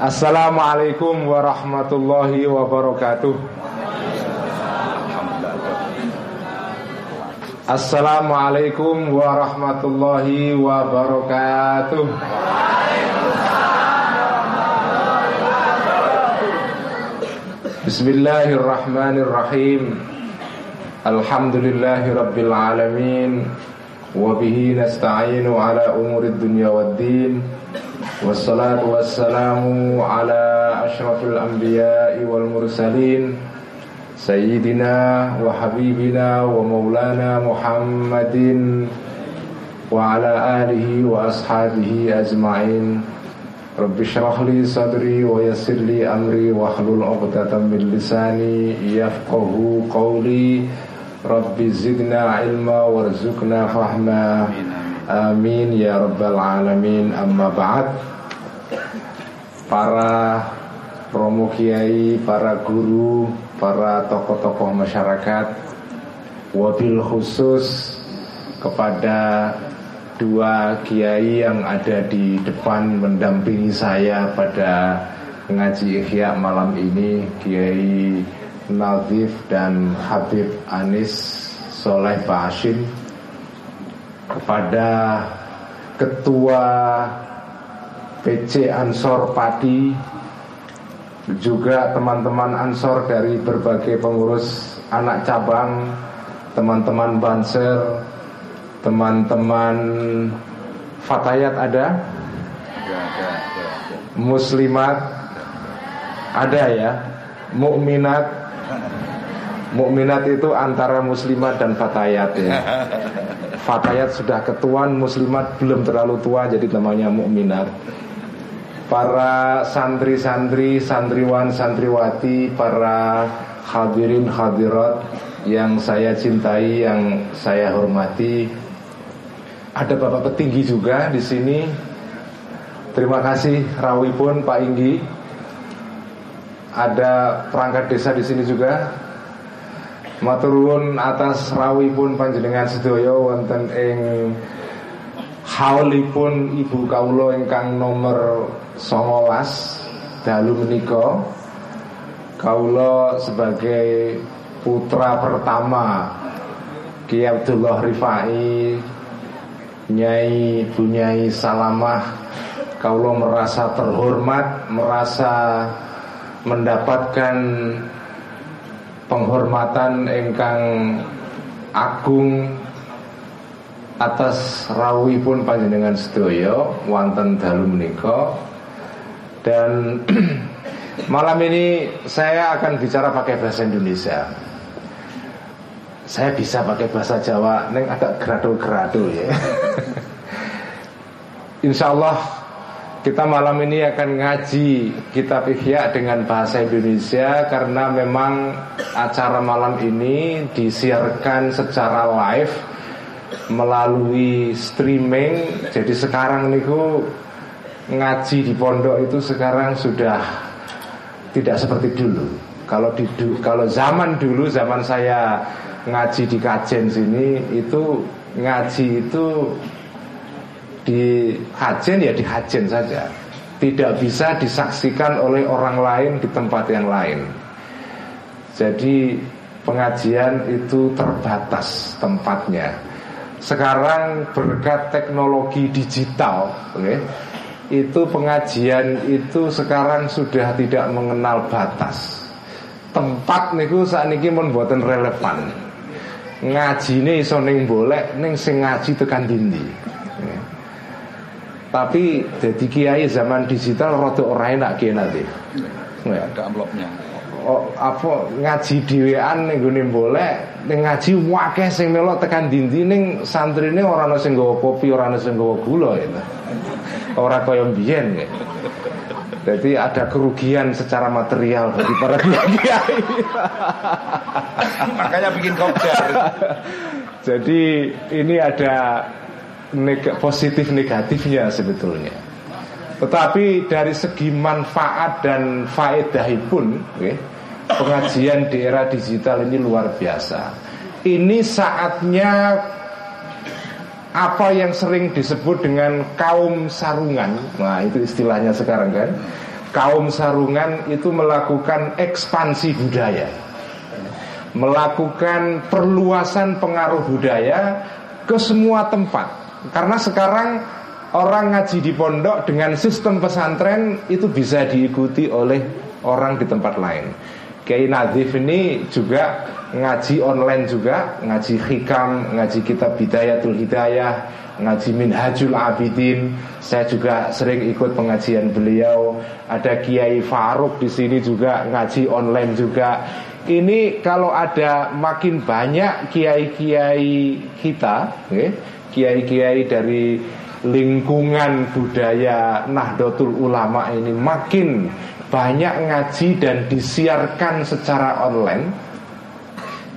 Assalamualaikum warahmatullahi wabarakatuh. Assalamualaikum warahmatullahi wabarakatuh. Bismillahirrahmanirrahim. Alhamdulillahi rabbil alamin wa bihi nasta'inu ala umurid dunya waddin. Wassalatu wassalamu ala ashrafil anbiya'i wal mursalin Sayyidina wa habibina wa maulana Muhammadin Wa ala alihi wa ashabihi ajma'in Rabbi syrah li sadri wa yassir li amri wa hlul uqdatan min lisani yafqahu qawli Amin ya rabbal alamin. Amma ba'd. Para promo kiai, para guru, para tokoh-tokoh masyarakat Wabil khusus kepada dua kiai yang ada di depan mendampingi saya pada ngaji ikhya malam ini Kiai Nazif dan Habib Anis Soleh Bashim kepada Ketua PC Ansor Padi juga teman-teman Ansor dari berbagai pengurus anak cabang, teman-teman Banser, teman-teman Fatayat ada? Muslimat ada ya? Mukminat Mukminat itu antara muslimat dan fatayat ya. Fatayat sudah ketuaan, muslimat belum terlalu tua jadi namanya mukminat para santri-santri, santriwan, santriwati, para hadirin hadirat yang saya cintai, yang saya hormati. Ada Bapak petinggi juga di sini. Terima kasih Rawi pun Pak Inggi. Ada perangkat desa di sini juga. Maturun atas Rawi pun panjenengan sedoyo wonten ing haulipun Ibu Kaulo ingkang nomor songolas dalu menika. Kaulo sebagai putra pertama Ki Abdullah Rifai Nyai Bunyai Salamah. Kaulo merasa terhormat Merasa mendapatkan penghormatan ingkang agung atas rawi pun panjenengan sedoyo wonten dalu menika dan malam ini saya akan bicara pakai bahasa Indonesia. Saya bisa pakai bahasa Jawa, neng agak gerado-gerado ya. Insya Allah kita malam ini akan ngaji kitab Ihya dengan bahasa Indonesia karena memang acara malam ini disiarkan secara live melalui streaming. Jadi sekarang niku ngaji di pondok itu sekarang sudah tidak seperti dulu. Kalau di kalau zaman dulu zaman saya ngaji di kajen sini itu ngaji itu di hajen ya di hajen saja. Tidak bisa disaksikan oleh orang lain di tempat yang lain. Jadi pengajian itu terbatas tempatnya. Sekarang berkat teknologi digital okay, itu pengajian itu sekarang sudah tidak mengenal batas. Tempat niku saat niki membuatan relevan. Ngaji iso ning boleh ning sing ngaji tekan dindi tapi jadi kiai zaman digital rada ora enak kiai nanti. Ya, ada amplopnya. Oh, apa ngaji dhewean ning gone boleh ning ngaji wakeh sing melok tekan dindi ning santrine ora ana sing nggawa kopi, ora ana sing nggawa gula ya. Ora kaya mbiyen ya. Jadi ada kerugian secara material bagi para kiai. Makanya bikin kopdar. Jadi ini ada neg positif negatifnya sebetulnya. Tetapi dari segi manfaat dan faedahipun okay, pengajian di era digital ini luar biasa. Ini saatnya apa yang sering disebut dengan kaum sarungan. Nah, itu istilahnya sekarang kan. kaum sarungan itu melakukan ekspansi budaya melakukan perluasan pengaruh budaya ke semua tempat karena sekarang orang ngaji di pondok dengan sistem pesantren itu bisa diikuti oleh orang di tempat lain Kiai Nadif ini juga ngaji online juga, ngaji hikam, ngaji kitab Bidayatul Hidayah, ngaji Minhajul Abidin. Saya juga sering ikut pengajian beliau. Ada Kiai Faruk di sini juga ngaji online juga. Ini kalau ada makin banyak kiai-kiai kita, kiai-kiai dari lingkungan budaya Nahdlatul Ulama ini makin banyak ngaji dan disiarkan secara online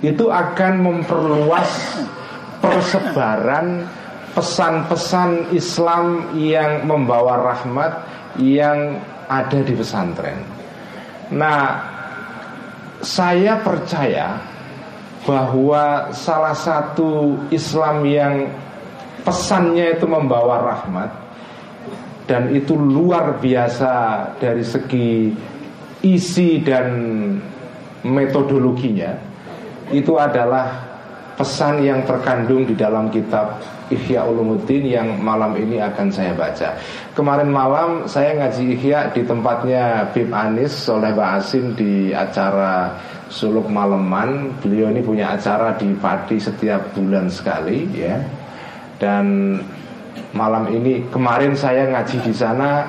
itu akan memperluas persebaran pesan-pesan Islam yang membawa rahmat yang ada di pesantren. Nah, saya percaya bahwa salah satu Islam yang pesannya itu membawa rahmat dan itu luar biasa dari segi isi dan metodologinya itu adalah pesan yang terkandung di dalam kitab Ihya Ulumuddin yang malam ini akan saya baca. Kemarin malam saya ngaji Ihya di tempatnya Bib Anis Soleh Ba'asin di acara Suluk Maleman. Beliau ini punya acara di Padi setiap bulan sekali ya. Dan malam ini kemarin saya ngaji di sana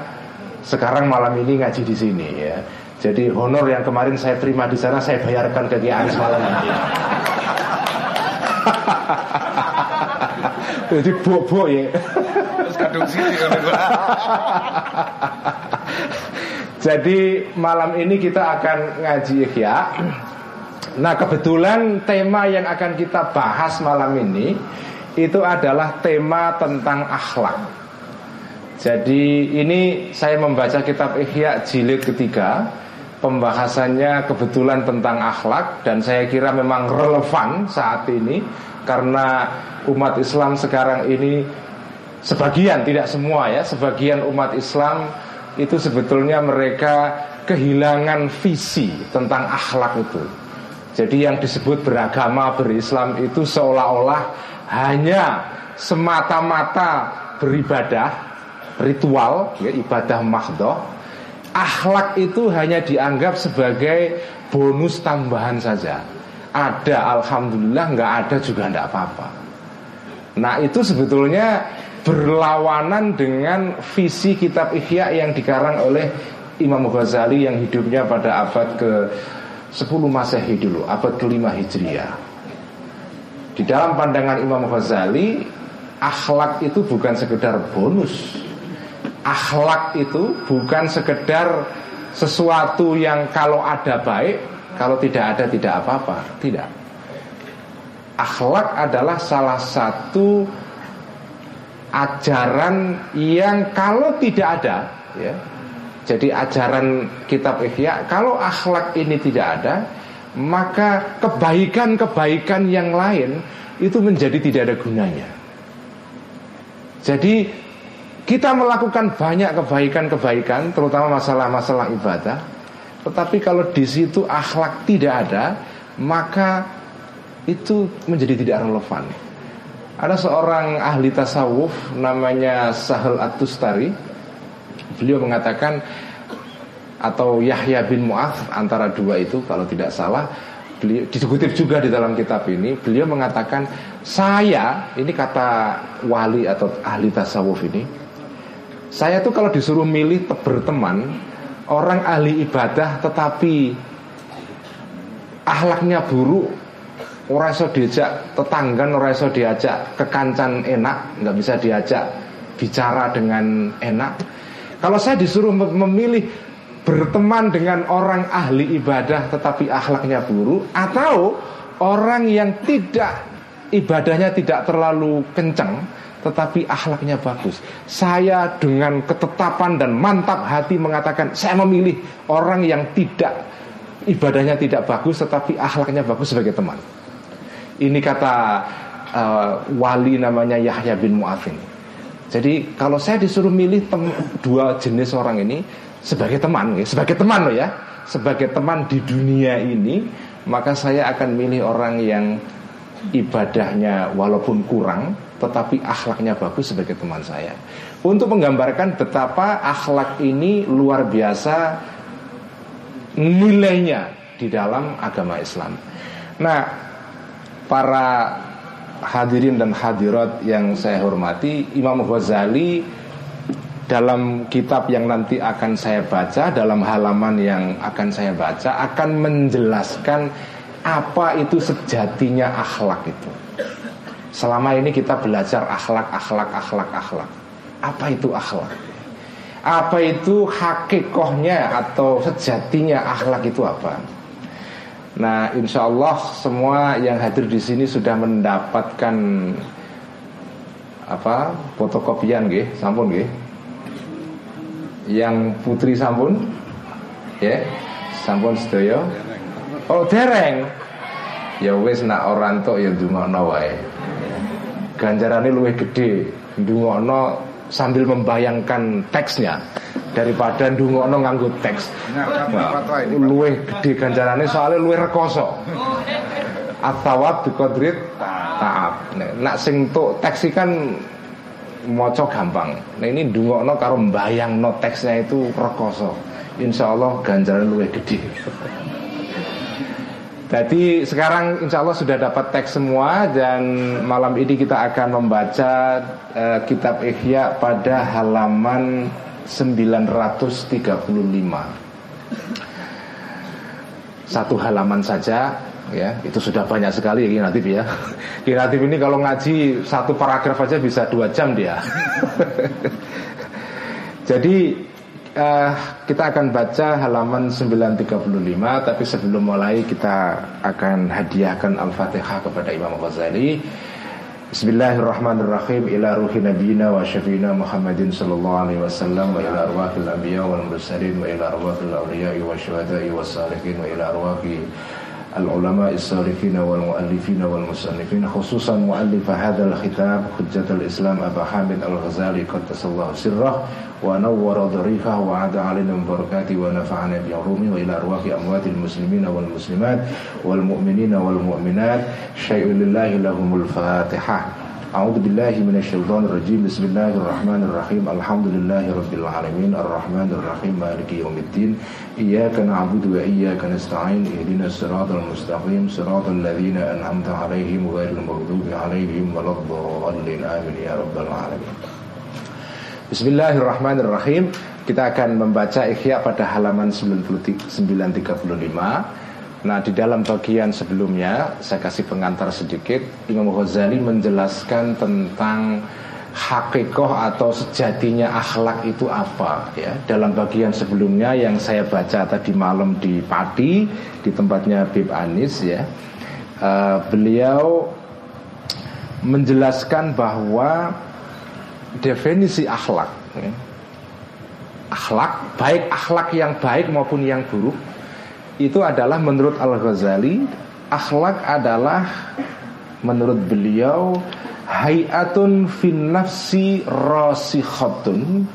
sekarang malam ini ngaji di sini ya. Jadi honor yang kemarin saya terima di sana saya bayarkan ke Kiai malam ini. Jadi bobo ya. Jadi malam ini kita akan ngaji ya Nah kebetulan tema yang akan kita bahas malam ini itu adalah tema tentang akhlak. Jadi ini saya membaca kitab Ihya jilid ketiga Pembahasannya kebetulan tentang akhlak Dan saya kira memang relevan saat ini Karena umat Islam sekarang ini Sebagian, tidak semua ya Sebagian umat Islam itu sebetulnya mereka kehilangan visi tentang akhlak itu Jadi yang disebut beragama berislam itu seolah-olah hanya semata-mata beribadah ritual ya, ibadah mahdoh akhlak itu hanya dianggap sebagai bonus tambahan saja ada alhamdulillah nggak ada juga nggak apa-apa nah itu sebetulnya berlawanan dengan visi kitab Ihya yang dikarang oleh Imam Ghazali yang hidupnya pada abad ke 10 Masehi dulu, abad kelima Hijriah. Di dalam pandangan Imam Ghazali Akhlak itu bukan sekedar bonus. Akhlak itu bukan sekedar sesuatu yang kalau ada baik Kalau tidak ada tidak apa-apa. Tidak. Akhlak adalah salah satu ajaran yang kalau tidak ada ya jadi ajaran kitab Ihya kalau akhlak ini tidak ada maka kebaikan-kebaikan yang lain itu menjadi tidak ada gunanya. Jadi kita melakukan banyak kebaikan-kebaikan terutama masalah-masalah ibadah, tetapi kalau di situ akhlak tidak ada, maka itu menjadi tidak relevan. Ada seorang ahli tasawuf namanya Sahel At-Tustari. Beliau mengatakan atau Yahya bin Mu'adz antara dua itu kalau tidak salah beliau juga di dalam kitab ini beliau mengatakan saya ini kata wali atau ahli tasawuf ini saya tuh kalau disuruh milih berteman orang ahli ibadah tetapi ahlaknya buruk orang iso diajak tetanggan orang iso diajak kekancan enak nggak bisa diajak bicara dengan enak. Kalau saya disuruh memilih berteman dengan orang ahli ibadah tetapi akhlaknya buruk atau orang yang tidak ibadahnya tidak terlalu kencang tetapi akhlaknya bagus. Saya dengan ketetapan dan mantap hati mengatakan saya memilih orang yang tidak ibadahnya tidak bagus tetapi akhlaknya bagus sebagai teman. Ini kata uh, wali namanya Yahya bin Mu'afin. Jadi kalau saya disuruh milih dua jenis orang ini sebagai teman, ya, sebagai teman loh ya, sebagai teman di dunia ini, maka saya akan milih orang yang ibadahnya walaupun kurang, tetapi akhlaknya bagus sebagai teman saya. Untuk menggambarkan betapa akhlak ini luar biasa nilainya di dalam agama Islam. Nah, para hadirin dan hadirat yang saya hormati, Imam Ghazali dalam kitab yang nanti akan saya baca, dalam halaman yang akan saya baca akan menjelaskan apa itu sejatinya akhlak itu. Selama ini kita belajar akhlak, akhlak, akhlak, akhlak. Apa itu akhlak? Apa itu hakikohnya atau sejatinya akhlak itu apa? Nah, insya Allah semua yang hadir di sini sudah mendapatkan apa fotokopian, gih, sampun, gih. Yang putri sampun, ya, sampun sedaya. Oh dereng, ya wes nak orang tok ya dungono wae. Ganjarannya luwih gede dungono sambil membayangkan teksnya daripada dungono nganggo teks. Luwih gede ganjarannya soalnya luwih rekoso. Atawab dikodrit taat. Nak sing tuk teks kan moco gampang. Nah ini dungono karo no teksnya itu rekoso. Insya Allah ganjaran luwih gede Jadi sekarang insya Allah sudah dapat teks semua dan malam ini kita akan membaca uh, kitab Ihya pada halaman 935 Satu halaman saja ya itu sudah banyak sekali ya Kinatif ya. Kinatif ini kalau ngaji satu paragraf aja bisa dua jam dia. Jadi uh, kita akan baca halaman 935 tapi sebelum mulai kita akan hadiahkan Al-Fatihah kepada Imam Ghazali. Bismillahirrahmanirrahim. Ila ruhi nabiyina wa syafiina Muhammadin sallallahu alaihi wasallam wa ila arwahil anbiya wal mursalin wa ila arwahil awliya wa syuhada'i was salihin wa ila arwahil العلماء الصالحين والمؤلفين والمصنفين خصوصا مؤلف هذا الخطاب حجة الإسلام أبا حامد الغزالي قدس الله سره ونور ضريفه وعاد علينا من بركاته ونفعنا بعلومه وإلى أرواح أموات المسلمين والمسلمات والمؤمنين والمؤمنات. شيء لله لهم الفاتحة. أعوذ بالله من الشيطان الرجيم بسم الله الرحمن الرحيم الحمد لله رب العالمين الرحمن الرحيم مالك يوم الدين إياك نعبد وإياك نستعين اهدنا الصراط المستقيم صراط الذين أنعمت عليهم غير المغضوب عليهم ولا الضالين آمين يا رب العالمين Bismillahirrahmanirrahim Kita akan membaca Ikhya pada halaman 935 Nah di dalam bagian sebelumnya saya kasih pengantar sedikit. Imam Ghazali menjelaskan tentang hakikoh atau sejatinya akhlak itu apa ya. Dalam bagian sebelumnya yang saya baca tadi malam di Pati di tempatnya Bib Anis ya. Uh, beliau menjelaskan bahwa definisi akhlak ya, akhlak baik akhlak yang baik maupun yang buruk itu adalah menurut Al-Ghazali akhlak adalah menurut beliau hayatun fin nafsi rasikhatun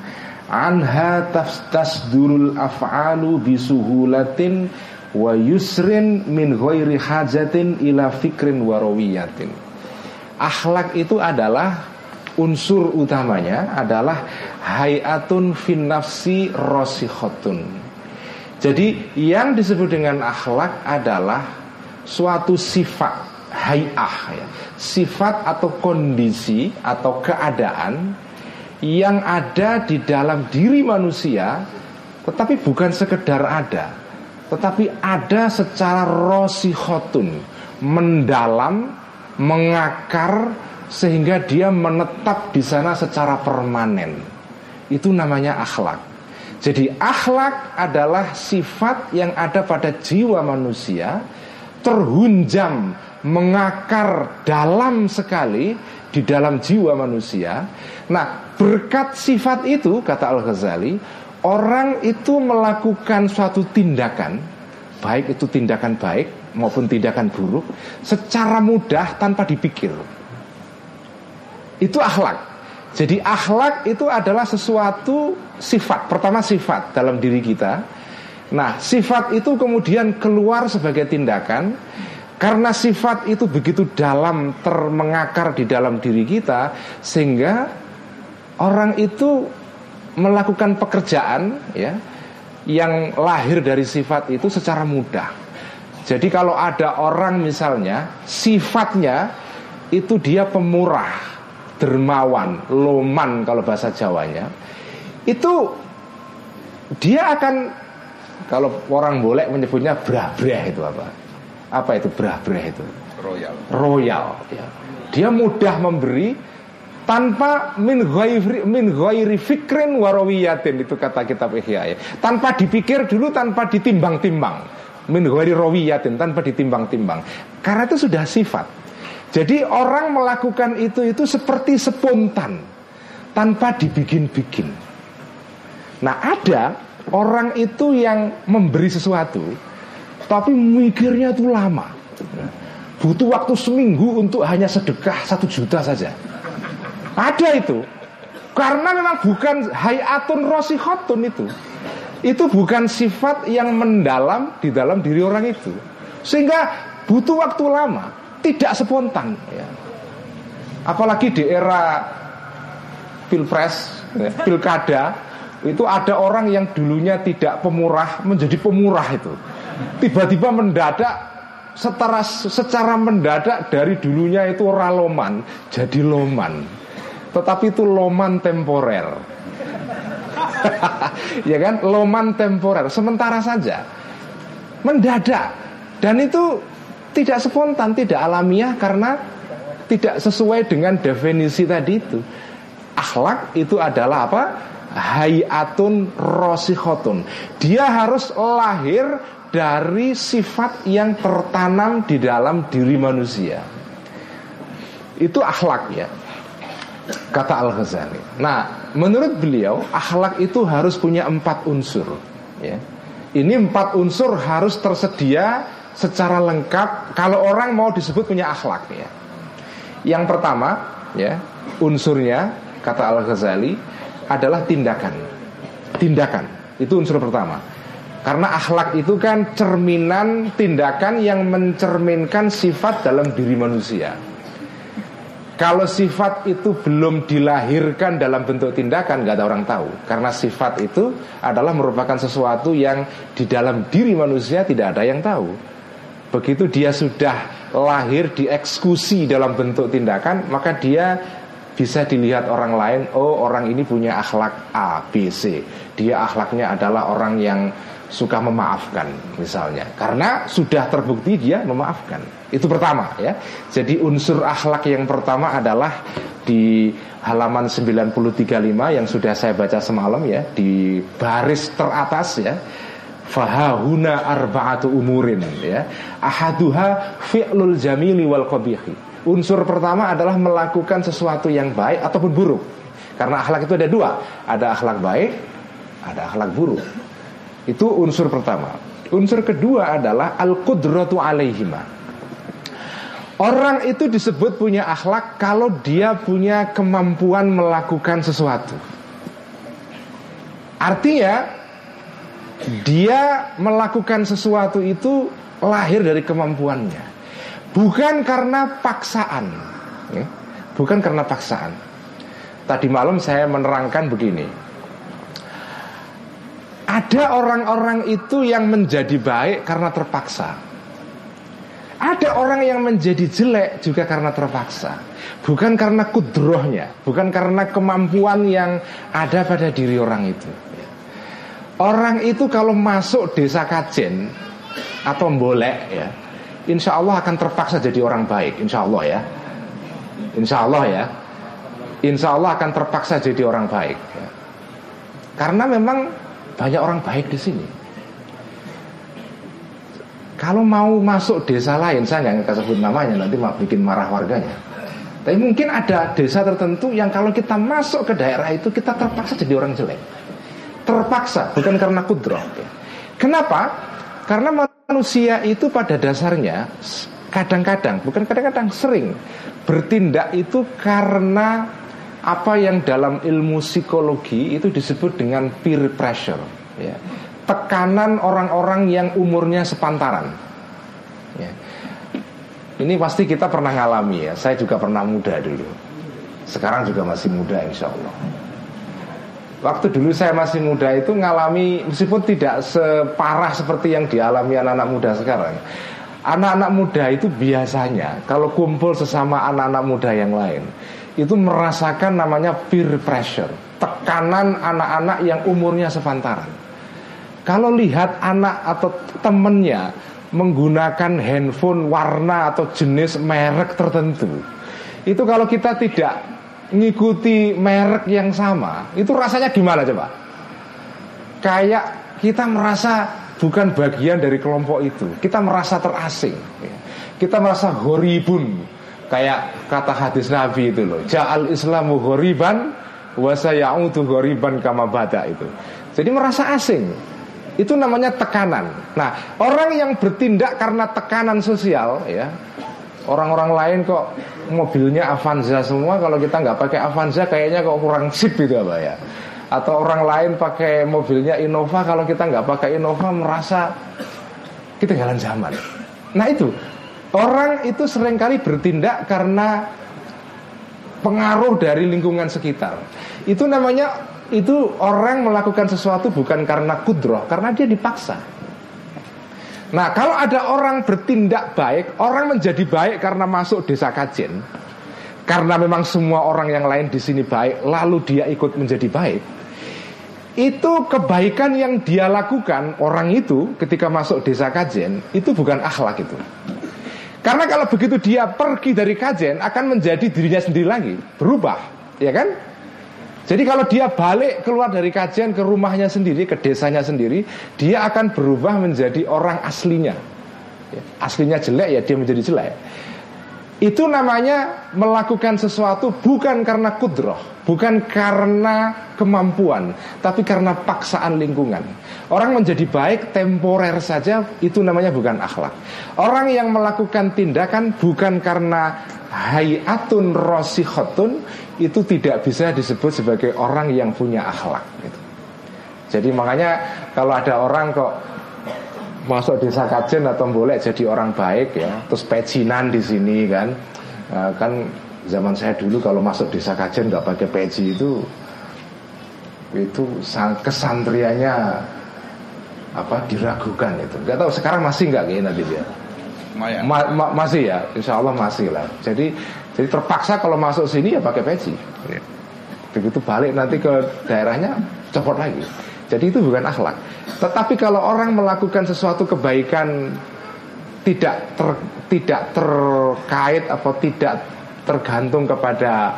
anha tasdurul af'alu bisuhulatin wa yusrin min ghairi hajatin ila fikrin warawiyatin akhlak itu adalah unsur utamanya adalah hayatun fin nafsi rasikhatun jadi yang disebut dengan akhlak adalah suatu sifat hayah ya. Sifat atau kondisi atau keadaan yang ada di dalam diri manusia tetapi bukan sekedar ada tetapi ada secara rosihotun mendalam mengakar sehingga dia menetap di sana secara permanen itu namanya akhlak jadi akhlak adalah sifat yang ada pada jiwa manusia terhunjam mengakar dalam sekali di dalam jiwa manusia. Nah, berkat sifat itu kata Al-Ghazali, orang itu melakukan suatu tindakan, baik itu tindakan baik maupun tindakan buruk secara mudah tanpa dipikir. Itu akhlak. Jadi akhlak itu adalah sesuatu sifat. Pertama sifat dalam diri kita. Nah, sifat itu kemudian keluar sebagai tindakan karena sifat itu begitu dalam termengakar di dalam diri kita sehingga orang itu melakukan pekerjaan ya yang lahir dari sifat itu secara mudah. Jadi kalau ada orang misalnya sifatnya itu dia pemurah, dermawan, loman kalau bahasa Jawanya, itu dia akan kalau orang boleh menyebutnya brah-brah itu apa? Apa itu brah-brah itu? Royal. Royal. Ya. Dia mudah memberi tanpa min ghairi min ghairi fikrin warawiyatin itu kata kitab Ihya ya. Tanpa dipikir dulu, tanpa ditimbang-timbang. Min ghairi rawiyatin tanpa ditimbang-timbang. Karena itu sudah sifat. Jadi orang melakukan itu itu seperti spontan tanpa dibikin-bikin. Nah ada orang itu yang memberi sesuatu tapi mikirnya itu lama. Butuh waktu seminggu untuk hanya sedekah satu juta saja. Ada itu. Karena memang bukan hayatun rosihotun itu. Itu bukan sifat yang mendalam di dalam diri orang itu. Sehingga butuh waktu lama tidak spontan ya. apalagi di era pilpres ya, pilkada itu ada orang yang dulunya tidak pemurah menjadi pemurah itu. Tiba-tiba mendadak secara secara mendadak dari dulunya itu raloman jadi loman. Tetapi itu loman temporer. Ya kan? Loman temporer. Sementara saja mendadak. Dan itu tidak spontan, tidak alamiah karena tidak sesuai dengan definisi tadi itu. Akhlak itu adalah apa? Hayatun rosihotun. Dia harus lahir dari sifat yang tertanam di dalam diri manusia. Itu akhlak ya. Kata Al-Ghazali. Nah, menurut beliau akhlak itu harus punya empat unsur. Ya. Ini empat unsur harus tersedia secara lengkap kalau orang mau disebut punya akhlak ya. Yang pertama ya, unsurnya kata Al-Ghazali adalah tindakan. Tindakan itu unsur pertama. Karena akhlak itu kan cerminan tindakan yang mencerminkan sifat dalam diri manusia. Kalau sifat itu belum dilahirkan dalam bentuk tindakan, nggak ada orang tahu. Karena sifat itu adalah merupakan sesuatu yang di dalam diri manusia tidak ada yang tahu. Begitu dia sudah lahir dieksekusi dalam bentuk tindakan Maka dia bisa dilihat orang lain Oh orang ini punya akhlak A, B, C. Dia akhlaknya adalah orang yang suka memaafkan misalnya. Karena sudah terbukti dia memaafkan. Itu pertama ya. Jadi unsur akhlak yang pertama adalah Di halaman 9335 yang sudah saya baca semalam ya Di baris teratas ya Fahahuna arba'atu umurin ya. Ahaduha fi'lul jamili wal qabihi. Unsur pertama adalah melakukan sesuatu yang baik ataupun buruk. Karena akhlak itu ada dua, ada akhlak baik, ada akhlak buruk. Itu unsur pertama. Unsur kedua adalah al-qudratu alaihima. Orang itu disebut punya akhlak kalau dia punya kemampuan melakukan sesuatu. Artinya dia melakukan sesuatu itu lahir dari kemampuannya, bukan karena paksaan, ya. bukan karena paksaan. Tadi malam saya menerangkan begini, ada orang-orang itu yang menjadi baik karena terpaksa. Ada orang yang menjadi jelek juga karena terpaksa Bukan karena kudrohnya Bukan karena kemampuan yang ada pada diri orang itu Orang itu kalau masuk desa kajen atau boleh ya, insya Allah akan terpaksa jadi orang baik, insya Allah ya, insya Allah ya, insya Allah akan terpaksa jadi orang baik. Ya. Karena memang banyak orang baik di sini. Kalau mau masuk desa lain, saya nggak sebut namanya nanti mau bikin marah warganya. Tapi mungkin ada desa tertentu yang kalau kita masuk ke daerah itu kita terpaksa jadi orang jelek terpaksa, bukan karena kudroh. Kenapa? Karena manusia itu pada dasarnya kadang-kadang, bukan kadang-kadang sering bertindak itu karena apa yang dalam ilmu psikologi itu disebut dengan peer pressure, ya. tekanan orang-orang yang umurnya sepantaran. Ya. Ini pasti kita pernah ngalami ya. Saya juga pernah muda dulu. Sekarang juga masih muda insya Allah. Waktu dulu saya masih muda itu ngalami meskipun tidak separah seperti yang dialami anak-anak muda sekarang. Anak-anak muda itu biasanya kalau kumpul sesama anak-anak muda yang lain itu merasakan namanya peer pressure, tekanan anak-anak yang umurnya sepantaran. Kalau lihat anak atau temennya menggunakan handphone warna atau jenis merek tertentu, itu kalau kita tidak ngikuti merek yang sama, itu rasanya gimana coba? Kayak kita merasa bukan bagian dari kelompok itu. Kita merasa terasing. Kita merasa horibun. Kayak kata hadis Nabi itu loh. Ja'al Islamu horiban wasayautu horiban kama bada itu. Jadi merasa asing. Itu namanya tekanan. Nah, orang yang bertindak karena tekanan sosial ya, Orang-orang lain kok mobilnya Avanza semua Kalau kita nggak pakai Avanza kayaknya kok kurang sip gitu apa ya Atau orang lain pakai mobilnya Innova Kalau kita nggak pakai Innova merasa kita jalan zaman Nah itu Orang itu sering kali bertindak karena pengaruh dari lingkungan sekitar. Itu namanya itu orang melakukan sesuatu bukan karena kudroh, karena dia dipaksa. Nah kalau ada orang bertindak baik Orang menjadi baik karena masuk desa kajen Karena memang semua orang yang lain di sini baik Lalu dia ikut menjadi baik Itu kebaikan yang dia lakukan Orang itu ketika masuk desa kajen Itu bukan akhlak itu. Karena kalau begitu dia pergi dari kajen Akan menjadi dirinya sendiri lagi Berubah Ya kan jadi kalau dia balik keluar dari kajian ke rumahnya sendiri, ke desanya sendiri, dia akan berubah menjadi orang aslinya. Ya, aslinya jelek ya dia menjadi jelek. Itu namanya melakukan sesuatu bukan karena kudroh, bukan karena kemampuan, tapi karena paksaan lingkungan. Orang menjadi baik temporer saja itu namanya bukan akhlak. Orang yang melakukan tindakan bukan karena hayatun rosihotun itu tidak bisa disebut sebagai orang yang punya akhlak. Gitu. Jadi makanya kalau ada orang kok masuk desa kajen atau boleh jadi orang baik ya, terus pecinan di sini kan, nah, kan zaman saya dulu kalau masuk desa kajen nggak pakai peci itu itu kesantrianya apa diragukan itu. Gak tahu sekarang masih nggak kayak nanti dia. Ma ma masih ya, insya Allah masih lah. Jadi jadi terpaksa kalau masuk sini ya pakai peci. Ya. Begitu balik nanti ke daerahnya copot lagi. Jadi itu bukan akhlak. Tetapi kalau orang melakukan sesuatu kebaikan tidak ter, tidak terkait atau tidak tergantung kepada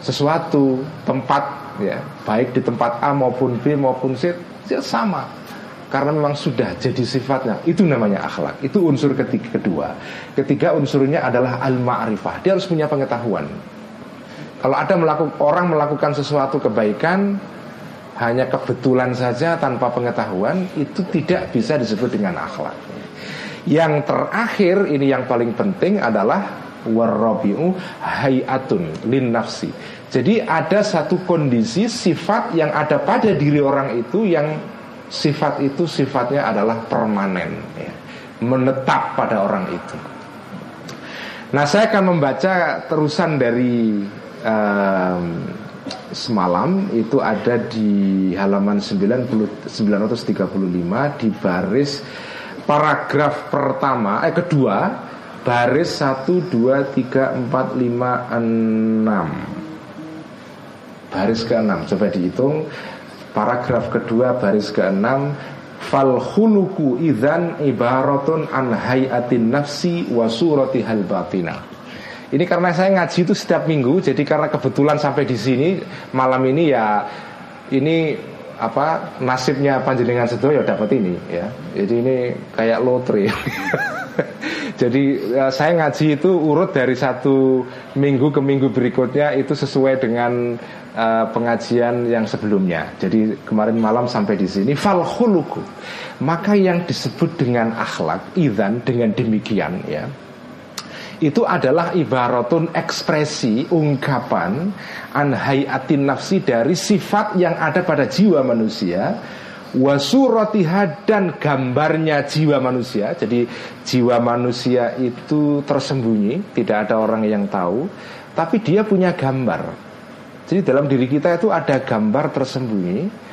sesuatu tempat ya baik di tempat A maupun B maupun C ya sama. Karena memang sudah jadi sifatnya. Itu namanya akhlak. Itu unsur ketiga kedua. Ketiga unsurnya adalah al ma'rifah dia harus punya pengetahuan. Kalau ada melakukan orang melakukan sesuatu kebaikan hanya kebetulan saja tanpa pengetahuan itu tidak bisa disebut dengan akhlak. Yang terakhir ini yang paling penting adalah warrabiu hayatun lin nafsi. Jadi ada satu kondisi sifat yang ada pada diri orang itu yang sifat itu sifatnya adalah permanen ya, menetap pada orang itu. Nah saya akan membaca terusan dari um, semalam itu ada di halaman 90, 935 di baris paragraf pertama eh kedua baris 1 2 3 4 5 6 baris ke-6 coba dihitung Paragraf kedua baris ke-6 Fal khuluku idhan ibaratun an hayatin nafsi wa surati hal batina. Ini karena saya ngaji itu setiap minggu, jadi karena kebetulan sampai di sini malam ini ya ini apa nasibnya panjenengan sedoyo dapat ini ya. Jadi ini kayak lotre. Jadi ya, saya ngaji itu urut dari satu minggu ke minggu berikutnya itu sesuai dengan uh, pengajian yang sebelumnya. Jadi kemarin malam sampai di sini fal. Maka yang disebut dengan akhlak idan dengan demikian ya. Itu adalah ibaratun ekspresi ungkapan an hayatin nafsi dari sifat yang ada pada jiwa manusia wasuratiha dan gambarnya jiwa manusia jadi jiwa manusia itu tersembunyi tidak ada orang yang tahu tapi dia punya gambar jadi dalam diri kita itu ada gambar tersembunyi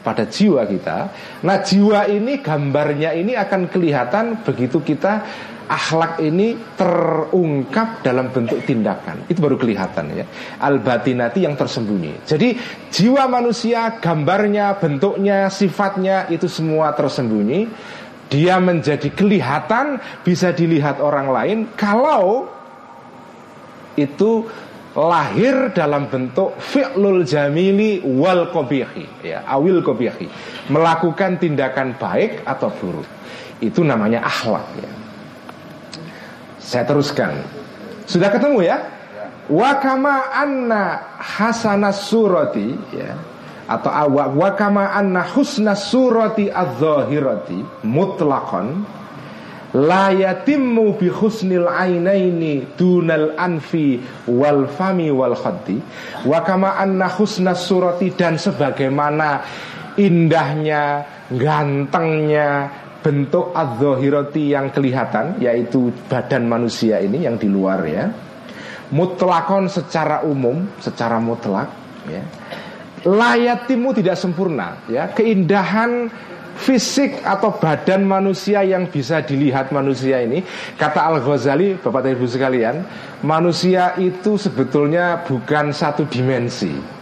pada jiwa kita. Nah, jiwa ini gambarnya ini akan kelihatan begitu kita akhlak ini terungkap dalam bentuk tindakan. Itu baru kelihatan ya. Al-batinati yang tersembunyi. Jadi jiwa manusia, gambarnya, bentuknya, sifatnya itu semua tersembunyi. Dia menjadi kelihatan, bisa dilihat orang lain kalau itu lahir dalam bentuk fi'lul jamili wal kobihi ya awil kobihi melakukan tindakan baik atau buruk itu namanya akhlak ya saya teruskan. Sudah ketemu ya? Wakama anna hasanas surati ya. Atau wakama anna husnas surati adzahirati mutlakon la yatimmu bi husnil ainaini dunal anfi wal fami wal khaddi. Wa kama anna husnas surati dan sebagaimana indahnya gantengnya bentuk adzahirati yang kelihatan yaitu badan manusia ini yang di luar ya. Mutlakon secara umum secara mutlak ya. Layatimu tidak sempurna ya. Keindahan fisik atau badan manusia yang bisa dilihat manusia ini kata Al Ghazali Bapak Ibu sekalian manusia itu sebetulnya bukan satu dimensi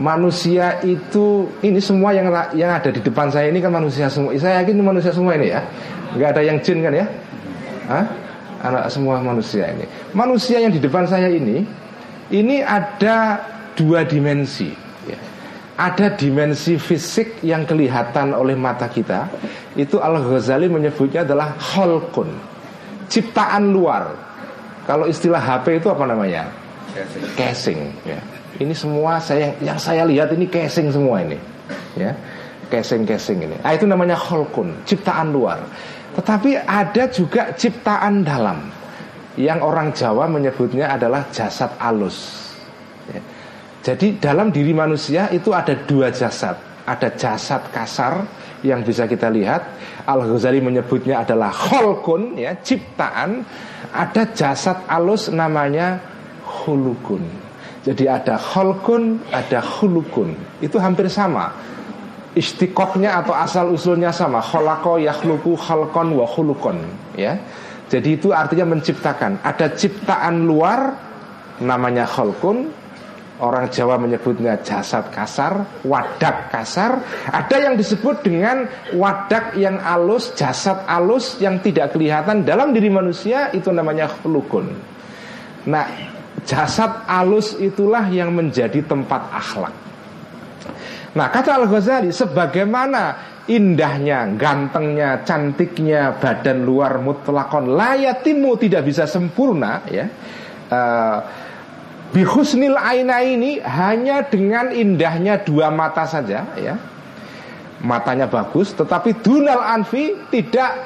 manusia itu ini semua yang yang ada di depan saya ini kan manusia semua. Saya yakin ini manusia semua ini ya. Nggak ada yang jin kan ya? Hah? anak semua manusia ini. Manusia yang di depan saya ini ini ada dua dimensi. Ada dimensi fisik yang kelihatan oleh mata kita. Itu Al Ghazali menyebutnya adalah holkun ciptaan luar. Kalau istilah HP itu apa namanya? Casing, casing ya. Ini semua saya yang saya lihat ini casing semua ini ya. Casing casing ini. Ah, itu namanya holkun ciptaan luar. Tetapi ada juga ciptaan dalam yang orang Jawa menyebutnya adalah jasad alus jadi dalam diri manusia itu ada dua jasad. Ada jasad kasar yang bisa kita lihat. Al-Ghazali menyebutnya adalah holkun ya Ciptaan. Ada jasad alus namanya hulukun Jadi ada holkun, ada hulukun Itu hampir sama Istiqoknya atau asal usulnya sama Kholako yakhluku kholkon wa hulukun ya. Jadi itu artinya menciptakan Ada ciptaan luar Namanya holkun Orang Jawa menyebutnya jasad kasar, wadak kasar. Ada yang disebut dengan wadak yang alus, jasad alus yang tidak kelihatan dalam diri manusia itu namanya khulukun. Nah, jasad alus itulah yang menjadi tempat akhlak. Nah, kata Al-Ghazali, sebagaimana indahnya, gantengnya, cantiknya badan luar mutlakon layatimu tidak bisa sempurna ya. Uh, Bihusnil aina ini hanya dengan indahnya dua mata saja ya. Matanya bagus tetapi dunal anfi tidak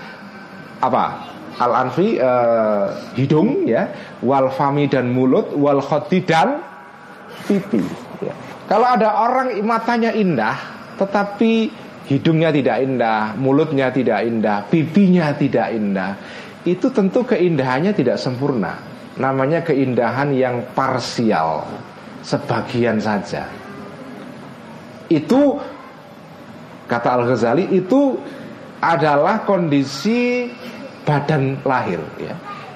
apa? Al anfi uh, hidung ya, wal fami dan mulut, wal khoti dan pipi ya. Kalau ada orang matanya indah tetapi hidungnya tidak indah, mulutnya tidak indah, pipinya tidak indah, itu tentu keindahannya tidak sempurna namanya keindahan yang parsial, sebagian saja. Itu kata Al-Ghazali itu adalah kondisi badan lahir ya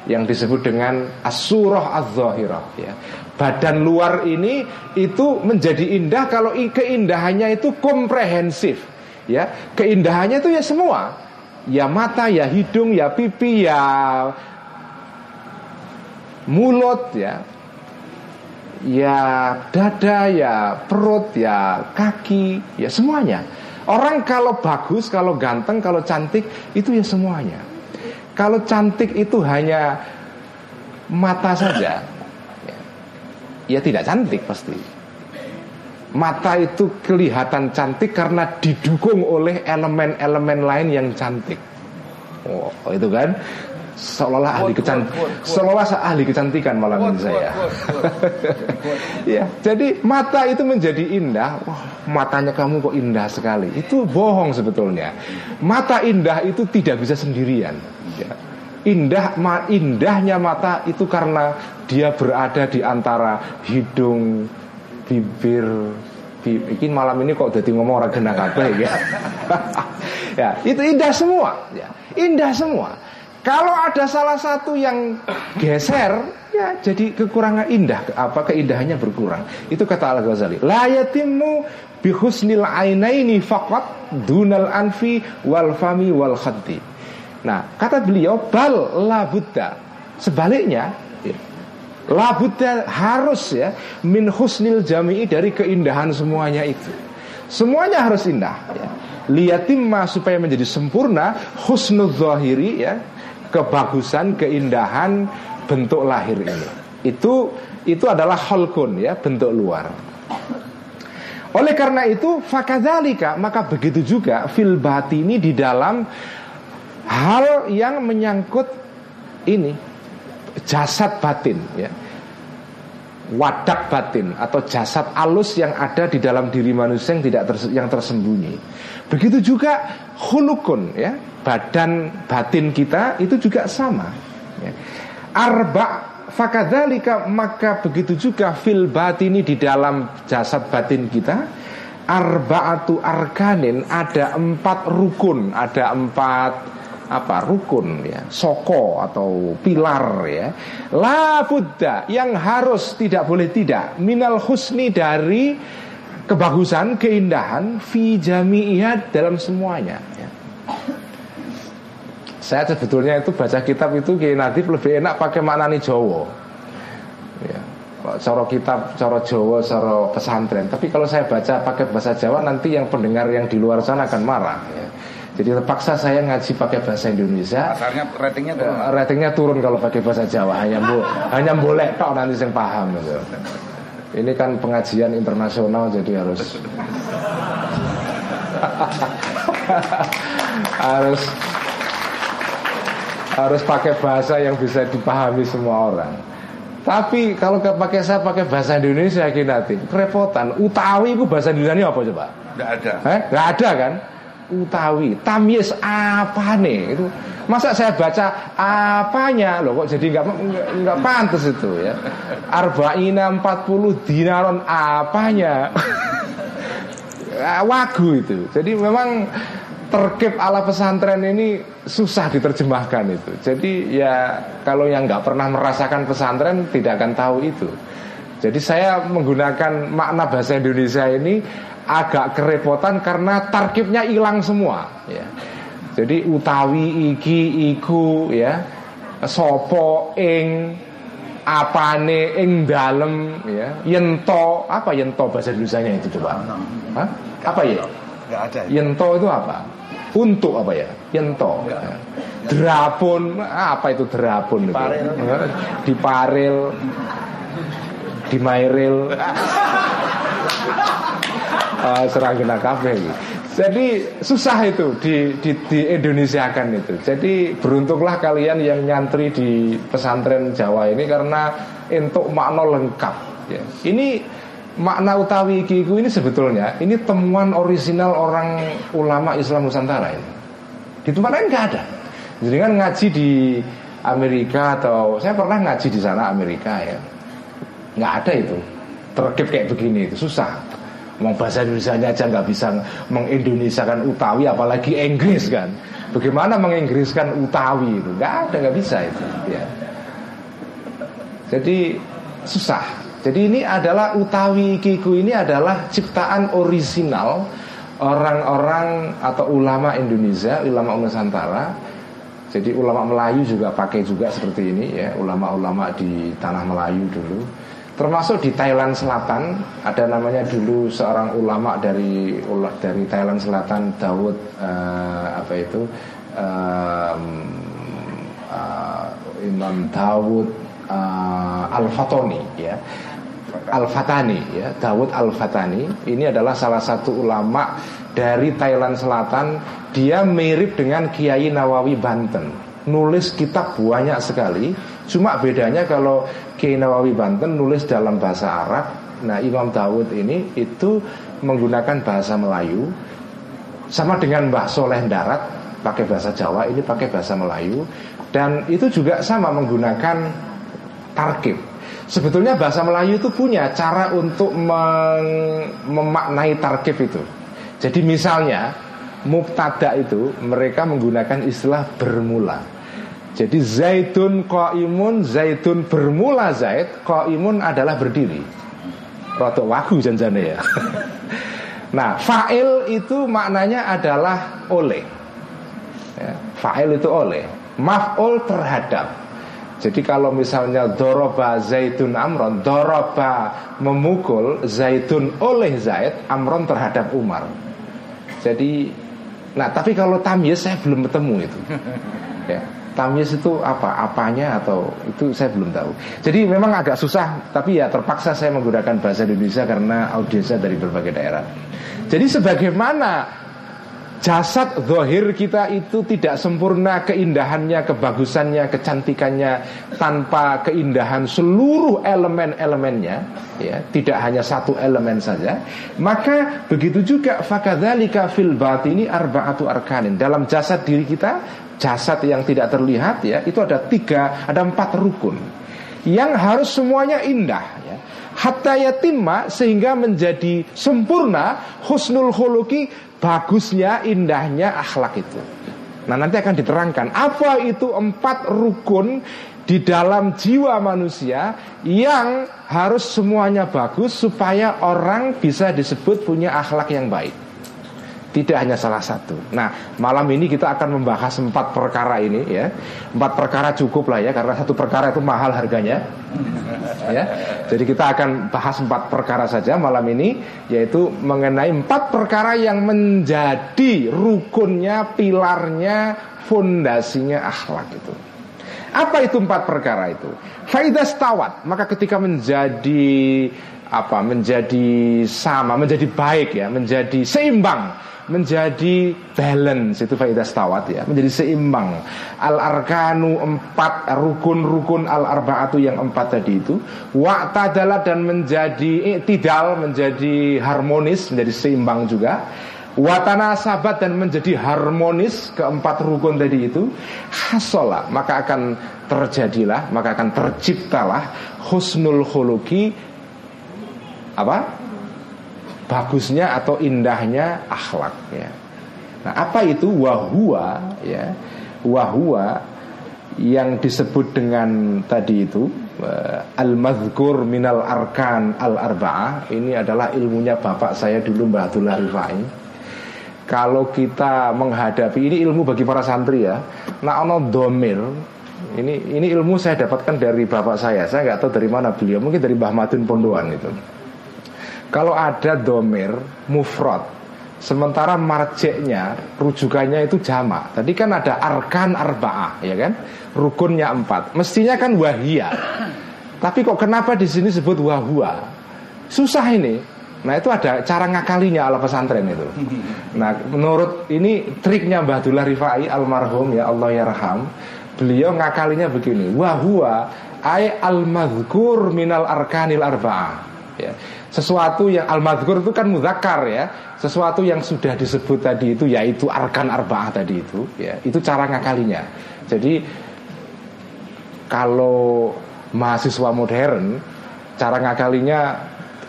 yang disebut dengan asurah az-zahirah ya. Badan luar ini itu menjadi indah kalau keindahannya itu komprehensif ya. Keindahannya itu ya semua. Ya mata, ya hidung, ya pipi, ya mulut ya ya dada ya perut ya kaki ya semuanya orang kalau bagus kalau ganteng kalau cantik itu ya semuanya kalau cantik itu hanya mata saja ya, tidak cantik pasti. Mata itu kelihatan cantik karena didukung oleh elemen-elemen lain yang cantik. Oh itu kan seolah-olah ahli kecantikan, seolah ahli kecantikan malam ini saya. ya, jadi mata itu menjadi indah. Wah, matanya kamu kok indah sekali. Itu bohong sebetulnya. Mata indah itu tidak bisa sendirian. Ya. Indah, ma, indahnya mata itu karena dia berada di antara hidung, bibir, bi- Iki malam ini kok jadi ngomong orang kena kabeh ya. ya, itu indah semua, ya. Indah semua. Kalau ada salah satu yang geser, ya jadi kekurangan indah, apa keindahannya berkurang. Itu kata Al Ghazali. La yatimmu bi husnil ainaini faqat dunal anfi wal fami wal khaddi. Nah, kata beliau bal la buddha. Sebaliknya, ya, La Buddha harus ya min husnil jami'i dari keindahan semuanya itu. Semuanya harus indah ya. Liyatimma supaya menjadi sempurna husnul zahiri ya, kebagusan, keindahan bentuk lahir ini. Itu itu adalah holkun ya, bentuk luar. Oleh karena itu fakadzalika maka begitu juga fil batini di dalam hal yang menyangkut ini jasad batin ya wadak batin atau jasad alus yang ada di dalam diri manusia yang tidak terse- yang tersembunyi begitu juga hulukun ya badan batin kita itu juga sama ya. arba fakadzalika maka begitu juga fil batini di dalam jasad batin kita arbaatu arkanin ada empat rukun ada empat apa rukun ya soko atau pilar ya la buddha yang harus tidak boleh tidak minal husni dari kebagusan keindahan fi jami'iyat dalam semuanya ya. saya sebetulnya itu baca kitab itu Kiai lebih enak pakai maknani Jawa ya coro kitab, coro Jawa, coro pesantren. Tapi kalau saya baca pakai bahasa Jawa nanti yang pendengar yang di luar sana akan marah. Ya. Jadi terpaksa saya ngaji pakai bahasa Indonesia. Asalnya ratingnya tuh Eh, ratingnya turun kalau pakai bahasa Jawa hanya bu, hanya boleh tok nanti yang paham gitu. Ini kan pengajian internasional jadi harus harus harus pakai bahasa yang bisa dipahami semua orang. Tapi kalau pakai saya pakai bahasa Indonesia nanti kerepotan. Utawi itu bahasa Indonesia apa coba? Nggak ada Eh, nggak ada kan? Utawi, tamyiz apa nih itu? Masa saya baca apanya loh kok jadi nggak nggak- pantas itu ya? Arba'ina 40 dinaron apanya? Wagu itu. Jadi memang terkip ala pesantren ini susah diterjemahkan itu. Jadi ya kalau yang nggak pernah merasakan pesantren tidak akan tahu itu. Jadi saya menggunakan makna bahasa Indonesia ini agak kerepotan karena tarkibnya hilang semua. Ya. Jadi utawi iki iku ya sopo ing apane ing dalem ya yento apa yento bahasa Indonesia itu coba Hah? apa ya nggak ada Yento itu apa? Untuk apa ya? Yento. Drapun apa itu drapun itu? Diparil. Diparil. Dimairil. Ah, serang kena gitu. Jadi susah itu di, di, di Indonesia kan itu. Jadi beruntunglah kalian yang nyantri di pesantren Jawa ini karena untuk makna lengkap. Ya. Ini makna utawi kiku ini sebetulnya ini temuan orisinal orang ulama Islam Nusantara ini. Di tempat lain nggak ada. Jadi kan ngaji di Amerika atau saya pernah ngaji di sana Amerika ya, nggak ada itu terkip kayak begini itu susah. Mau bahasa Indonesia aja nggak bisa mengindonesiakan utawi apalagi Inggris kan. Bagaimana menginggriskan utawi itu? Nggak ada nggak bisa itu. Ya. Jadi susah. Jadi ini adalah utawi kiku ini adalah ciptaan orisinal orang-orang atau ulama Indonesia, ulama Nusantara. Jadi ulama Melayu juga pakai juga seperti ini ya, ulama-ulama di tanah Melayu dulu. Termasuk di Thailand Selatan ada namanya dulu seorang ulama dari dari Thailand Selatan Dawud eh, apa itu? Em, eh, Imam Dawud eh, Al Fatoni ya. Al Fatani ya. Dawud Al Fatani ini adalah salah satu ulama dari Thailand Selatan. Dia mirip dengan Kiai Nawawi Banten nulis kitab banyak sekali. Cuma bedanya kalau Kiai Nawawi Banten nulis dalam bahasa Arab, nah Imam Dawud ini itu menggunakan bahasa Melayu, sama dengan Mbah Soleh Darat pakai bahasa Jawa, ini pakai bahasa Melayu, dan itu juga sama menggunakan tarkib. Sebetulnya bahasa Melayu itu punya cara untuk mem memaknai tarkib itu. Jadi misalnya mubtada itu mereka menggunakan istilah bermula. Jadi zaitun imun zaitun bermula zaid, imun adalah berdiri. Rotok wagu janjane ya. nah, fa'il itu maknanya adalah oleh. Ya, fa'il itu oleh. Maf'ul terhadap. Jadi kalau misalnya doroba zaitun amron, doroba memukul zaitun oleh Zaid, amron terhadap Umar. Jadi, nah tapi kalau tamyiz saya belum ketemu itu. Ya, tamyiz itu apa? Apanya atau itu saya belum tahu. Jadi memang agak susah, tapi ya terpaksa saya menggunakan bahasa Indonesia karena audiensnya dari berbagai daerah. Jadi sebagaimana Jasad zahir kita itu tidak sempurna keindahannya, kebagusannya, kecantikannya tanpa keindahan seluruh elemen-elemennya, ya, tidak hanya satu elemen saja. Maka begitu juga fakadzalika fil batini arba'atu arkanin. Dalam jasad diri kita, jasad yang tidak terlihat ya, itu ada tiga, ada empat rukun yang harus semuanya indah ya. Hatta yatimma sehingga menjadi sempurna husnul khuluqi bagusnya, indahnya akhlak itu. Nah nanti akan diterangkan apa itu empat rukun di dalam jiwa manusia yang harus semuanya bagus supaya orang bisa disebut punya akhlak yang baik. Tidak hanya salah satu. Nah, malam ini kita akan membahas empat perkara ini ya. Empat perkara cukup lah ya karena satu perkara itu mahal harganya. Ya. Jadi kita akan bahas empat perkara saja malam ini yaitu mengenai empat perkara yang menjadi rukunnya, pilarnya, fondasinya akhlak itu. Apa itu empat perkara itu? Faidah stawat, maka ketika menjadi apa? Menjadi sama, menjadi baik ya, menjadi seimbang menjadi balance itu faidah stawat ya menjadi seimbang. Al arkanu empat rukun-rukun al arbaatu yang empat tadi itu wa'tadala dan menjadi tidak menjadi harmonis menjadi seimbang juga. Watana sahabat dan menjadi harmonis keempat rukun tadi itu hasola maka akan terjadilah maka akan terciptalah husnul khuluki apa bagusnya atau indahnya akhlak ya. Nah, apa itu wahua ya? Wahua yang disebut dengan tadi itu uh, al-mazkur minal arkan al-arba'ah ini adalah ilmunya bapak saya dulu Mbah Abdullah Rifai. Kalau kita menghadapi ini ilmu bagi para santri ya. Nah, ono domir ini ini ilmu saya dapatkan dari bapak saya. Saya nggak tahu dari mana beliau. Mungkin dari Mbah Madun Pondoan itu. Kalau ada domir mufrad Sementara marjeknya Rujukannya itu jamak Tadi kan ada arkan arba'ah ya kan? Rukunnya empat. Mestinya kan wahia. Tapi kok kenapa di sini sebut wahua? Susah ini. Nah itu ada cara ngakalinya ala pesantren itu. Nah menurut ini triknya Mbah Abdullah Rifai almarhum ya Allah ya Beliau ngakalinya begini. Wahua ay al-madhkur minal arkanil arba'ah ya. Sesuatu yang al-madhkur itu kan mudhakar ya. Sesuatu yang sudah disebut tadi itu yaitu arkan arba'ah tadi itu ya. Itu cara ngakalinya. Jadi kalau mahasiswa modern cara ngakalinya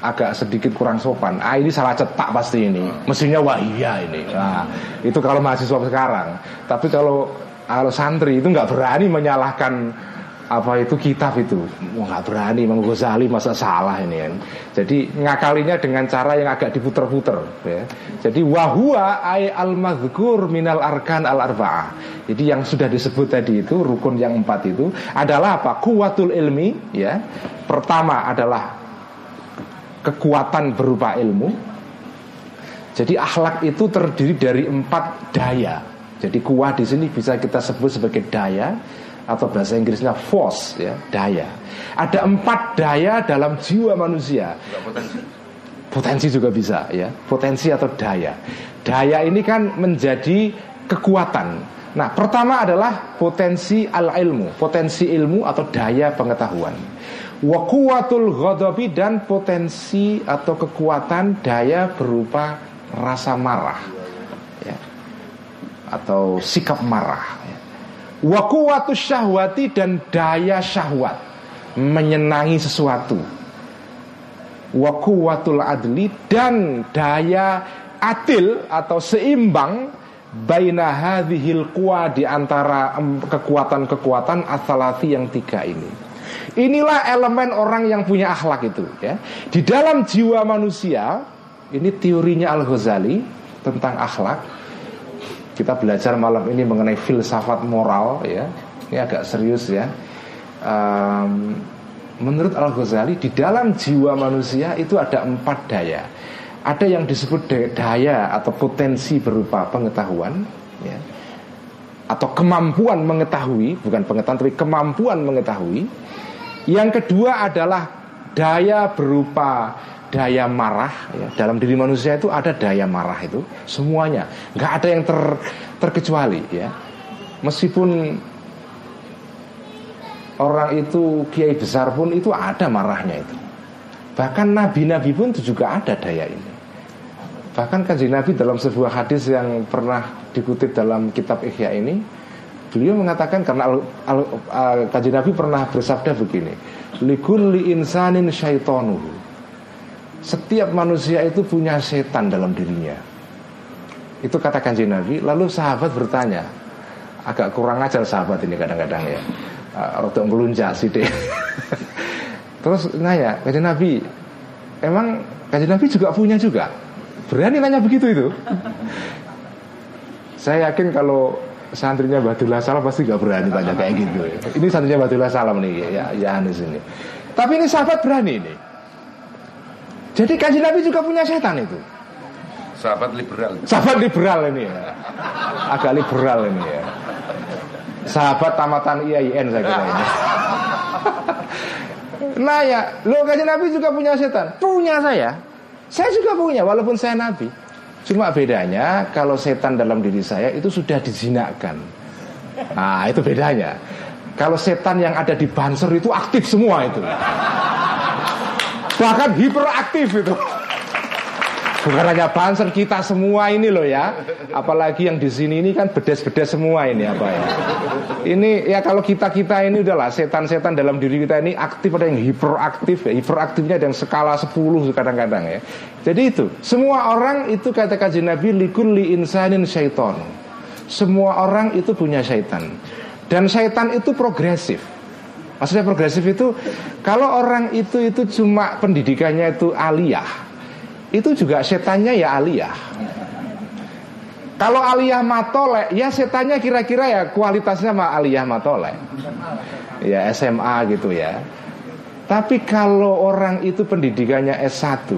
agak sedikit kurang sopan. Ah ini salah cetak pasti ini. Mestinya wah iya ini. Nah, itu kalau mahasiswa sekarang. Tapi kalau kalau santri itu nggak berani menyalahkan apa itu kitab itu? Nggak berani Imam masa salah ini kan? Jadi ngakalinya dengan cara yang agak diputer-puter ya. jadi wahua ay al mazkur minal arkan al arba'ah jadi yang sudah disebut tadi itu rukun yang empat itu adalah apa? Kuatul ilmi ya. Pertama adalah kekuatan berupa ilmu. Jadi akhlak itu terdiri dari empat daya. Jadi kuah di sini bisa kita sebut sebagai daya atau bahasa Inggrisnya force ya daya ada empat daya dalam jiwa manusia potensi. potensi juga bisa ya potensi atau daya daya ini kan menjadi kekuatan Nah, pertama adalah potensi al-ilmu, potensi ilmu atau daya pengetahuan. Wa quwwatul ghadabi dan potensi atau kekuatan daya berupa rasa marah. Ya. Atau sikap marah. Wa quwwatus syahwati dan daya syahwat menyenangi sesuatu. Wa quwwatul adli dan daya adil atau seimbang baina hadhil quwa di antara kekuatan-kekuatan asalati yang tiga ini. Inilah elemen orang yang punya akhlak itu ya. Di dalam jiwa manusia, ini teorinya Al-Ghazali tentang akhlak. Kita belajar malam ini mengenai filsafat moral ya. Ini agak serius ya. Um, menurut Al-Ghazali di dalam jiwa manusia itu ada empat daya ada yang disebut daya atau potensi berupa pengetahuan ya, atau kemampuan mengetahui bukan pengetahuan tapi kemampuan mengetahui yang kedua adalah daya berupa daya marah ya. dalam diri manusia itu ada daya marah itu semuanya. Nggak ada yang ter, terkecuali ya. Meskipun orang itu kiai besar pun itu ada marahnya itu. Bahkan nabi-nabi pun itu juga ada daya ini. Bahkan kaji Nabi dalam sebuah hadis yang pernah dikutip dalam kitab Ihya ini Beliau mengatakan karena al, al, al, Nabi pernah bersabda begini Likulli insanin syaitonuhu Setiap manusia itu punya setan dalam dirinya. Itu kata kanji Nabi. Lalu sahabat bertanya Agak kurang ajar sahabat ini kadang-kadang ya. Rotok melunjak sih deh Terus nanya kaji Nabi Emang kaji Nabi juga punya juga? Berani nanya begitu itu. Saya yakin kalau santrinya Badullah Salam pasti gak berani tanya kayak gitu ya. Ini santrinya Badullah Salam nih ya, ya Anis ini Tapi ini sahabat berani ini Jadi kaji Nabi juga punya setan itu Sahabat liberal Sahabat liberal ini ya Agak liberal ini ya Sahabat tamatan IAIN saya kira ini Nah ya Lo kaji Nabi juga punya setan Punya saya saya juga punya walaupun saya nabi. Cuma bedanya kalau setan dalam diri saya itu sudah dijinakkan. Nah, itu bedanya. Kalau setan yang ada di banser itu aktif semua itu. Bahkan hiperaktif itu. Bukan hanya banser kita semua ini loh ya. Apalagi yang di sini ini kan bedes-bedes semua ini apa ya. Ini ya kalau kita-kita ini udahlah setan-setan dalam diri kita ini aktif ada yang hiperaktif ya. Hiperaktifnya ada yang skala 10 kadang-kadang ya. Jadi itu, semua orang itu kata kaji Nabi likulli insanin syaiton. Semua orang itu punya syaitan. Dan syaitan itu progresif. Maksudnya progresif itu kalau orang itu itu cuma pendidikannya itu aliyah, itu juga setannya ya aliyah. Kalau aliyah matolek, ya setannya kira-kira ya kualitasnya mah aliyah matolek. Ya SMA gitu ya. Tapi kalau orang itu pendidikannya S1,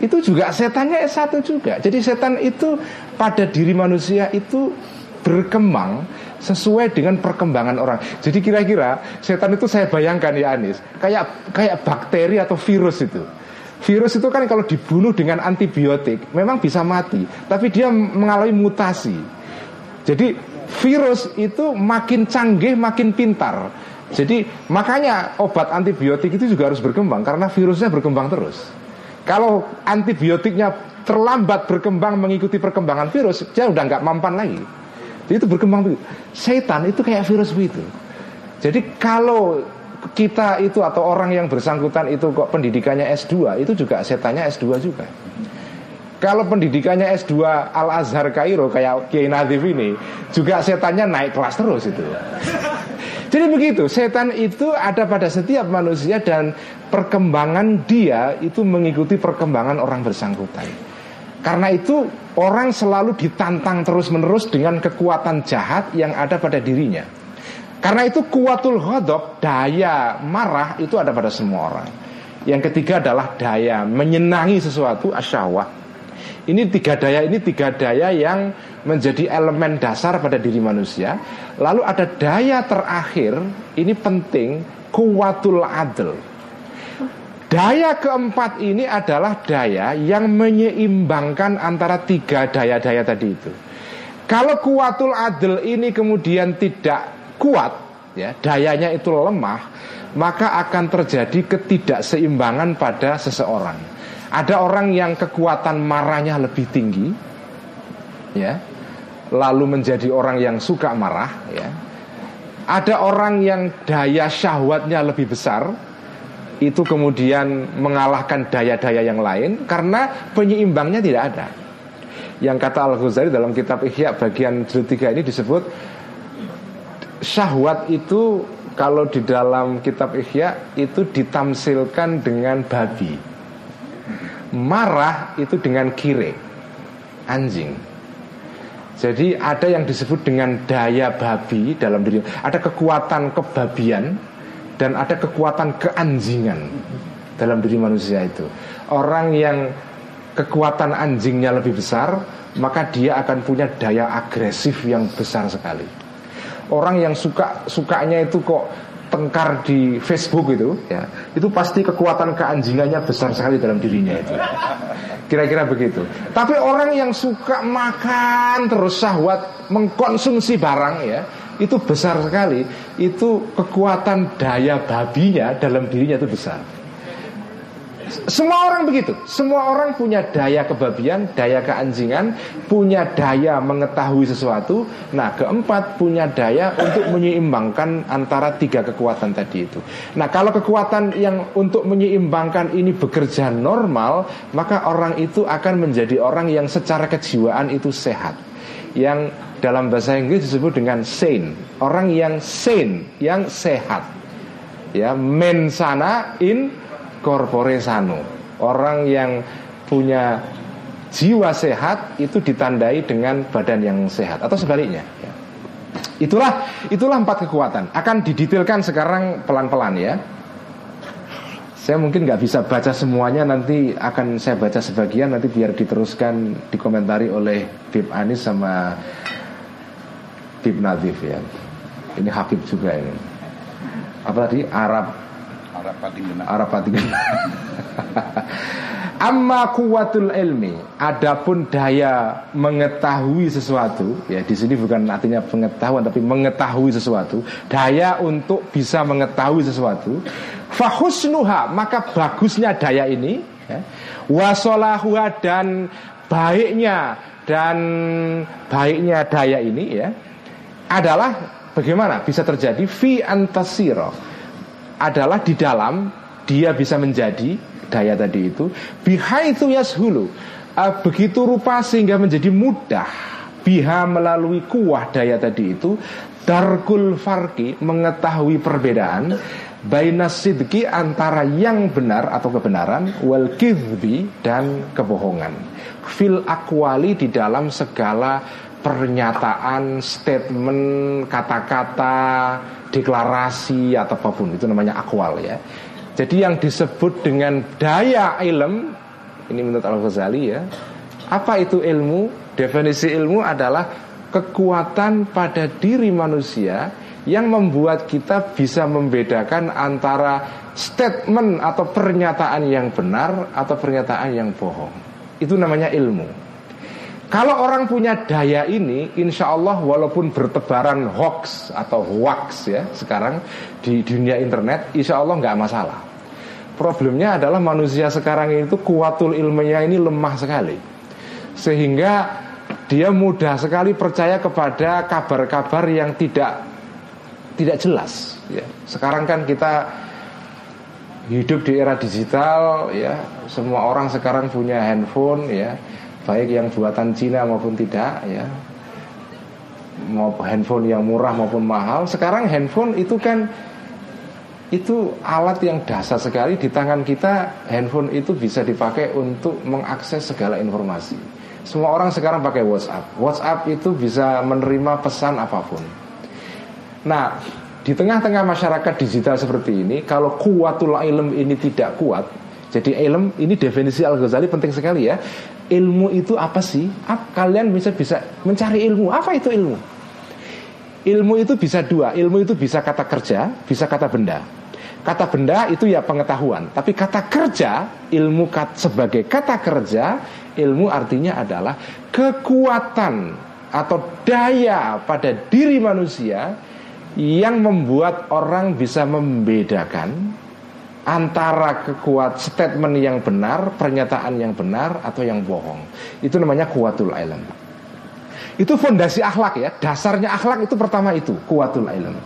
itu juga setannya S1 juga. Jadi setan itu pada diri manusia itu berkembang sesuai dengan perkembangan orang. Jadi kira-kira setan itu saya bayangkan ya Anis, kayak kayak bakteri atau virus itu. Virus itu kan kalau dibunuh dengan antibiotik memang bisa mati, tapi dia mengalami mutasi. Jadi virus itu makin canggih, makin pintar. Jadi makanya obat antibiotik itu juga harus berkembang karena virusnya berkembang terus. Kalau antibiotiknya terlambat berkembang mengikuti perkembangan virus, dia udah nggak mampan lagi. Jadi itu berkembang begitu. Setan itu kayak virus begitu. Jadi kalau kita itu atau orang yang bersangkutan itu kok pendidikannya S2 itu juga setannya S2 juga. Kalau pendidikannya S2 Al Azhar Kairo kayak Kiai Nadif ini juga setannya naik kelas terus itu. Jadi begitu, setan itu ada pada setiap manusia dan perkembangan dia itu mengikuti perkembangan orang bersangkutan. Karena itu orang selalu ditantang terus-menerus dengan kekuatan jahat yang ada pada dirinya. Karena itu kuatul hodok Daya marah itu ada pada semua orang. Yang ketiga adalah daya Menyenangi sesuatu asyawah Ini tiga daya ini tiga daya yang Menjadi elemen dasar pada diri manusia. Lalu ada daya terakhir Ini penting Kuatul adil Daya keempat ini adalah daya yang menyeimbangkan antara tiga daya-daya tadi itu Kalau kuatul adil ini kemudian tidak kuat, ya dayanya itu lemah, maka akan terjadi ketidakseimbangan pada seseorang. Ada orang yang kekuatan marahnya lebih tinggi, ya, lalu menjadi orang yang suka marah, ya. Ada orang yang daya syahwatnya lebih besar, itu kemudian mengalahkan daya-daya yang lain karena penyeimbangnya tidak ada. Yang kata Al Ghazali dalam kitab Ihya bagian jilid 3 ini disebut syahwat itu kalau di dalam kitab Ihya itu ditamsilkan dengan babi. Marah itu dengan kire, anjing. Jadi ada yang disebut dengan daya babi dalam diri. Ada kekuatan kebabian dan ada kekuatan keanjingan dalam diri manusia itu. Orang yang kekuatan anjingnya lebih besar, maka dia akan punya daya agresif yang besar sekali. Orang yang suka sukanya itu kok tengkar di Facebook itu ya itu pasti kekuatan keanjingannya besar sekali dalam dirinya itu kira-kira begitu tapi orang yang suka makan terus syahwat mengkonsumsi barang ya itu besar sekali itu kekuatan daya babinya dalam dirinya itu besar semua orang begitu. Semua orang punya daya kebabian, daya keanjingan, punya daya mengetahui sesuatu. Nah, keempat punya daya untuk menyeimbangkan antara tiga kekuatan tadi itu. Nah, kalau kekuatan yang untuk menyeimbangkan ini bekerja normal, maka orang itu akan menjadi orang yang secara kejiwaan itu sehat. Yang dalam bahasa Inggris disebut dengan sane. Orang yang sane, yang sehat. Ya, mensana in corpore sano. Orang yang punya jiwa sehat itu ditandai dengan badan yang sehat atau sebaliknya. Ya. Itulah itulah empat kekuatan. Akan didetailkan sekarang pelan-pelan ya. Saya mungkin nggak bisa baca semuanya nanti akan saya baca sebagian nanti biar diteruskan dikomentari oleh Bib Anis sama Bib Nadif ya. Ini Habib juga ini. Apa tadi Arab Arab Patingena. Arab Patingena. Amma kuwatul ilmi, adapun daya mengetahui sesuatu, ya di sini bukan artinya pengetahuan tapi mengetahui sesuatu, daya untuk bisa mengetahui sesuatu. Fahusnuha, maka bagusnya daya ini, ya, wasolahuha dan baiknya dan baiknya daya ini ya adalah bagaimana? Bisa terjadi fi antasiro. Adalah di dalam dia bisa menjadi daya tadi itu biha itu yashulu. Uh, begitu rupa sehingga menjadi mudah. Biha melalui kuah daya tadi itu darkul farki mengetahui perbedaan bainas sidki antara yang benar atau kebenaran wal kizbi dan kebohongan. Fil akwali di dalam segala pernyataan, statement, kata-kata, deklarasi atau apa pun itu namanya akwal ya. Jadi yang disebut dengan daya ilm ini menurut Al Ghazali ya. Apa itu ilmu? Definisi ilmu adalah kekuatan pada diri manusia yang membuat kita bisa membedakan antara statement atau pernyataan yang benar atau pernyataan yang bohong. Itu namanya ilmu. Kalau orang punya daya ini, insya Allah walaupun bertebaran hoax atau hoax ya sekarang di dunia internet, insya Allah nggak masalah. Problemnya adalah manusia sekarang itu kuatul ilmunya ini lemah sekali, sehingga dia mudah sekali percaya kepada kabar-kabar yang tidak tidak jelas. Ya. Sekarang kan kita hidup di era digital, ya semua orang sekarang punya handphone, ya baik yang buatan Cina maupun tidak ya. Mau handphone yang murah maupun mahal. Sekarang handphone itu kan itu alat yang dasar sekali di tangan kita. Handphone itu bisa dipakai untuk mengakses segala informasi. Semua orang sekarang pakai WhatsApp. WhatsApp itu bisa menerima pesan apa pun. Nah di tengah-tengah masyarakat digital seperti ini kalau kuatul ilm ini tidak kuat jadi ilm ini definisi Al Ghazali penting sekali ya ilmu itu apa sih? Kalian bisa bisa mencari ilmu. Apa itu ilmu? Ilmu itu bisa dua. Ilmu itu bisa kata kerja, bisa kata benda. Kata benda itu ya pengetahuan. Tapi kata kerja, ilmu kat, sebagai kata kerja, ilmu artinya adalah kekuatan atau daya pada diri manusia yang membuat orang bisa membedakan antara kekuat statement yang benar, pernyataan yang benar atau yang bohong. Itu namanya kuatul ilm. Itu fondasi akhlak ya. Dasarnya akhlak itu pertama itu kuatul ilm.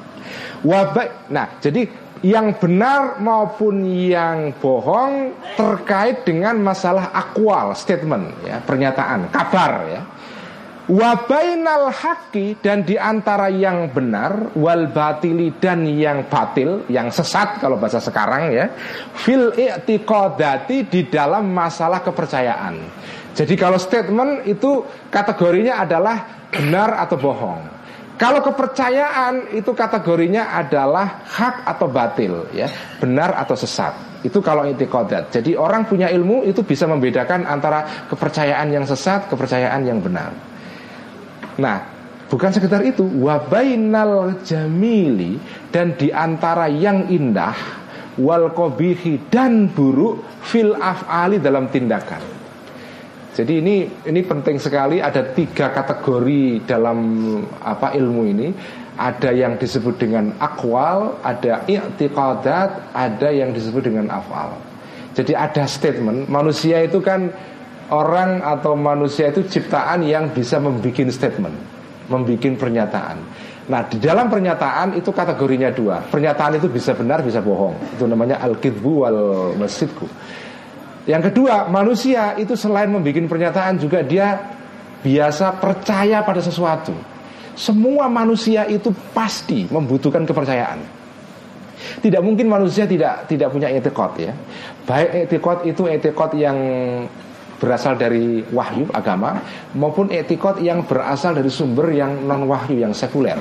Wabak. Nah, jadi yang benar maupun yang bohong terkait dengan masalah akwal, statement ya, pernyataan, kabar ya. Wabainal haki dan di antara yang benar wal batili dan yang batil yang sesat kalau bahasa sekarang ya fil i'tiqadati di dalam masalah kepercayaan. Jadi kalau statement itu kategorinya adalah benar atau bohong. Kalau kepercayaan itu kategorinya adalah hak atau batil ya, benar atau sesat. Itu kalau i'tiqadat. Jadi orang punya ilmu itu bisa membedakan antara kepercayaan yang sesat, kepercayaan yang benar. Nah, bukan sekedar itu, wabainal jamili dan di antara yang indah wal kobihi dan buruk fil afali dalam tindakan. Jadi ini ini penting sekali ada tiga kategori dalam apa ilmu ini. Ada yang disebut dengan akwal, ada i'tiqadat, ada yang disebut dengan afal. Jadi ada statement manusia itu kan orang atau manusia itu ciptaan yang bisa membuat statement, membuat pernyataan. Nah, di dalam pernyataan itu kategorinya dua. Pernyataan itu bisa benar, bisa bohong. Itu namanya al-kidbu wal masjidku. Yang kedua, manusia itu selain membuat pernyataan juga dia biasa percaya pada sesuatu. Semua manusia itu pasti membutuhkan kepercayaan. Tidak mungkin manusia tidak tidak punya etikot ya. Baik etikot itu etikot yang berasal dari wahyu agama maupun etikot yang berasal dari sumber yang non wahyu yang sekuler.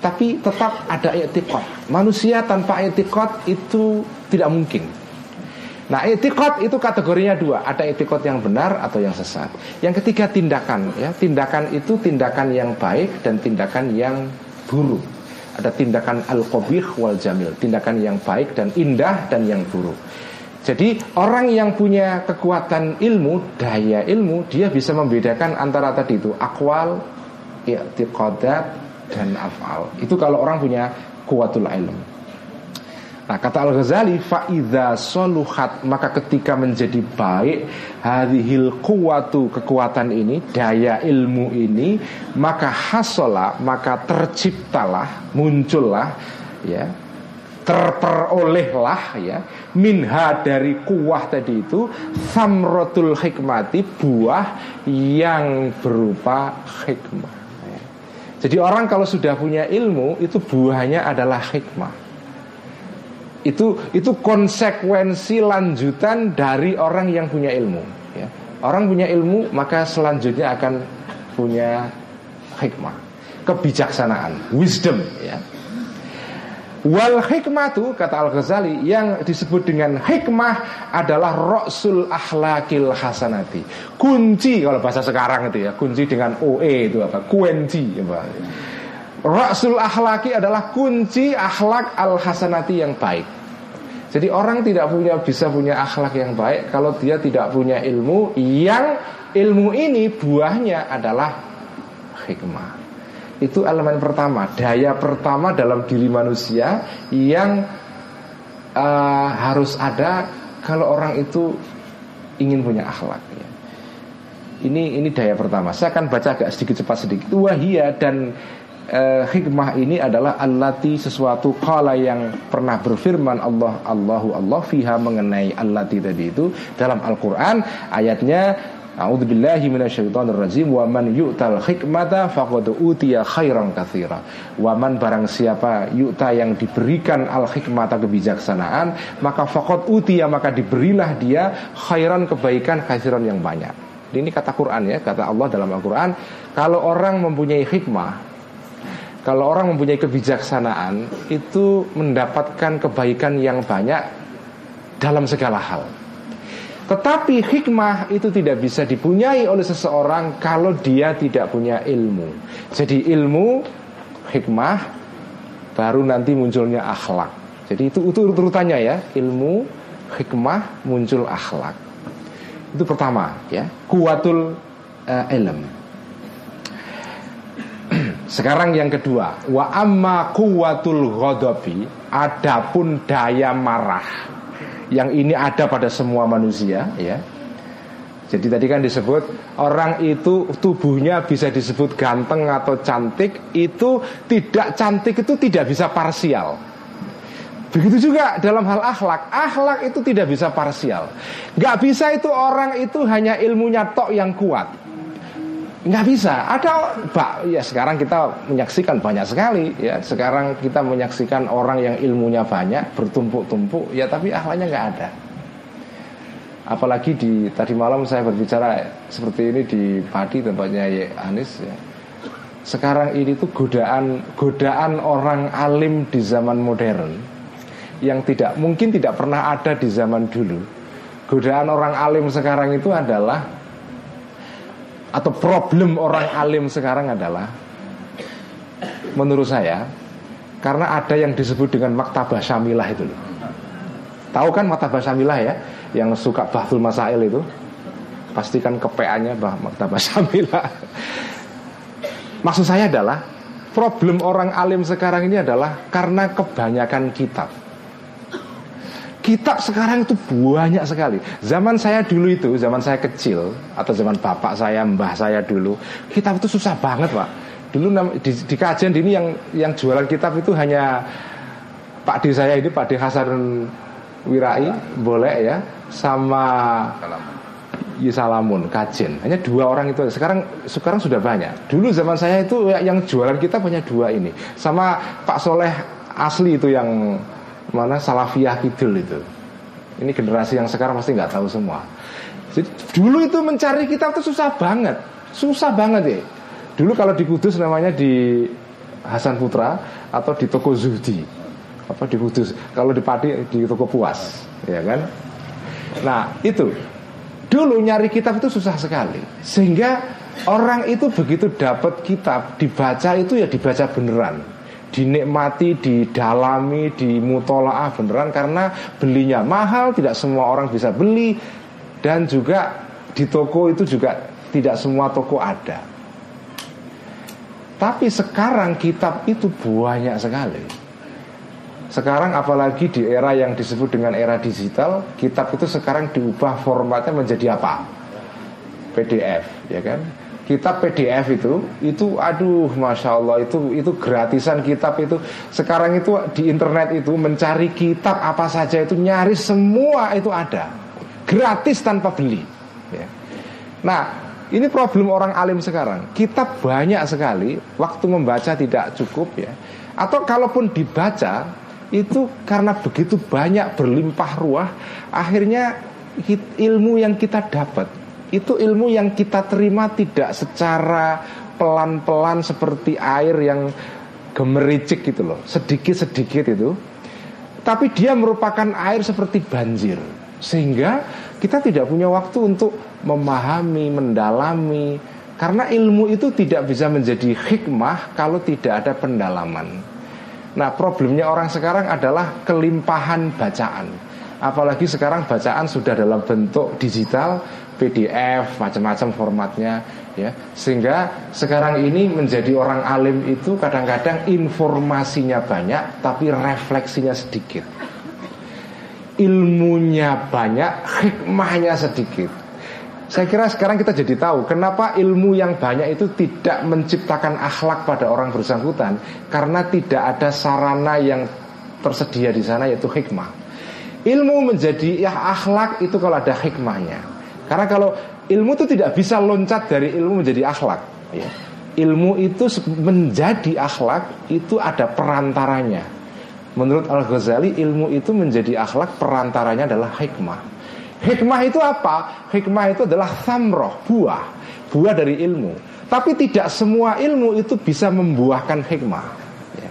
Tapi tetap ada etikot. Manusia tanpa etikot itu tidak mungkin. Nah etikot itu kategorinya dua Ada etikot yang benar atau yang sesat Yang ketiga tindakan ya Tindakan itu tindakan yang baik dan tindakan yang buruk Ada tindakan al-qobih wal jamil Tindakan yang baik dan indah dan yang buruk jadi orang yang punya kekuatan ilmu, daya ilmu, dia bisa membedakan antara tadi itu akwal, i'tiqadat dan afal. Itu kalau orang punya kuatul ilmu. Nah kata Al-Ghazali Fa'idha soluhat Maka ketika menjadi baik Hadihil kuwatu kekuatan ini Daya ilmu ini Maka hasola Maka terciptalah Muncullah ya terperolehlah ya minha dari kuah tadi itu samrotul hikmati buah yang berupa hikmah. Jadi orang kalau sudah punya ilmu itu buahnya adalah hikmah. Itu itu konsekuensi lanjutan dari orang yang punya ilmu ya. orang punya ilmu maka selanjutnya akan punya hikmah. Kebijaksanaan wisdom ya Wal hikmatu kata Al Ghazali yang disebut dengan hikmah adalah roksul akhlakil hasanati. Kunci kalau bahasa sekarang itu ya, kunci dengan OE itu apa? Kunci apa? Roksul akhlaki adalah kunci akhlak al hasanati yang baik. Jadi orang tidak punya bisa punya akhlak yang baik kalau dia tidak punya ilmu yang ilmu ini buahnya adalah hikmah. Itu elemen pertama, daya pertama dalam diri manusia yang uh, harus ada kalau orang itu ingin punya akhlak. Ya. Ini ini daya pertama. Saya akan baca agak sedikit cepat sedikit. Wahia dan uh, hikmah ini adalah allati sesuatu kala yang pernah berfirman Allah Allahu Allah fiha mengenai allati tadi itu dalam Al-Qur'an ayatnya A'udzubillahi minasyaitonirrajim wa man yu'tal khairan katsira. Wa man barang siapa yu'ta yang diberikan al hikmata kebijaksanaan, maka faqad utiya maka diberilah dia khairan kebaikan katsiran yang banyak. Ini kata Quran ya, kata Allah dalam Al-Qur'an, kalau orang mempunyai hikmah, kalau orang mempunyai kebijaksanaan itu mendapatkan kebaikan yang banyak dalam segala hal. Tetapi hikmah itu tidak bisa dipunyai oleh seseorang kalau dia tidak punya ilmu. Jadi ilmu, hikmah, baru nanti munculnya akhlak. Jadi itu, itu urutannya ya, ilmu, hikmah, muncul akhlak. Itu pertama ya, kuatul uh, ilm. Sekarang yang kedua, wa amma kuwatul ghadabi, adapun daya marah. Yang ini ada pada semua manusia, ya. Jadi tadi kan disebut orang itu tubuhnya bisa disebut ganteng atau cantik, itu tidak cantik itu tidak bisa parsial. Begitu juga dalam hal akhlak, akhlak itu tidak bisa parsial. Gak bisa itu orang itu hanya ilmunya tok yang kuat. Nggak bisa. Ada, Pak. Ya sekarang kita menyaksikan banyak sekali. Ya sekarang kita menyaksikan orang yang ilmunya banyak, bertumpuk-tumpuk. Ya tapi akhlaknya nggak ada. Apalagi di tadi malam saya berbicara seperti ini di Padi tempatnya Ye Anis. Ya. Sekarang ini tuh godaan godaan orang alim di zaman modern yang tidak mungkin tidak pernah ada di zaman dulu. Godaan orang alim sekarang itu adalah atau problem orang alim sekarang adalah menurut saya karena ada yang disebut dengan maktabah syamilah itu loh. Tahu kan maktabah syamilah ya yang suka bahtul masail itu? Pastikan kepeannya bah maktabah syamilah. Maksud saya adalah problem orang alim sekarang ini adalah karena kebanyakan kitab. Kitab sekarang itu banyak sekali. Zaman saya dulu itu, zaman saya kecil atau zaman bapak saya, mbah saya dulu, kitab itu susah banget, Pak. Dulu di, di kajian ini yang yang jualan kitab itu hanya Pak D saya ini Pak D Hasan Wirai, boleh ya, sama Yisalamun kajian. Hanya dua orang itu. Sekarang sekarang sudah banyak. Dulu zaman saya itu yang jualan kitab hanya dua ini. Sama Pak Soleh asli itu yang mana Salafiyah Kidul itu. Ini generasi yang sekarang pasti nggak tahu semua. Jadi dulu itu mencari kitab itu susah banget, susah banget ya. Dulu kalau di Kudus namanya di Hasan Putra atau di toko Zuhdi. Apa di Kudus? Kalau di Padi di toko Puas, ya kan? Nah, itu. Dulu nyari kitab itu susah sekali. Sehingga orang itu begitu dapat kitab dibaca itu ya dibaca beneran dinikmati, didalami, dimutolaah beneran karena belinya mahal, tidak semua orang bisa beli dan juga di toko itu juga tidak semua toko ada. Tapi sekarang kitab itu banyak sekali. Sekarang apalagi di era yang disebut dengan era digital, kitab itu sekarang diubah formatnya menjadi apa? PDF, ya kan? Kitab PDF itu itu aduh masya Allah itu itu gratisan kitab itu. Sekarang itu di internet itu mencari kitab apa saja itu nyaris semua itu ada. Gratis tanpa beli. Ya. nah ini problem orang alim sekarang. Kitab banyak sekali waktu membaca tidak cukup ya. Atau kalaupun dibaca itu karena begitu banyak berlimpah ruah akhirnya ilmu yang kita dapat itu ilmu yang kita terima tidak secara pelan-pelan seperti air yang gemericik gitu loh, sedikit-sedikit itu. Tapi dia merupakan air seperti banjir. Sehingga kita tidak punya waktu untuk memahami, mendalami karena ilmu itu tidak bisa menjadi hikmah kalau tidak ada pendalaman. Nah, problemnya orang sekarang adalah kelimpahan bacaan. Apalagi sekarang bacaan sudah dalam bentuk digital PDF macam-macam formatnya ya. Sehingga sekarang ini menjadi orang alim itu kadang-kadang informasinya banyak tapi refleksinya sedikit. Ilmunya banyak hikmahnya sedikit. Saya kira sekarang kita jadi tahu kenapa ilmu yang banyak itu tidak menciptakan akhlak pada orang bersangkutan karena tidak ada sarana yang tersedia di sana yaitu hikmah. Ilmu menjadi ya akhlak itu kalau ada hikmahnya karena kalau ilmu itu tidak bisa loncat dari ilmu menjadi akhlak. Ya. Ilmu itu menjadi akhlak itu ada perantaranya. Menurut Al Ghazali ilmu itu menjadi akhlak perantaranya adalah hikmah. Hikmah itu apa? Hikmah itu adalah samroh, buah, buah dari ilmu. Tapi tidak semua ilmu itu bisa membuahkan hikmah. Ya.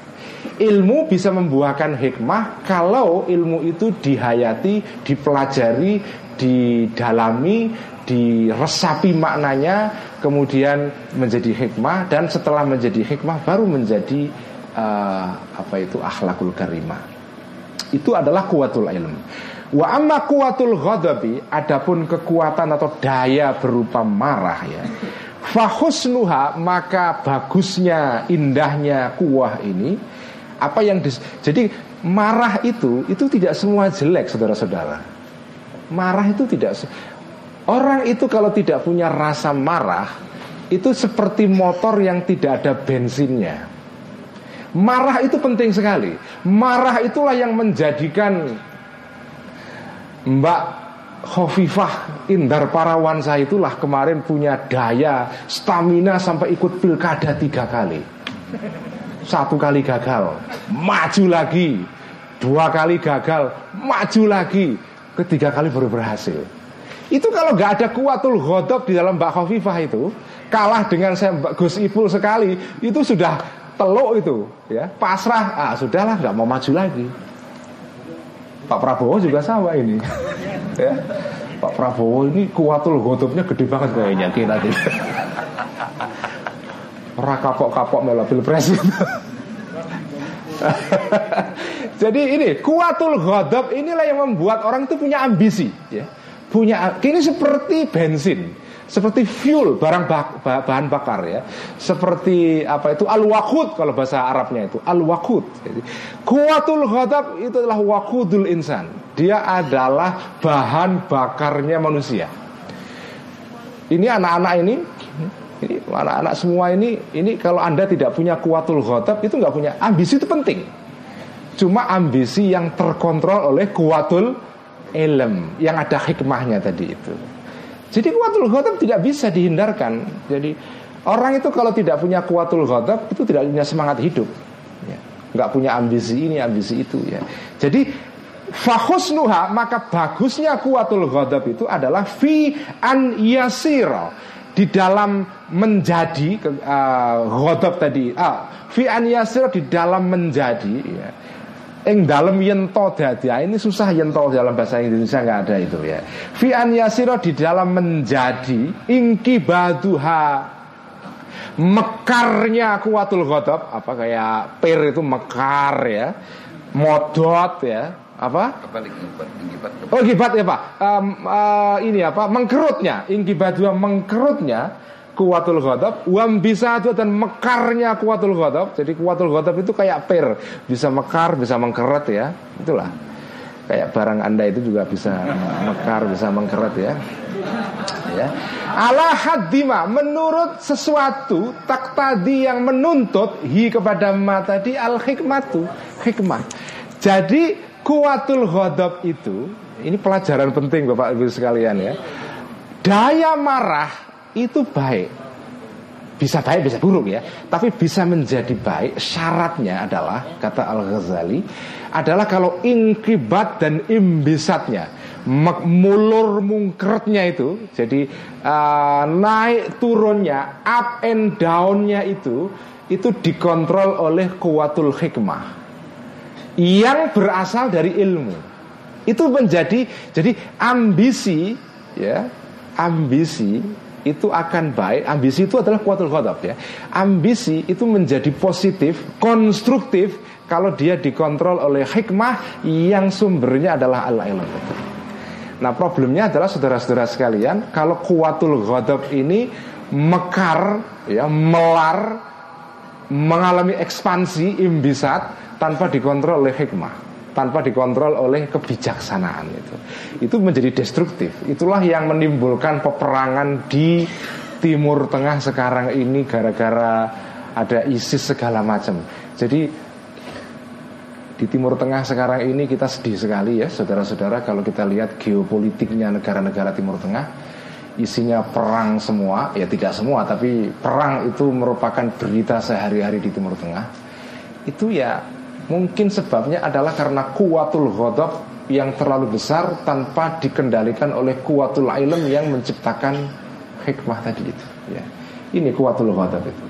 Ilmu bisa membuahkan hikmah kalau ilmu itu dihayati, dipelajari, didalami, diresapi maknanya, kemudian menjadi hikmah dan setelah menjadi hikmah baru menjadi uh, apa itu akhlakul karimah. Itu adalah kuatul ilm. Wa amma kuatul ghadabi adapun kekuatan atau daya berupa marah ya. Fahusnuha maka bagusnya, indahnya kuah ini apa yang dis, jadi marah itu itu tidak semua jelek saudara-saudara. Marah itu tidak orang itu kalau tidak punya rasa marah itu seperti motor yang tidak ada bensinnya. Marah itu penting sekali. Marah itulah yang menjadikan Mbak Khofifah Indar Parawansa itulah kemarin punya daya stamina sampai ikut pilkada tiga kali. Satu kali gagal, maju lagi. Dua kali gagal, maju lagi. Ketiga kali baru berhasil. Itu kalau nggak ada kuatul godok di dalam Mbak Khofifah itu, kalah dengan saya Mbak Gus Ipul sekali, itu sudah teluk itu, ya pasrah. Ah sudahlah, nggak mau maju lagi. Pak Prabowo juga sama ini, ya. Pak Prabowo ini kuatul godoknya gede banget kayaknya kita Ora kapok-kapok melo pilpres Jadi ini kuatul ghadab inilah yang membuat orang itu punya ambisi ya. Punya ini seperti bensin, seperti fuel barang bak, bahan bakar ya. Seperti apa itu al-waqud kalau bahasa Arabnya itu al-waqud. Kuatul ghadab itu adalah waqudul insan. Dia adalah bahan bakarnya manusia. Ini anak-anak ini ini anak-anak semua ini ini kalau anda tidak punya kuatul khotab itu nggak punya ambisi itu penting. Cuma ambisi yang terkontrol oleh kuatul ilm yang ada hikmahnya tadi itu. Jadi kuatul khotab tidak bisa dihindarkan. Jadi orang itu kalau tidak punya kuatul khotab itu tidak punya semangat hidup. Ya. Nggak punya ambisi ini ambisi itu ya. Jadi Fahusnuha maka bagusnya kuatul ghadab itu adalah fi an yasira di dalam menjadi uh, tadi. Ah fi an yasir di dalam menjadi ya. Ing dalam yento dadi. Ah, ini susah yento dalam bahasa Indonesia nggak ada itu ya. Fi an yasiro di dalam menjadi ingkibaduha mekarnya kuatul ghadab. Apa kayak per itu mekar ya. Modot ya apa? Oh gibat ya pak. Um, uh, ini apa? Mengkerutnya, ingkibat dua mengkerutnya kuatul ghadab wam bisa itu dan mekarnya kuatul ghadab. Jadi kuatul ghadab itu kayak per bisa mekar bisa mengkeret ya. Itulah. Kayak barang anda itu juga bisa mekar bisa mengkeret ya. Ya. Ala hadima menurut sesuatu tak tadi yang menuntut hi kepada ma tadi al hikmatu hikmah. Jadi Kuatul ghadab itu Ini pelajaran penting Bapak Ibu sekalian ya. Daya marah itu baik. Bisa baik bisa buruk ya. Tapi bisa menjadi baik Syaratnya adalah Kata Al-Ghazali Adalah kalau ingkibat dan imbisatnya Mulur mungkretnya itu Jadi uh, naik turunnya Up and downnya itu Itu dikontrol oleh kuatul hikmah yang berasal dari ilmu. Itu menjadi jadi ambisi ya, ambisi itu akan baik. Ambisi itu adalah kuatul khotob ya. Ambisi itu menjadi positif, konstruktif kalau dia dikontrol oleh hikmah yang sumbernya adalah Allah ilmu. Nah problemnya adalah saudara-saudara sekalian Kalau kuatul ghadab ini mekar ya melar mengalami ekspansi imbisat tanpa dikontrol oleh hikmah tanpa dikontrol oleh kebijaksanaan itu. Itu menjadi destruktif. Itulah yang menimbulkan peperangan di Timur Tengah sekarang ini gara-gara ada ISIS segala macam. Jadi di Timur Tengah sekarang ini kita sedih sekali ya saudara-saudara kalau kita lihat geopolitiknya negara-negara Timur Tengah. Isinya perang semua ya tidak semua tapi perang itu merupakan berita sehari-hari di Timur Tengah. Itu ya Mungkin sebabnya adalah karena kuatul ghadab yang terlalu besar tanpa dikendalikan oleh kuatul ilm yang menciptakan hikmah tadi itu. Ya. Ini kuatul ghadab itu.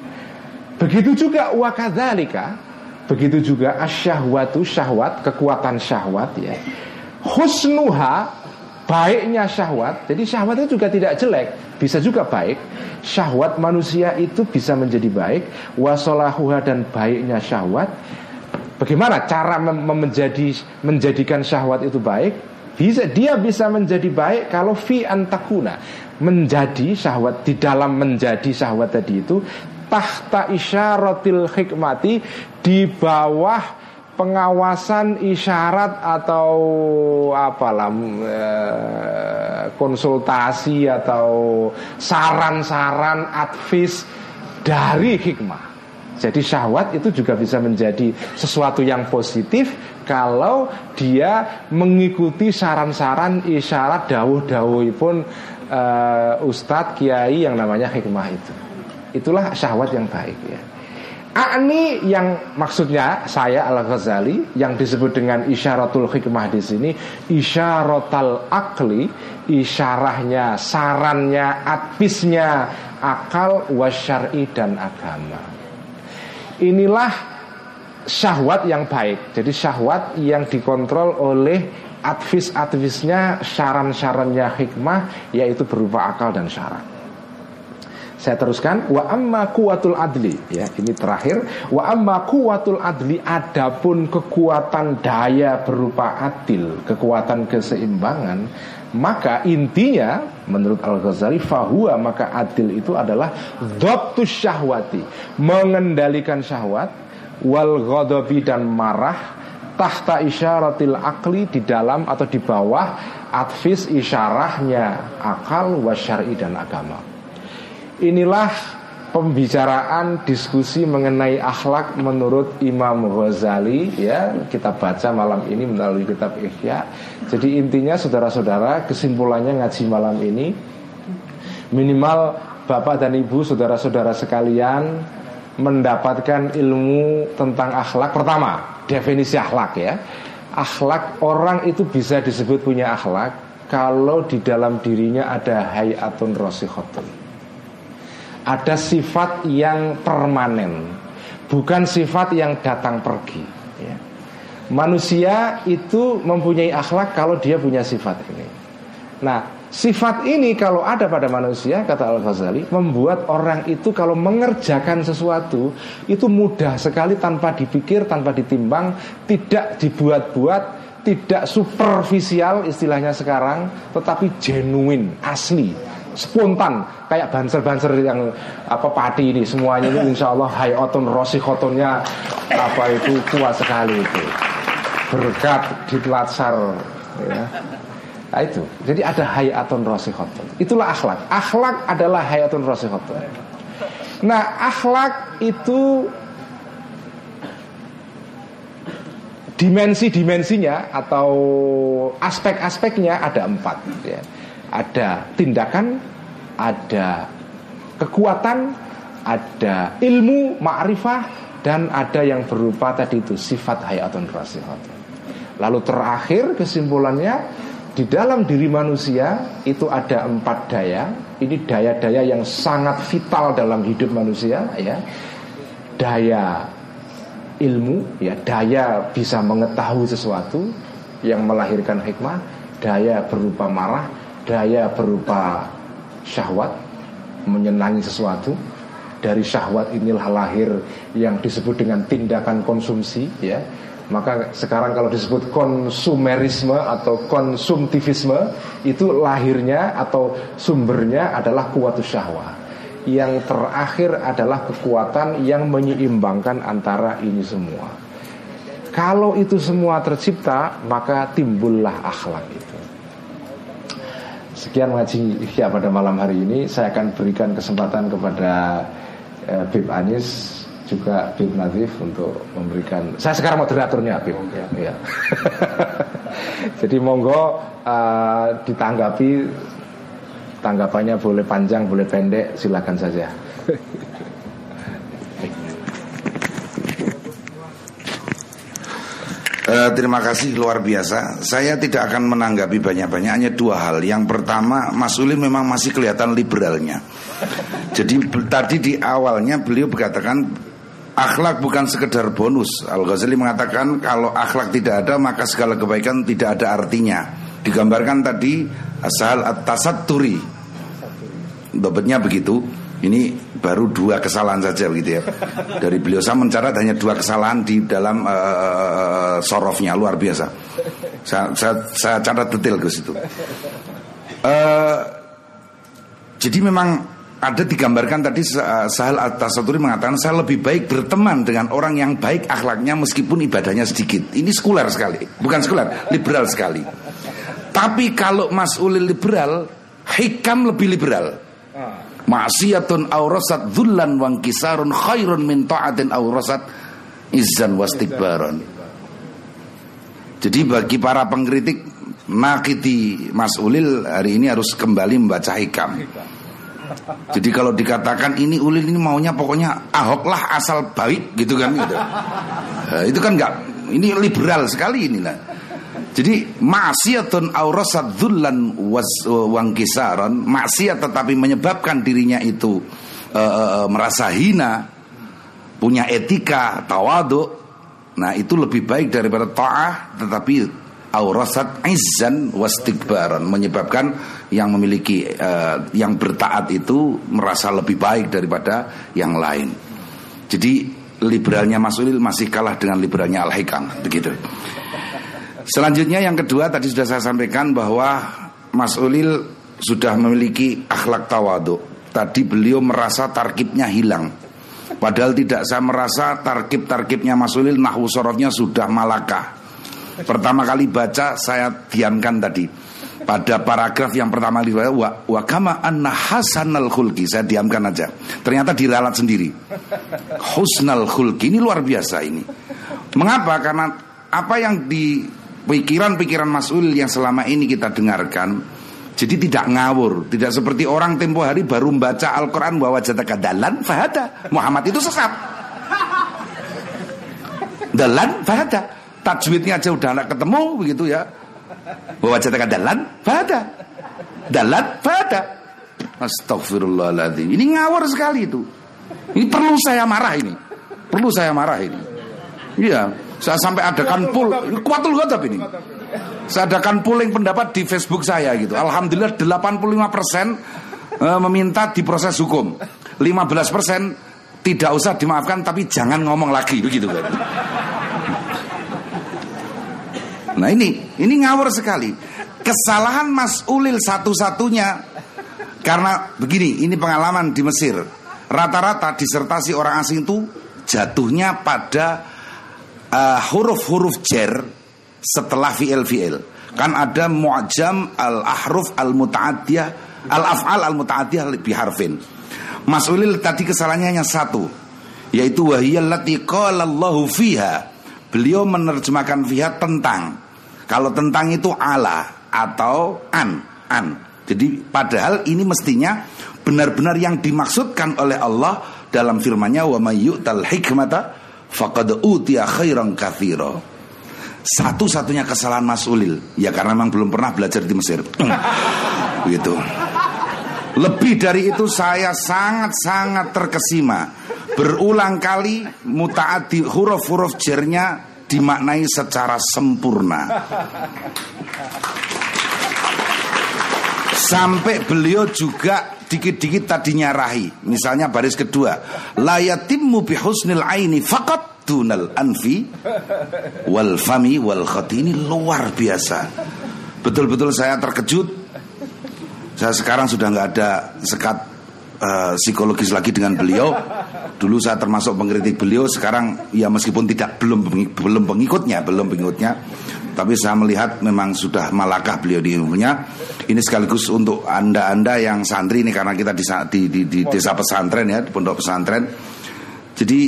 Begitu juga wakadzalika, begitu juga asyahwatu syahwat, kekuatan syahwat ya. Husnuha baiknya syahwat. Jadi syahwat itu juga tidak jelek, bisa juga baik. Syahwat manusia itu bisa menjadi baik, wasolahuha dan baiknya syahwat Bagaimana cara menjadi menjadikan syahwat itu baik? Bisa dia bisa menjadi baik kalau fi antakuna menjadi syahwat di dalam menjadi syahwat tadi itu tahta isyaratil hikmati di bawah pengawasan isyarat atau apalah eh, konsultasi atau saran-saran advis dari hikmah. Jadi syahwat itu juga bisa menjadi sesuatu yang positif kalau dia mengikuti saran-saran isyarat dawuh-dawuh pun uh, ustadz kiai yang namanya hikmah itu. Itulah syahwat yang baik ya. Akni yang maksudnya saya Al Ghazali yang disebut dengan isyaratul hikmah di sini isyaratul akli isyarahnya sarannya advisnya akal wasyari dan agama inilah syahwat yang baik. Jadi syahwat yang dikontrol oleh advis-advisnya saran-sarannya hikmah yaitu berupa akal dan syarat. Saya teruskan wa amma kuwatul adli. Ya ini terakhir. Wa amma kuwatul adli adapun kekuatan daya berupa adil, kekuatan keseimbangan maka intinya menurut Al-Ghazali fahuwa maka adil itu adalah dhabtus syahwati. Mengendalikan syahwat wal ghadabi dan marah tahta isyaratil akli di dalam atau di bawah advis isyarahnya akal wasyari dan agama. Inilah pembicaraan diskusi mengenai akhlak menurut Imam Ghazali ya kita baca malam ini melalui kitab Ihya. Jadi intinya saudara-saudara kesimpulannya ngaji malam ini minimal Bapak dan Ibu saudara-saudara sekalian mendapatkan ilmu tentang akhlak. Pertama definisi akhlak ya. Akhlak orang itu bisa disebut punya akhlak kalau di dalam dirinya ada hayatun rosikhotun ada sifat yang permanen, bukan sifat yang datang pergi. Ya. Manusia itu mempunyai akhlak kalau dia punya sifat ini. Nah, sifat ini kalau ada pada manusia, kata Al Ghazali, membuat orang itu kalau mengerjakan sesuatu itu mudah sekali tanpa dipikir, tanpa ditimbang, tidak dibuat-buat, tidak superficial istilahnya sekarang, tetapi genuine, asli spontan kayak banser-banser yang apa padi ini semuanya ini insya Allah hayotun rosikotonnya apa itu kuat sekali itu. Berkat ditlatsar ya. Nah itu. Jadi ada hayatun rosikoton Itulah akhlak. Akhlak adalah hayatun rosikoton Nah akhlak itu Dimensi-dimensinya Atau aspek-aspeknya ada empat ya ada tindakan, ada kekuatan, ada ilmu, ma'rifah dan ada yang berupa tadi itu sifat hayatun rasihatun. Lalu terakhir kesimpulannya di dalam diri manusia itu ada empat daya. Ini daya-daya yang sangat vital dalam hidup manusia ya. Daya ilmu ya, daya bisa mengetahui sesuatu yang melahirkan hikmah, daya berupa marah, daya berupa syahwat menyenangi sesuatu. Dari syahwat inilah lahir yang disebut dengan tindakan konsumsi ya. Maka sekarang kalau disebut konsumerisme atau konsumtivisme itu lahirnya atau sumbernya adalah kuatus syahwat. Yang terakhir adalah kekuatan yang menyeimbangkan antara ini semua. Kalau itu semua tercipta maka timbullah akhlak itu Sekian ngaji ikhya pada malam hari ini. Saya akan berikan kesempatan kepada eh, Bib Anis juga Bib Nadif untuk memberikan Saya sekarang moderatornya Bib. Ya, ya. Jadi monggo uh, ditanggapi. Tanggapannya boleh panjang, boleh pendek Silakan saja Uh, terima kasih luar biasa. Saya tidak akan menanggapi banyak-banyak hanya dua hal. Yang pertama, Mas Uli memang masih kelihatan liberalnya. Jadi tadi di awalnya beliau berkatakan akhlak bukan sekedar bonus. Al Ghazali mengatakan kalau akhlak tidak ada maka segala kebaikan tidak ada artinya. Digambarkan tadi asal at-tasatturi. Babetnya begitu. Ini baru dua kesalahan saja begitu ya. Dari beliau saya mencatat hanya dua kesalahan di dalam uh, sorofnya luar biasa. Saya, saya, saya catat detail ke situ. Uh, Jadi memang ada digambarkan tadi Sahal At-Tasaturi mengatakan saya lebih baik berteman dengan orang yang baik akhlaknya meskipun ibadahnya sedikit. Ini sekuler sekali, bukan sekuler, liberal sekali. Tapi kalau Mas Ulil liberal, hikam lebih liberal. Maksiatun aurasat dhullan wang kisarun khairun min ta'atin aurasat izan wastikbaron. Jadi bagi para pengkritik Nakiti Mas Ulil hari ini harus kembali membaca hikam. Jadi kalau dikatakan ini Ulil ini maunya pokoknya Ahok lah asal baik gitu kan gitu. Nah, itu kan enggak ini liberal sekali ini lah. Jadi maksiatun aurasat dzullan wangkisaron maksiat tetapi menyebabkan dirinya itu uh, uh, merasa hina, punya etika, tawadu. Nah, itu lebih baik daripada ta'ah tetapi aurasat izan wastikbaran menyebabkan yang memiliki uh, yang bertaat itu merasa lebih baik daripada yang lain. Jadi liberalnya Mas Ulil masih kalah dengan liberalnya Al Hikam begitu. Selanjutnya yang kedua tadi sudah saya sampaikan bahwa Mas Ulil sudah memiliki akhlak tawadu. Tadi beliau merasa tarkibnya hilang. Padahal tidak saya merasa tarkib-tarkibnya Mas Ulil nahwu sudah malakah Pertama kali baca saya diamkan tadi. Pada paragraf yang pertama kali wa, wa kama anna hasanal khulki saya diamkan aja. Ternyata diralat sendiri. Husnal khulki ini luar biasa ini. Mengapa? Karena apa yang di pikiran-pikiran Mas'ul yang selama ini kita dengarkan jadi tidak ngawur. Tidak seperti orang tempo hari baru membaca Al-Quran bahwa jataka dalan fahada. Muhammad itu sesat. Dalan fahada. Tajwidnya aja udah anak ketemu begitu ya. Bahwa katakan dalan pada dalan pada Astagfirullahaladzim Ini ngawur sekali itu. Ini perlu saya marah ini. Perlu saya marah ini. Iya Saya sampai adakan pool. Kuatul. Ghadab ini. Saya adakan polling pendapat di Facebook saya gitu. Alhamdulillah 85% eh, meminta diproses hukum. 15% tidak usah dimaafkan tapi jangan ngomong lagi begitu kan Nah ini, ini ngawur sekali. Kesalahan Mas Ulil satu-satunya karena begini, ini pengalaman di Mesir. Rata-rata disertasi orang asing itu jatuhnya pada uh, huruf-huruf jer setelah fi'il fi'il. Kan ada mu'jam al-ahruf al-muta'adiyah al-af'al al-muta'adiyah biharfin. Mas Ulil tadi kesalahannya hanya satu, yaitu wahiyallati qala Allahu fiha. Beliau menerjemahkan fiha tentang kalau tentang itu ala atau an, an. Jadi padahal ini mestinya benar-benar yang dimaksudkan oleh Allah dalam firman-Nya wa may yu'tal hikmata faqad utiya khairan katsira. Satu-satunya kesalahan Mas Ulil ya karena memang belum pernah belajar di Mesir. Begitu. Lebih dari itu saya sangat-sangat terkesima. Berulang kali mutaati huruf-huruf jernya dimaknai secara sempurna. Sampai beliau juga dikit-dikit tadi nyarahi. Misalnya baris kedua, layatimmu bihusnil aini fakat dunal anfi wal fami wal ini luar biasa. Betul-betul saya terkejut. Saya sekarang sudah nggak ada sekat uh, psikologis lagi dengan beliau. Dulu saya termasuk pengkritik beliau, sekarang ya meskipun tidak belum belum pengikutnya, belum pengikutnya, tapi saya melihat memang sudah malakah beliau di ilmunya. Ini sekaligus untuk anda-anda yang santri ini karena kita di, di, di, di desa pesantren ya, di pondok pesantren. Jadi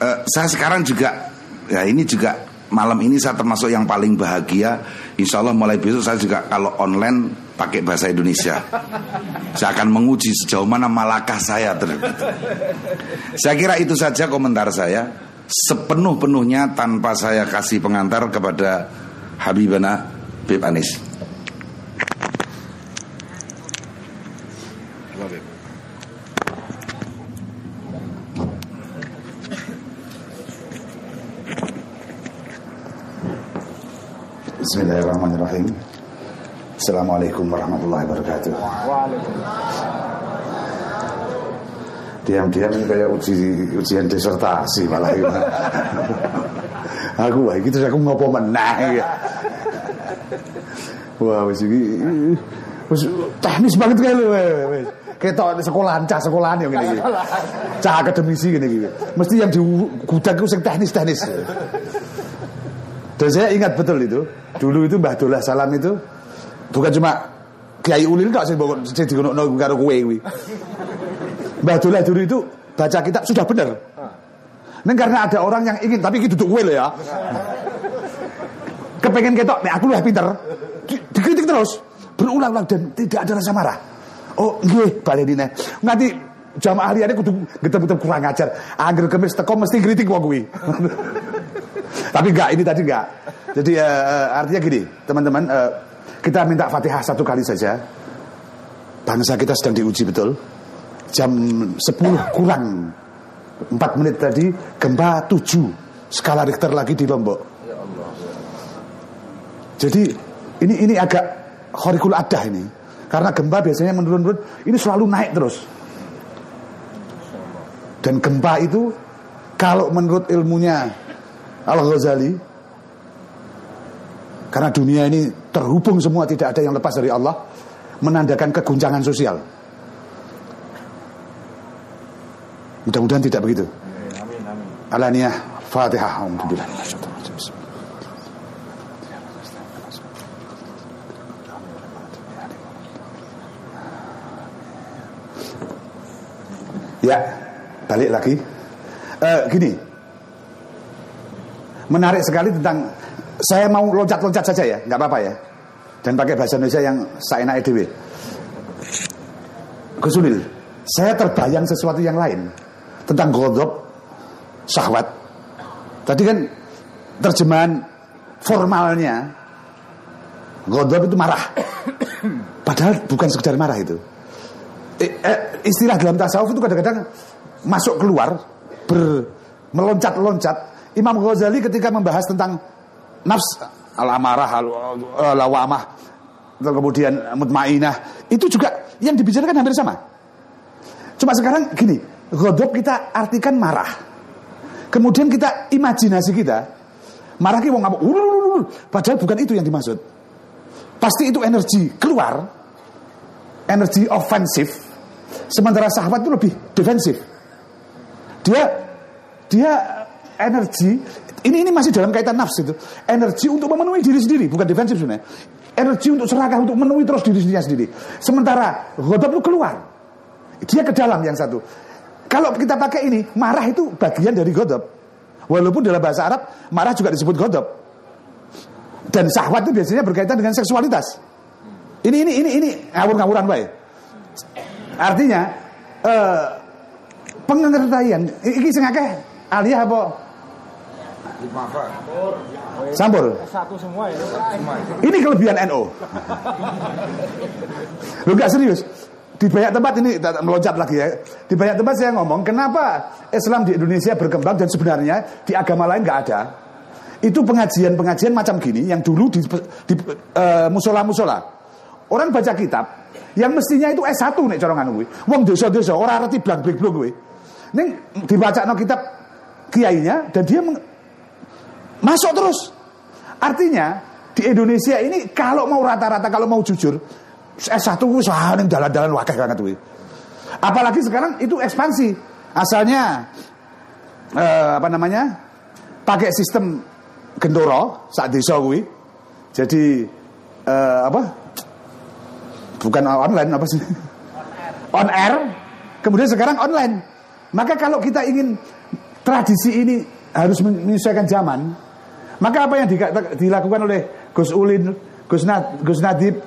uh, saya sekarang juga ya ini juga malam ini saya termasuk yang paling bahagia. Insya Allah mulai besok saya juga kalau online pakai bahasa Indonesia. Saya akan menguji sejauh mana malakah saya terhadap Saya kira itu saja komentar saya. Sepenuh-penuhnya tanpa saya kasih pengantar kepada Habibana Bib Anis. Bismillahirrahmanirrahim. Assalamualaikum warahmatullahi wabarakatuh. Diam-diam ini kayak uji ujian disertasi malah. aku wah gitu aku ngopo menang ya. Wah wis iki wis teknis banget kali wis. ketok sekolahan cah sekolahan yang ngene iki. Cah akademisi ngene iki. Mesti yang di gudang ku sing teknis-teknis. Dan saya ingat betul itu. Dulu itu Mbah Dolah Salam itu bukan cuma Kiai Ulil tok sing sing digonokno karo kowe kuwi. Mbah Dolah dulu itu baca kitab sudah benar. Neng karena ada orang yang ingin tapi iki duduk ya. Kepengen ketok nek aku lebih pinter. Di- Dikritik terus berulang-ulang dan tidak ada rasa marah. Oh, nggih, balenine. Nanti jamaah liyane kudu getem-getem kurang ajar. Angger kemis teko mesti kritik wong kuwi. Tapi enggak, ini tadi enggak. Jadi eh, artinya gini, teman-teman, eh, kita minta Fatihah satu kali saja. Bangsa kita sedang diuji betul. Jam 10 kurang 4 menit tadi gempa 7 skala Richter lagi di Lombok. Jadi ini ini agak horikul adah ini. Karena gempa biasanya menurun-menurun, ini selalu naik terus. Dan gempa itu kalau menurut ilmunya Al-Ghazali karena dunia ini terhubung semua tidak ada yang lepas dari Allah menandakan keguncangan sosial. Mudah-mudahan tidak begitu. Alaniyah Fatihah. Alhamdulillah. Ya, balik lagi. Eh, gini, menarik sekali tentang saya mau loncat-loncat saja ya, nggak apa-apa ya. Dan pakai bahasa Indonesia yang saya enak edw. Gus Ulil, saya terbayang sesuatu yang lain tentang godop syahwat. Tadi kan terjemahan formalnya godop itu marah. Padahal bukan sekedar marah itu. Eh, eh, istilah dalam tasawuf itu kadang-kadang masuk keluar ber meloncat-loncat. Imam Ghazali ketika membahas tentang nafs al-amarah al-lawamah kemudian mutmainah itu juga yang dibicarakan hampir sama. Cuma sekarang gini, godop kita artikan marah. Kemudian kita imajinasi kita marah ki wong. Padahal bukan itu yang dimaksud. Pasti itu energi keluar, energi ofensif. Sementara sahabat itu lebih defensif. Dia dia energi ini ini masih dalam kaitan nafsu itu. Energi untuk memenuhi diri sendiri, bukan defensif sebenarnya. Energi untuk serakah untuk memenuhi terus diri sendiri. Sementara ghadab itu keluar. Dia ke dalam yang satu. Kalau kita pakai ini, marah itu bagian dari ghadab. Walaupun dalam bahasa Arab marah juga disebut ghadab. Dan syahwat itu biasanya berkaitan dengan seksualitas. Ini ini ini ini ngawur-ngawuran baik. Artinya eh pengertian iki sing akeh aliyah apa Sampur. Satu semua ya. Ini kelebihan NO. Lu gak serius. Di banyak tempat ini meloncat lagi ya. Di banyak tempat saya ngomong, kenapa Islam di Indonesia berkembang dan sebenarnya di agama lain nggak ada. Itu pengajian-pengajian macam gini yang dulu di, di eh, musola-musola. Orang baca kitab yang mestinya itu S1 nih corongan gue. Wong desa-desa orang arti blang-blang gue. Ning dibaca no kitab kiainya dan dia masuk terus. Artinya di Indonesia ini kalau mau rata-rata kalau mau jujur S1 wis wah ning dalan-dalan wakeh banget kuwi. Apalagi sekarang itu ekspansi. Asalnya eh, apa namanya? pakai sistem gendoro saat desa kuwi. Jadi eh, apa? Bukan online apa sih? On air. Kemudian sekarang online. Maka kalau kita ingin tradisi ini harus menyesuaikan zaman, maka apa yang di- dilakukan oleh Gus Ulin, Gus, Nad, Gus Nadib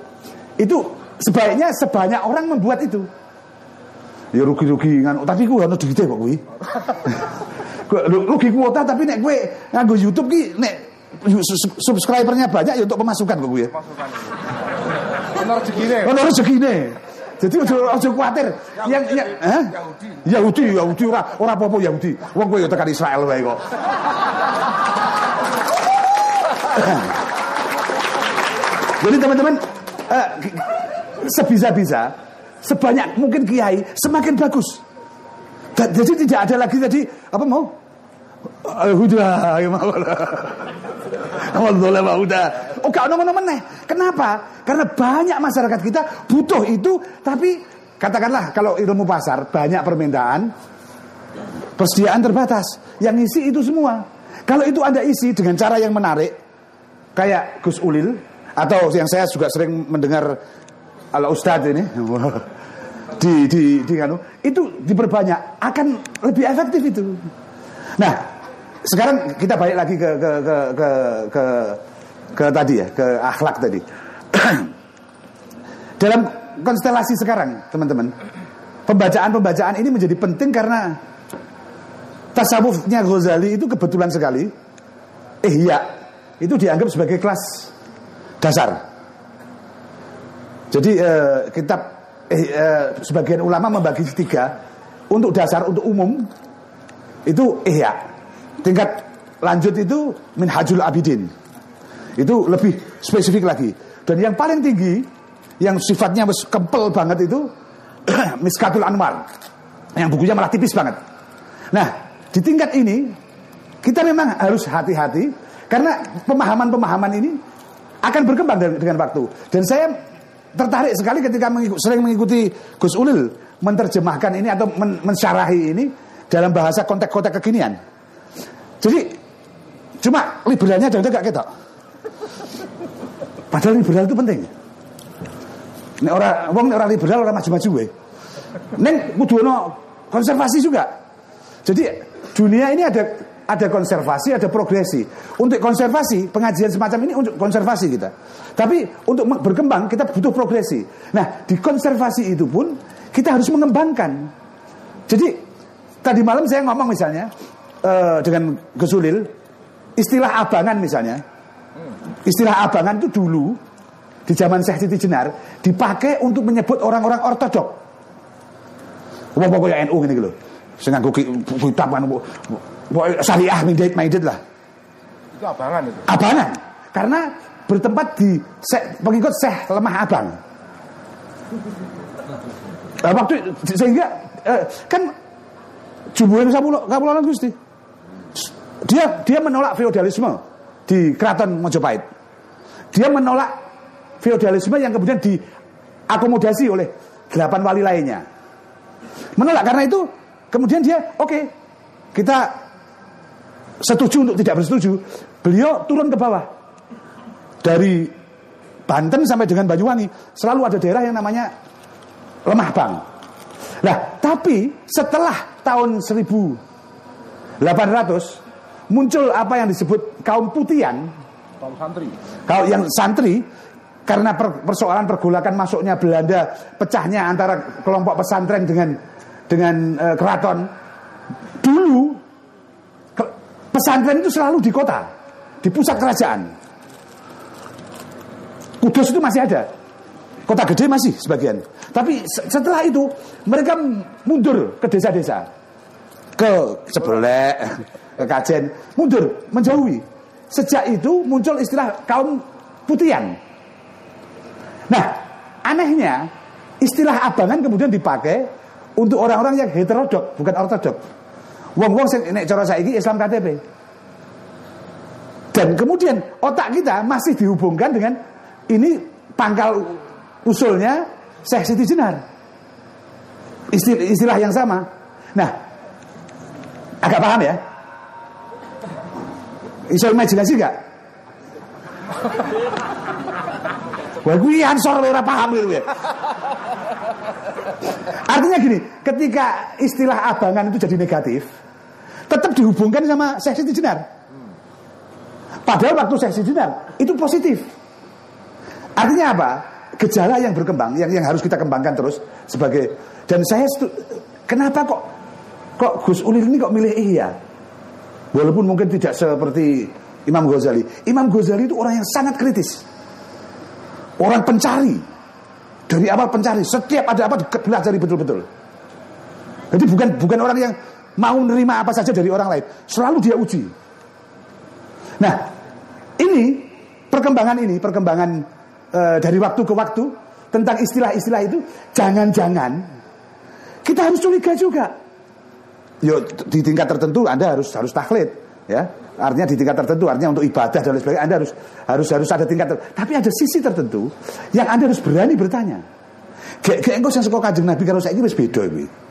itu sebaiknya sebanyak orang membuat itu. Ya rugi-rugi kan, tapi ku ono duite kok kuwi. Lu- rugi kuota tapi nek gue nganggo YouTube ki nek su- subscribernya banyak ya untuk pemasukan kok gue. Ono rezekine. Ono rezekine. Jadi ojo ojo kuatir. Yang yang Hah? Yahudi, Yahudi ora ora apa-apa Yahudi. Wong kowe ya tekan Israel wae kok. Jadi teman-teman eh, sebisa-bisa sebanyak mungkin kiai semakin bagus. Dan, jadi tidak ada lagi tadi apa mau? Huda, ya udah. Oh nama meneh. Kenapa? Karena banyak masyarakat kita butuh itu, tapi katakanlah kalau ilmu pasar banyak permintaan, persediaan terbatas. Yang isi itu semua. Kalau itu Anda isi dengan cara yang menarik, kayak Gus Ulil atau yang saya juga sering mendengar ala Ustadz ini di di di anu, itu diperbanyak akan lebih efektif itu. Nah, sekarang kita balik lagi ke ke ke ke ke, ke tadi ya, ke akhlak tadi. Dalam konstelasi sekarang, teman-teman, pembacaan-pembacaan ini menjadi penting karena tasawufnya Ghazali itu kebetulan sekali eh iya itu dianggap sebagai kelas dasar. Jadi eh, kitab eh, eh, sebagian ulama membagi tiga untuk dasar untuk umum itu ihya. Tingkat lanjut itu minhajul abidin. Itu lebih spesifik lagi. Dan yang paling tinggi yang sifatnya kempel banget itu Miskatul Anwar. Yang bukunya malah tipis banget. Nah, di tingkat ini kita memang harus hati-hati karena pemahaman-pemahaman ini akan berkembang dengan, dengan waktu. Dan saya tertarik sekali ketika mengikuti, sering mengikuti Gus Ulil menerjemahkan ini atau men, mensyarahi ini dalam bahasa konteks-konteks kekinian. Jadi cuma liberalnya ada gak kita. Padahal liberal itu penting. Nek orang wong nek ora liberal ora maju-maju we. Neng kudu konservasi juga. Jadi dunia ini ada ada konservasi, ada progresi. Untuk konservasi, pengajian semacam ini untuk konservasi kita. Tapi untuk berkembang kita butuh progresi. Nah, di konservasi itu pun kita harus mengembangkan. Jadi tadi malam saya ngomong misalnya uh, dengan Gesulil istilah abangan misalnya. Istilah abangan itu dulu di zaman Syekh Siti Jenar dipakai untuk menyebut orang-orang ortodok. Wong pokoknya NU ini gitu. Sing nganggo kitab syariah mindit mindit lah. Itu abangan itu. Abangan. Karena bertempat di se, pengikut Syekh Lemah Abang. Nah, waktu sehingga eh, kan Jumbuhan Kapulanan Gusti. Dia dia menolak feodalisme di Keraton Mojopahit. Dia menolak feodalisme yang kemudian diakomodasi oleh delapan wali lainnya. Menolak karena itu kemudian dia oke okay, kita setuju untuk tidak bersetuju. Beliau turun ke bawah dari Banten sampai dengan Banyuwangi selalu ada daerah yang namanya lemah bang. Nah, tapi setelah tahun 1800 muncul apa yang disebut kaum putian, kaum santri. Kalau yang santri karena persoalan pergolakan masuknya Belanda, pecahnya antara kelompok pesantren dengan dengan e, keraton. Dulu pesantren itu selalu di kota, di pusat kerajaan. Kudus itu masih ada. Kota gede masih sebagian. Tapi setelah itu mereka mundur ke desa-desa. Ke Sebelek, ke Kajen, mundur, menjauhi. Sejak itu muncul istilah kaum putian. Nah, anehnya istilah abangan kemudian dipakai untuk orang-orang yang heterodok, bukan ortodok. Wong-wong sing nek cara saiki Islam KTP. Dan kemudian otak kita masih dihubungkan dengan ini pangkal usulnya Syekh Siti Jenar. Istilah, yang sama. Nah, agak paham ya? Iso imajinasi gak? Wah, gue ansor ora paham gitu ya. Artinya gini, ketika istilah abangan itu jadi negatif, tetap dihubungkan sama Syekh Siti Jenar. Padahal waktu Syekh Siti Jenar itu positif. Artinya apa? Gejala yang berkembang, yang yang harus kita kembangkan terus sebagai dan saya kenapa kok kok Gus Ulil ini kok milih iya? Walaupun mungkin tidak seperti Imam Ghazali. Imam Ghazali itu orang yang sangat kritis. Orang pencari. Dari awal pencari, setiap ada apa belajar betul-betul. Jadi bukan bukan orang yang mau menerima apa saja dari orang lain, selalu dia uji. Nah, ini perkembangan ini, perkembangan e, dari waktu ke waktu tentang istilah-istilah itu, jangan-jangan kita harus curiga juga. Yo di tingkat tertentu Anda harus harus taklid, ya. Artinya di tingkat tertentu, artinya untuk ibadah dan lain sebagainya Anda harus harus harus ada tingkat tertentu. Tapi ada sisi tertentu yang Anda harus berani bertanya. Gek engko sing saka Kanjeng Nabi karo saiki wis beda kuwi.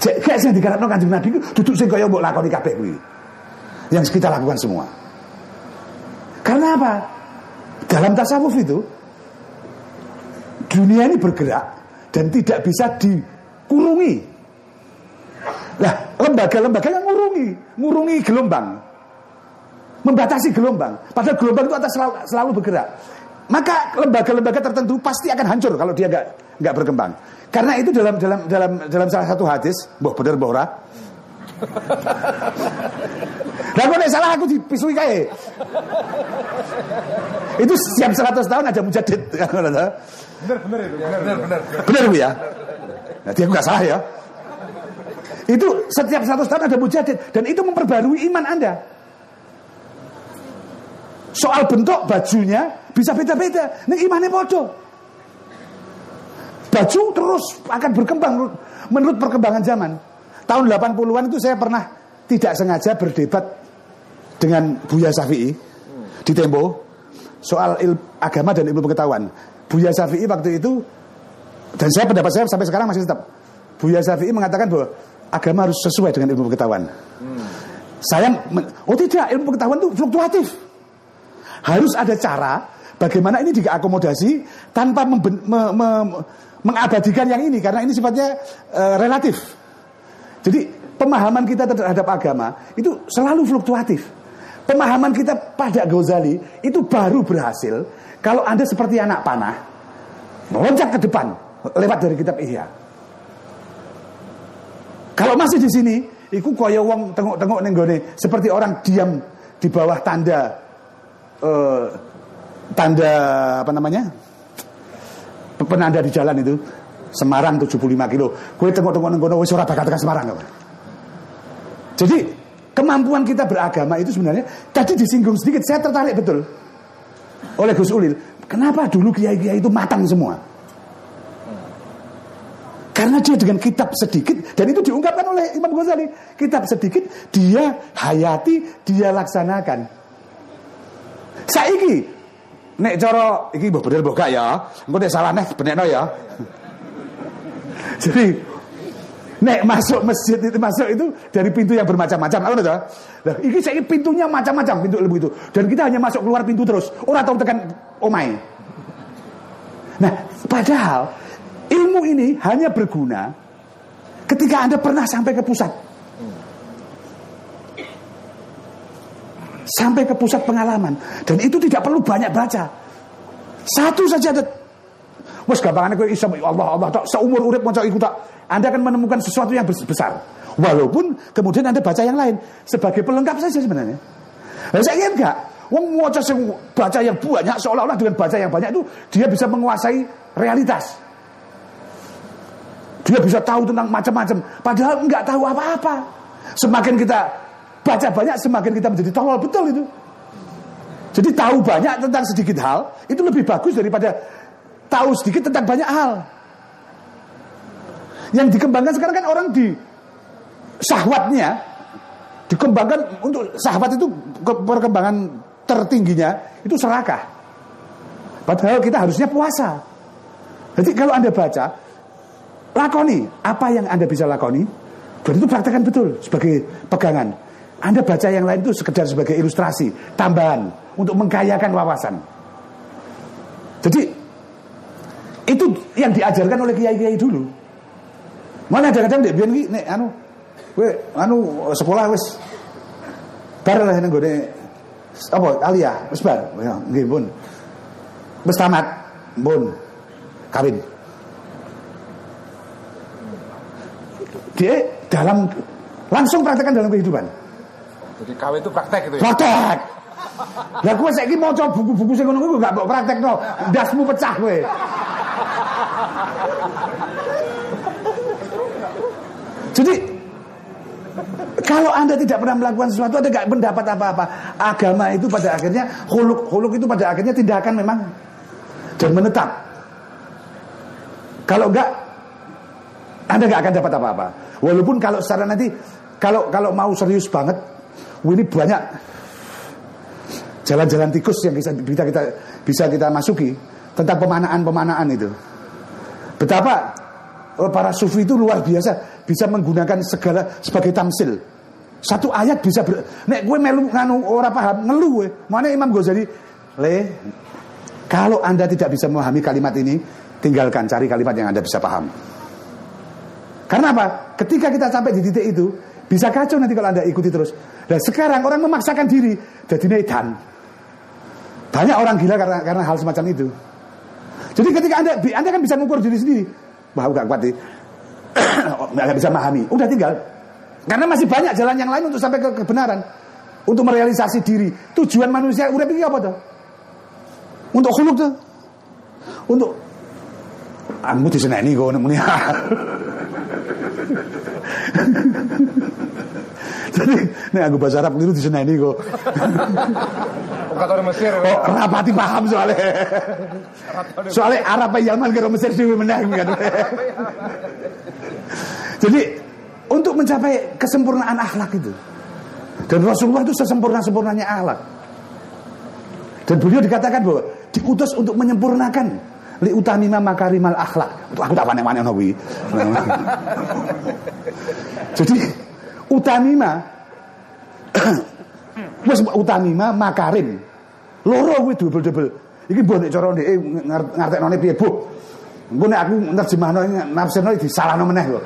Gek gek sing digarapno Kanjeng Nabi ku duduk sing kaya mbok lakoni kabeh kuwi. Yang kita lakukan semua. Karena apa? Dalam tasawuf itu dunia ini bergerak dan tidak bisa dikurungi. Nah, lembaga-lembaga yang ngurungi, ngurungi gelombang, membatasi gelombang. Padahal gelombang itu atas selalu, selalu bergerak. Maka lembaga-lembaga tertentu pasti akan hancur kalau dia nggak nggak berkembang. Karena itu dalam dalam dalam dalam salah satu hadis, boh bener boh ora. Lah kok salah aku dipisui kae. Itu siap 100 tahun ada mujadid. Bener bener itu. Bener bener bener. Bu ya? Nanti aku nggak salah ya. Itu setiap 100 tahun ada mujadid dan itu memperbarui iman Anda. Soal bentuk bajunya bisa beda-beda. Ini imannya bodoh. Baju terus akan berkembang menurut, menurut perkembangan zaman. Tahun 80-an itu saya pernah tidak sengaja berdebat dengan Buya Syafi'i di Tempo soal il, agama dan ilmu pengetahuan. Buya Syafi'i waktu itu dan saya pendapat saya sampai sekarang masih tetap Buya Syafi'i mengatakan bahwa agama harus sesuai dengan ilmu pengetahuan. Saya men- oh tidak, ilmu pengetahuan itu fluktuatif. Harus ada cara bagaimana ini diakomodasi tanpa memben- me- me- mengabadikan yang ini karena ini sifatnya eh, relatif. Jadi pemahaman kita terhadap agama itu selalu fluktuatif. Pemahaman kita pada Ghazali itu baru berhasil kalau Anda seperti anak panah meloncat ke depan lewat dari kitab Ihya. Kalau masih di sini, iku kaya wong tengok-tengok ning gone seperti orang diam di bawah tanda eh, tanda apa namanya? Penanda di jalan itu Semarang 75 kilo. Gue tengok-tengok ning kono wis ora bakal tekan Semarang kok. Jadi kemampuan kita beragama itu sebenarnya tadi disinggung sedikit saya tertarik betul oleh Gus Ulil. Kenapa dulu kiai-kiai itu matang semua? Karena dia dengan kitab sedikit dan itu diungkapkan oleh Imam Ghazali. Kitab sedikit dia hayati, dia laksanakan. Saiki nek cara iki mbok bener mbok ya. Engko nek salah nek benekno ya. Jadi nek masuk masjid itu masuk itu dari pintu yang bermacam-macam. Apa itu? Nah, iki saiki pintunya macam-macam pintu ilmu itu. Dan kita hanya masuk keluar pintu terus. Ora tahu tekan omai. Nah, padahal ilmu ini hanya berguna ketika Anda pernah sampai ke pusat. Sampai ke pusat pengalaman dan itu tidak perlu banyak baca. Satu saja ada Wes gampangane kowe iso Allah Allah tok seumur urip maca iku tok. Anda akan menemukan sesuatu yang bes- besar. Walaupun kemudian Anda baca yang lain sebagai pelengkap saja sebenarnya. Nah, saya ingat enggak? Wong maca sing baca yang banyak seolah-olah dengan baca yang banyak itu dia bisa menguasai realitas. Dia bisa tahu tentang macam-macam padahal enggak tahu apa-apa. Semakin kita baca banyak semakin kita menjadi tolol betul itu. Jadi tahu banyak tentang sedikit hal itu lebih bagus daripada tahu sedikit tentang banyak hal. Yang dikembangkan sekarang kan orang di syahwatnya dikembangkan untuk sahabat itu ke- perkembangan tertingginya itu serakah. Padahal kita harusnya puasa. Jadi kalau Anda baca lakoni apa yang Anda bisa lakoni dan itu praktekkan betul sebagai pegangan. Anda baca yang lain itu sekedar sebagai ilustrasi, tambahan untuk mengkayakan wawasan. Jadi itu yang diajarkan oleh kiai-kiai dulu. Mana kadang-kadang biyen ki nek anu kowe anu sekolah wis bar lah nang gone apa alia wis bar ya nggih pun. Wis tamat pun kawin. Dia dalam langsung praktekkan dalam kehidupan. Jadi KW itu praktek gitu ya. Praktek. Lah kowe saiki maca buku-buku sing ngono kuwi gak mbok praktekno, ndasmu pecah kowe. Jadi kalau anda tidak pernah melakukan sesuatu, anda gak mendapat apa-apa. Agama itu pada akhirnya, huluk, huluk itu pada akhirnya tindakan memang dan menetap. Kalau enggak, anda gak akan dapat apa-apa. Walaupun kalau secara nanti, kalau kalau mau serius banget, ini banyak jalan-jalan tikus yang bisa, bisa kita bisa kita masuki. tentang pemanaan-pemanaan itu. Betapa para sufi itu luar biasa bisa menggunakan segala sebagai tamsil. Satu ayat bisa ber, nek gue melu nganu ora paham ngeluh gue. Mana Imam Ghazali le kalau Anda tidak bisa memahami kalimat ini, tinggalkan cari kalimat yang Anda bisa paham. Karena apa? Ketika kita sampai di titik itu, bisa kacau nanti kalau Anda ikuti terus. Dan sekarang orang memaksakan diri jadi netan. Banyak orang gila karena karena hal semacam itu. Jadi ketika Anda Anda kan bisa mengukur diri sendiri. Wah, udah kuat nih. Nggak bisa memahami. Udah tinggal. Karena masih banyak jalan yang lain untuk sampai ke kebenaran. Untuk merealisasi diri. Tujuan manusia udah pikir apa tuh? Untuk khuluk tuh. Untuk Aku diseneni kok muni. Jadi nek aku bahasa Arab keliru diseneni kok. Kata orang Mesir. Oh, rapati paham soalnya. soalnya Arab Yaman karo Mesir dhewe meneh kan. Jadi untuk mencapai kesempurnaan akhlak itu. Dan Rasulullah itu sesempurna-sempurnanya akhlak. Dan beliau dikatakan bahwa diutus untuk menyempurnakan li utamima makarimal akhlak. Aku tak panen-panen. Jadi utamima wis utamima makarim. Loro kuwi double-double. Iki mbok nek cara ndek ngarteknone piye, Bu? Engko nek aku nerjemahno nafsirno disalahno meneh kok.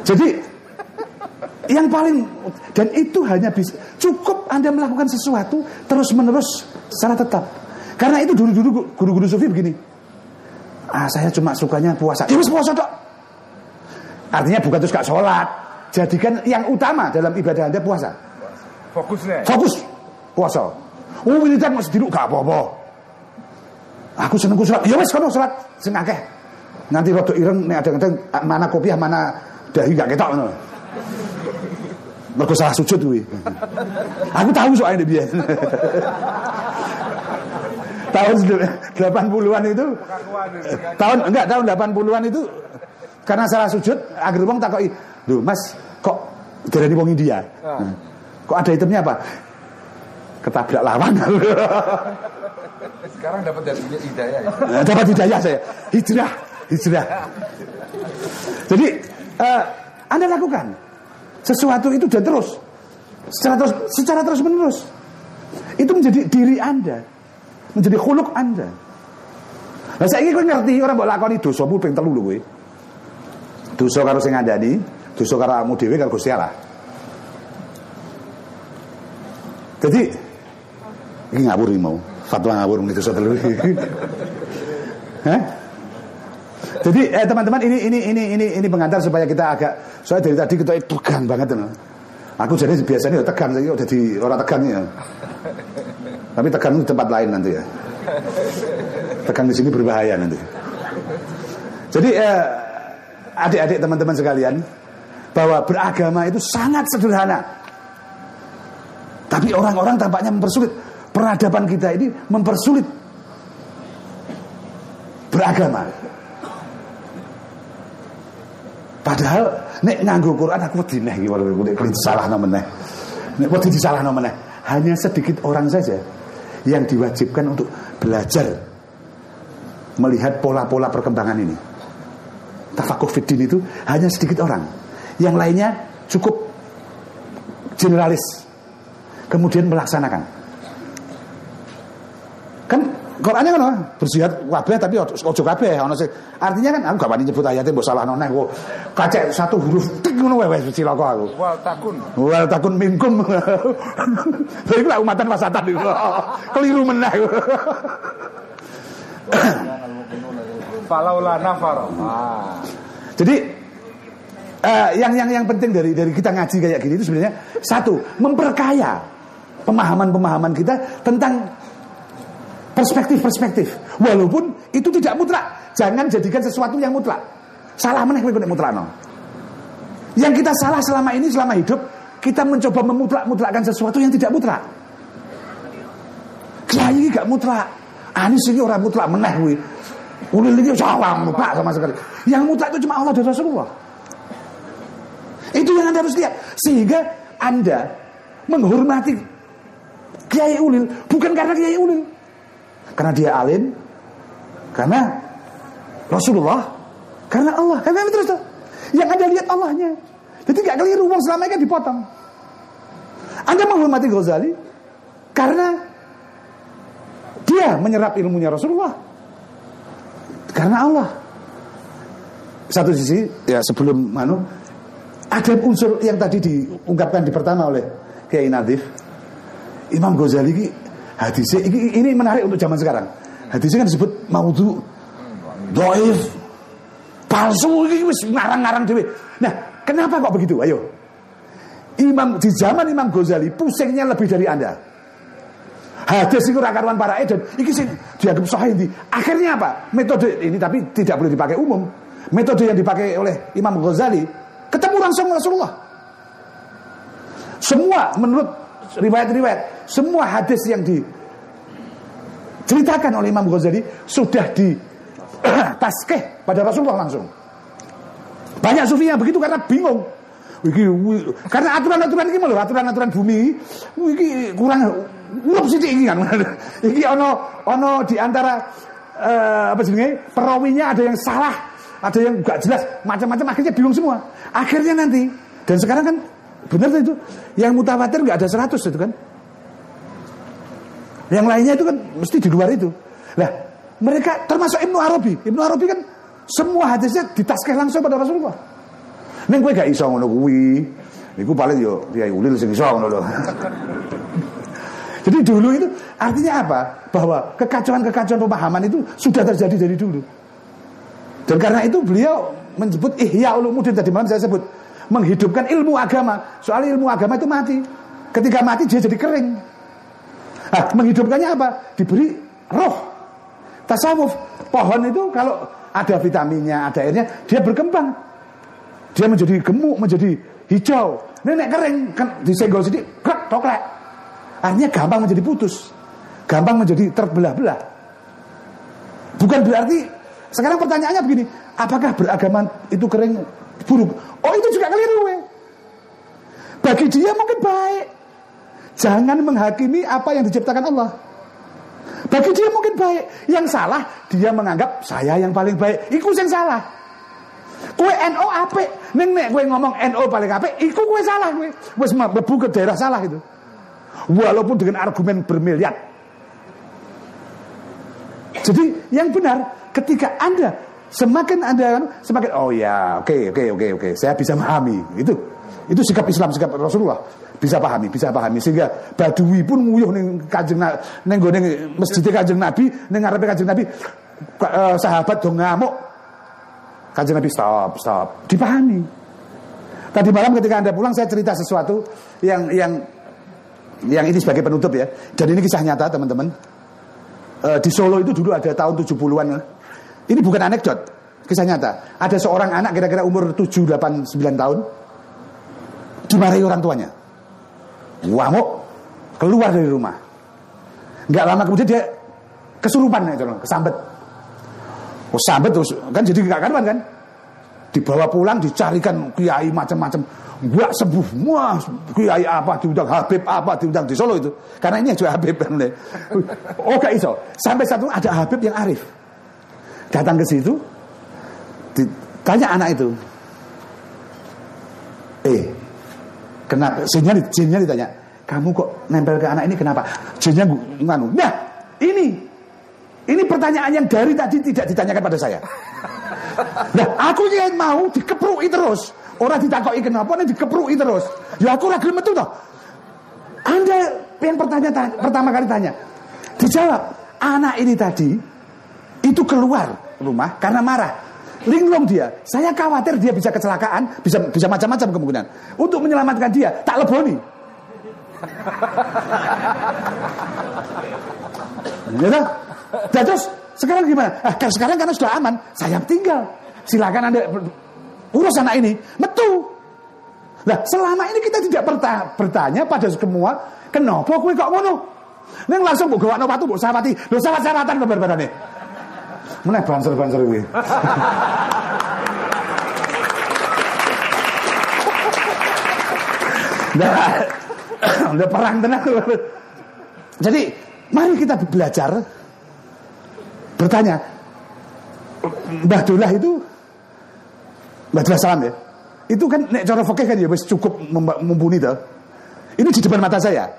Jadi yang paling dan itu hanya bisa cukup Anda melakukan sesuatu terus menerus secara tetap. Karena itu dulu-dulu guru-guru sufi begini. Ah, saya cuma sukanya puasa. Ya wis puasa tok. Artinya bukan terus gak sholat. Jadikan yang utama dalam ibadah Anda puasa. Fokusnya. Fokus puasa. Oh, wiridan masih duduk gak apa-apa. Aku seneng ku sholat. Ya wis kono sholat sing akeh. Nanti rada ireng nek ada kadang mana kopiah mana dahi gak ketok ngono. Mergo salah sujud kuwi. Aku tahu soalnya dia. tahun 80-an itu tahun enggak tahun 80-an itu karena salah sujud agar wong takoki, "Lho, Mas, kok darani wong India?" Nah, kok ada itemnya apa? Ketabrak lawan. Sekarang dapat dari hidayah ya. Nah, dapat hidayah saya. Hijrah, hijrah. Jadi eh, Anda lakukan sesuatu itu dan terus secara terus secara terus menerus itu menjadi diri Anda, menjadi khuluk Anda. Nah, saya ingin ngerti orang lakoni dosa mu ping telu lho kowe. Dosa karo sing ngandani, dosa karo awakmu dhewe karo Gusti Allah. Jadi ini ngawur mau. Fatwa ngawur muni dosa. Hah? Jadi eh, teman-teman ini ini ini ini ini pengantar supaya kita agak soalnya dari tadi kita tegang banget no. Aku jadi biasanya tegang saya udah di orang tegang ya. Tapi tegang di tempat lain nanti ya. Tegang di sini berbahaya nanti. Jadi eh, adik-adik teman-teman sekalian bahwa beragama itu sangat sederhana. Tapi orang-orang tampaknya mempersulit. Peradaban kita ini mempersulit beragama. Padahal nek nganggo Quran aku wedi neh iki nek disalahno meneh. Nek wedi disalahno meneh. Hanya sedikit orang saja yang diwajibkan untuk belajar melihat pola-pola perkembangan ini. Tafakuh fiddin itu hanya sedikit orang. Yang lainnya cukup generalis. Kemudian melaksanakan. Kan Qurannya kan bersihat kabeh tapi ojo kabeh ono sing artinya kan aku gak wani nyebut ayatnya mbok salah neh kok kacek satu huruf tik ngono wae wis cilaka aku. Wal takun. Wal takun minkum. Lha iku umatan wasatan iku. Keliru meneh. Falaula nafar. Ah. Jadi eh, yang yang yang penting dari dari kita ngaji kayak gini itu sebenarnya satu memperkaya pemahaman-pemahaman kita tentang perspektif-perspektif. Walaupun itu tidak mutlak, jangan jadikan sesuatu yang mutlak. Salah meneh kowe mutlak no. Yang kita salah selama ini selama hidup kita mencoba memutlak-mutlakkan sesuatu yang tidak mutlak. Kiai gak mutlak. Anis ini orang mutlak meneh. Ulil ini salah mutlak sama sekali. Yang mutlak itu cuma Allah dan Rasulullah. Itu yang Anda harus lihat. Sehingga Anda menghormati Kiai Ulil bukan karena Kiai Ulil. Karena dia alim, karena Rasulullah, karena Allah. Memang terus tuh. Yang ada lihat Allahnya. Jadi nggak keliru, wong selama ini kan dipotong. Anda menghormati Ghazali karena dia menyerap ilmunya Rasulullah. Karena Allah. Satu sisi, ya sebelum Manu, ada unsur yang tadi diungkapkan di pertama oleh Kiai Nadif. Imam Ghazali ini hadisnya ini, ini menarik untuk zaman sekarang. Hadisnya kan disebut maudhu, doif, palsu, ini ngarang-ngarang dewe. Nah, kenapa kok begitu? Ayo. Imam di zaman Imam Ghazali pusingnya lebih dari Anda. Hadis itu rakaruan para dan iki sing dianggap sahih di. Akhirnya apa? Metode ini tapi tidak boleh dipakai umum. Metode yang dipakai oleh Imam Ghazali ketemu langsung Rasulullah. Semua menurut riwayat-riwayat, semua hadis yang diceritakan oleh Imam Ghazali sudah di taskeh pada Rasulullah langsung. Banyak sufi yang begitu karena bingung. Karena aturan-aturan ini loh, aturan-aturan bumi iki kurang urup sithik iki kan. iki ono ono di antara eh, apa jenenge perawinya ada yang salah, ada yang gak jelas, macam-macam akhirnya bingung semua. Akhirnya nanti dan sekarang kan benar itu yang mutawatir nggak ada 100 itu kan. Yang lainnya itu kan mesti di luar itu. Lah, mereka termasuk Ibnu Arabi. Ibnu Arabi kan semua hadisnya ditaskeh langsung pada Rasulullah. Neng kowe gak iso ngono kuwi. Iku paling yo Kiai Ulil sing iso ngono lho. Jadi dulu itu artinya apa? Bahwa kekacauan-kekacauan pemahaman itu sudah terjadi dari dulu. Dan karena itu beliau menyebut Ihya Ulumuddin tadi malam saya sebut menghidupkan ilmu agama. Soal ilmu agama itu mati. Ketika mati dia jadi kering. Nah, menghidupkannya apa? Diberi roh. Tasawuf. Pohon itu kalau ada vitaminnya, ada airnya, dia berkembang. Dia menjadi gemuk, menjadi hijau. Nenek kering, kan disenggol sedikit, krek, toklek. Artinya gampang menjadi putus. Gampang menjadi terbelah-belah. Bukan berarti sekarang pertanyaannya begini, apakah beragama itu kering buruk? Oh itu juga keliru. we. Bagi dia mungkin baik. Jangan menghakimi apa yang diciptakan Allah. Bagi dia mungkin baik. Yang salah dia menganggap saya yang paling baik. Iku yang salah. Kue NO apik. Neng nek kue ngomong NO paling apik, iku kue salah kue. Wis mlebu ke daerah salah itu. Walaupun dengan argumen bermiliar. Jadi yang benar ketika Anda semakin Anda semakin oh ya, oke oke oke oke, saya bisa memahami. Itu itu sikap Islam, sikap Rasulullah. Bisa pahami, bisa pahami sehingga Badui pun nguyuh ning Kanjeng ning gone masjid Kanjeng Nabi, ning ngarepe Kanjeng Nabi eh, sahabat dong ngamuk. Kanjeng Nabi stop, stop. Dipahami. Tadi malam ketika Anda pulang saya cerita sesuatu yang yang yang ini sebagai penutup ya. Dan ini kisah nyata teman-teman. Eh, di Solo itu dulu ada tahun 70-an. Ini bukan anekdot, kisah nyata. Ada seorang anak kira-kira umur 7, 8, 9 tahun dimarahi orang tuanya. Ngamuk keluar dari rumah. Nggak lama kemudian dia kesurupan ya, kesambet. Oh, sambet terus kan jadi nggak karuan kan? Dibawa pulang dicarikan kiai macam-macam. Nggak sembuh. Wah, kiai apa diundang Habib apa diundang di Solo itu. Karena ini juga Habib kan. Oh, gak iso. Sampai satu ada Habib yang arif. Datang ke situ ditanya anak itu. Eh, kenapa jinnya, jinnya ditanya, kamu kok nempel ke anak ini kenapa? Jinnya nganu. Nah, ini ini pertanyaan yang dari tadi tidak ditanyakan pada saya. Nah, aku yang mau dikeprui terus. Orang ditakoki kenapa nih dikeprui terus. Ya aku lagi metu toh. Anda yang pertanyaan ta- pertama kali tanya. Dijawab, anak ini tadi itu keluar rumah karena marah. Linglung dia. Saya khawatir dia bisa kecelakaan, bisa bisa macam-macam kemungkinan. Untuk menyelamatkan dia, tak leboni. Ya? Dan terus sekarang gimana? Ah, sekarang karena sudah aman, saya tinggal. Silakan anda urus anak ini. Metu. Nah, selama ini kita tidak berta- bertanya pada semua, kenapa kowe kok ngono? Neng langsung mbok gawakno watu mbok sawati. Lho sawat-sawatan kabar-barane. Meneh banser-banser. Nah, udah perang tenang. Jadi, mari kita belajar bertanya, Mbah Dullah itu Dullah Salam ya. Itu kan nek cara fikih kan ya wis cukup mumpuni toh. Ini di depan mata saya.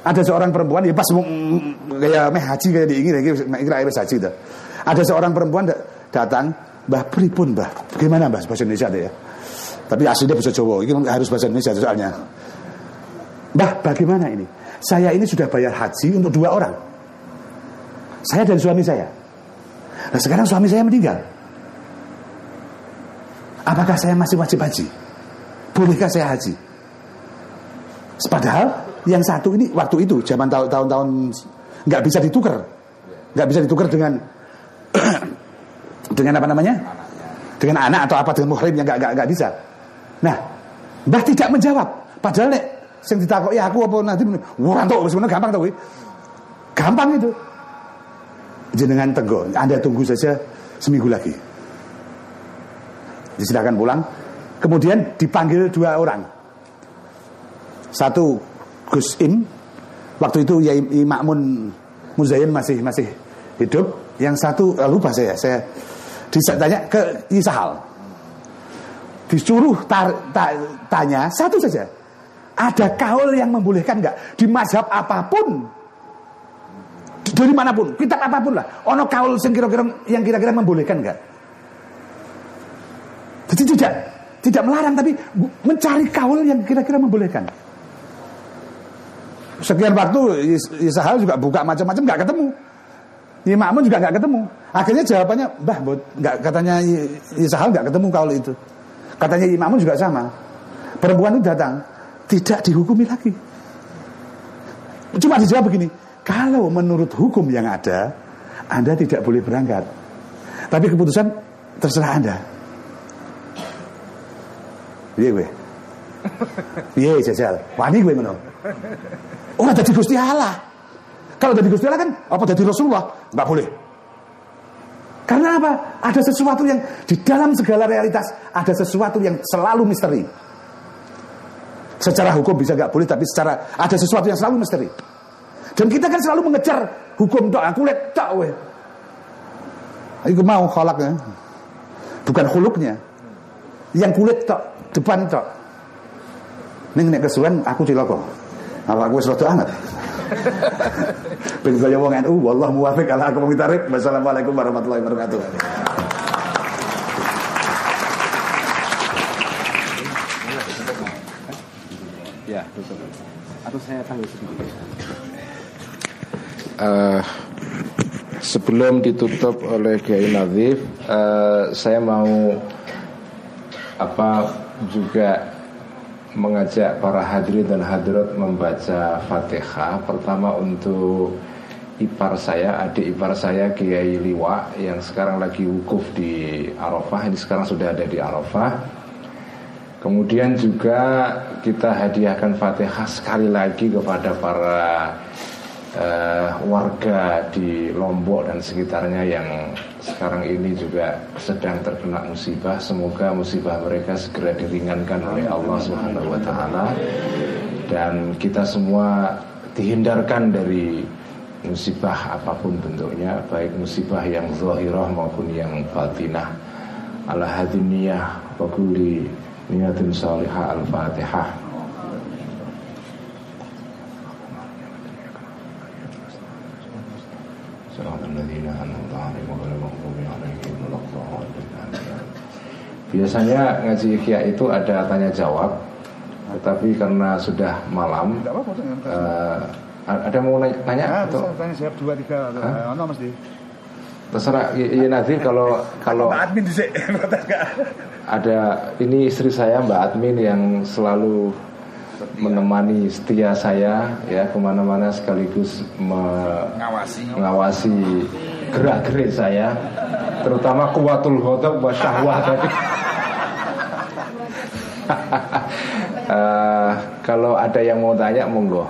Ada seorang perempuan ya pas kayak meh haji kayak diingin lagi kira wis haji toh. Ada seorang perempuan da- datang, "Mbah pripun, Mbah? Bagaimana, Mbah bahasa Indonesia ada ya?" Tapi aslinya bahasa Jawa, ini harus bahasa Indonesia soalnya. Mbah, bagaimana ini? Saya ini sudah bayar haji untuk dua orang. Saya dan suami saya. Nah sekarang suami saya meninggal. Apakah saya masih wajib haji? Bolehkah saya haji? Padahal yang satu ini waktu itu zaman tahun- tahun-tahun nggak bisa ditukar, nggak bisa ditukar dengan dengan apa namanya? Dengan anak atau apa dengan muhrim yang nggak nggak bisa. Nah, Mbah tidak menjawab. Padahal nek sing ditakoki aku apa nanti wah tuh sebenarnya gampang tuh. Gampang itu. Jenengan tenggo, Anda tunggu saja seminggu lagi. Disilakan pulang. Kemudian dipanggil dua orang. Satu Gus Im, waktu itu Yai Makmun Muzayin masih masih hidup. Yang satu eh, lupa saya, saya ditanya ke Isahal. Disuruh tar, ta- tanya satu saja. Ada kaul yang membolehkan nggak di mazhab apa pun dari mana pun, kitab apa pun lah. Ono kaul yang kira-kira yang kira-kira membolehkan nggak? Jadi tidak tidak melarang tapi mencari kaul yang kira-kira membolehkan. Sekian waktu Is- Isahal juga buka macam-macam nggak ketemu. Imamun juga nggak ketemu. Akhirnya jawabannya, bah, nggak katanya Isahal nggak ketemu kaul itu. Katanya Imamun juga sama. Perempuan itu datang, tidak dihukumi lagi. Cuma dijawab begini, kalau menurut hukum yang ada, Anda tidak boleh berangkat. Tapi keputusan terserah Anda. Iya gue. Iya jajal. Wani gue ngono. Orang jadi Gusti Allah. Kalau jadi Gusti Allah kan apa jadi Rasulullah? Nggak boleh. Karena apa? Ada sesuatu yang di dalam segala realitas ada sesuatu yang selalu misteri. Secara hukum bisa nggak boleh, tapi secara ada sesuatu yang selalu misteri. Dan kita kan selalu mengejar hukum tok, aku lihat tok we. Aku mau kholaknya. Bukan huluknya. Yang kulit tok, depan tok. Ning nek kesuwen aku cilaka. Kalau aku wis rada anget. Ben kaya wong NU, wallahu muwafiq ala aqwamit thariq. Wassalamualaikum warahmatullahi wabarakatuh. Ya, tutup. Atau saya panggil sedikit. Eh, sebelum ditutup oleh Kiai Nadif, eh, saya mau apa juga mengajak para hadirin dan hadirat membaca Fatihah pertama untuk ipar saya, adik ipar saya Kiai Liwa yang sekarang lagi wukuf di Arafah, ini sekarang sudah ada di Arafah. Kemudian juga kita hadiahkan Fatihah sekali lagi kepada para eh, warga di Lombok dan sekitarnya yang sekarang ini juga sedang terkena musibah. Semoga musibah mereka segera diringankan oleh Allah Subhanahu wa taala dan kita semua dihindarkan dari musibah apa pun bentuknya, baik musibah yang zahirah maupun yang batinah. Ala hadiniyah wa kulli niyatin salihah al-fatihah. Biasanya ngaji ikhya itu ada tanya jawab, tetapi karena sudah malam, eh, ada mau nanya, tanya Ah, atau tanya siap dua tiga ono mesti. terserah iya Nadir kalau kalau admin ada. Ini istri saya Mbak Admin yang selalu menemani setia saya ya ke mana-mana sekaligus Ngawasi. mengawasi gerak-gerik saya terutama kuatul ghadab wa syahwah tadi Eh, kalau ada yang mau tanya monggo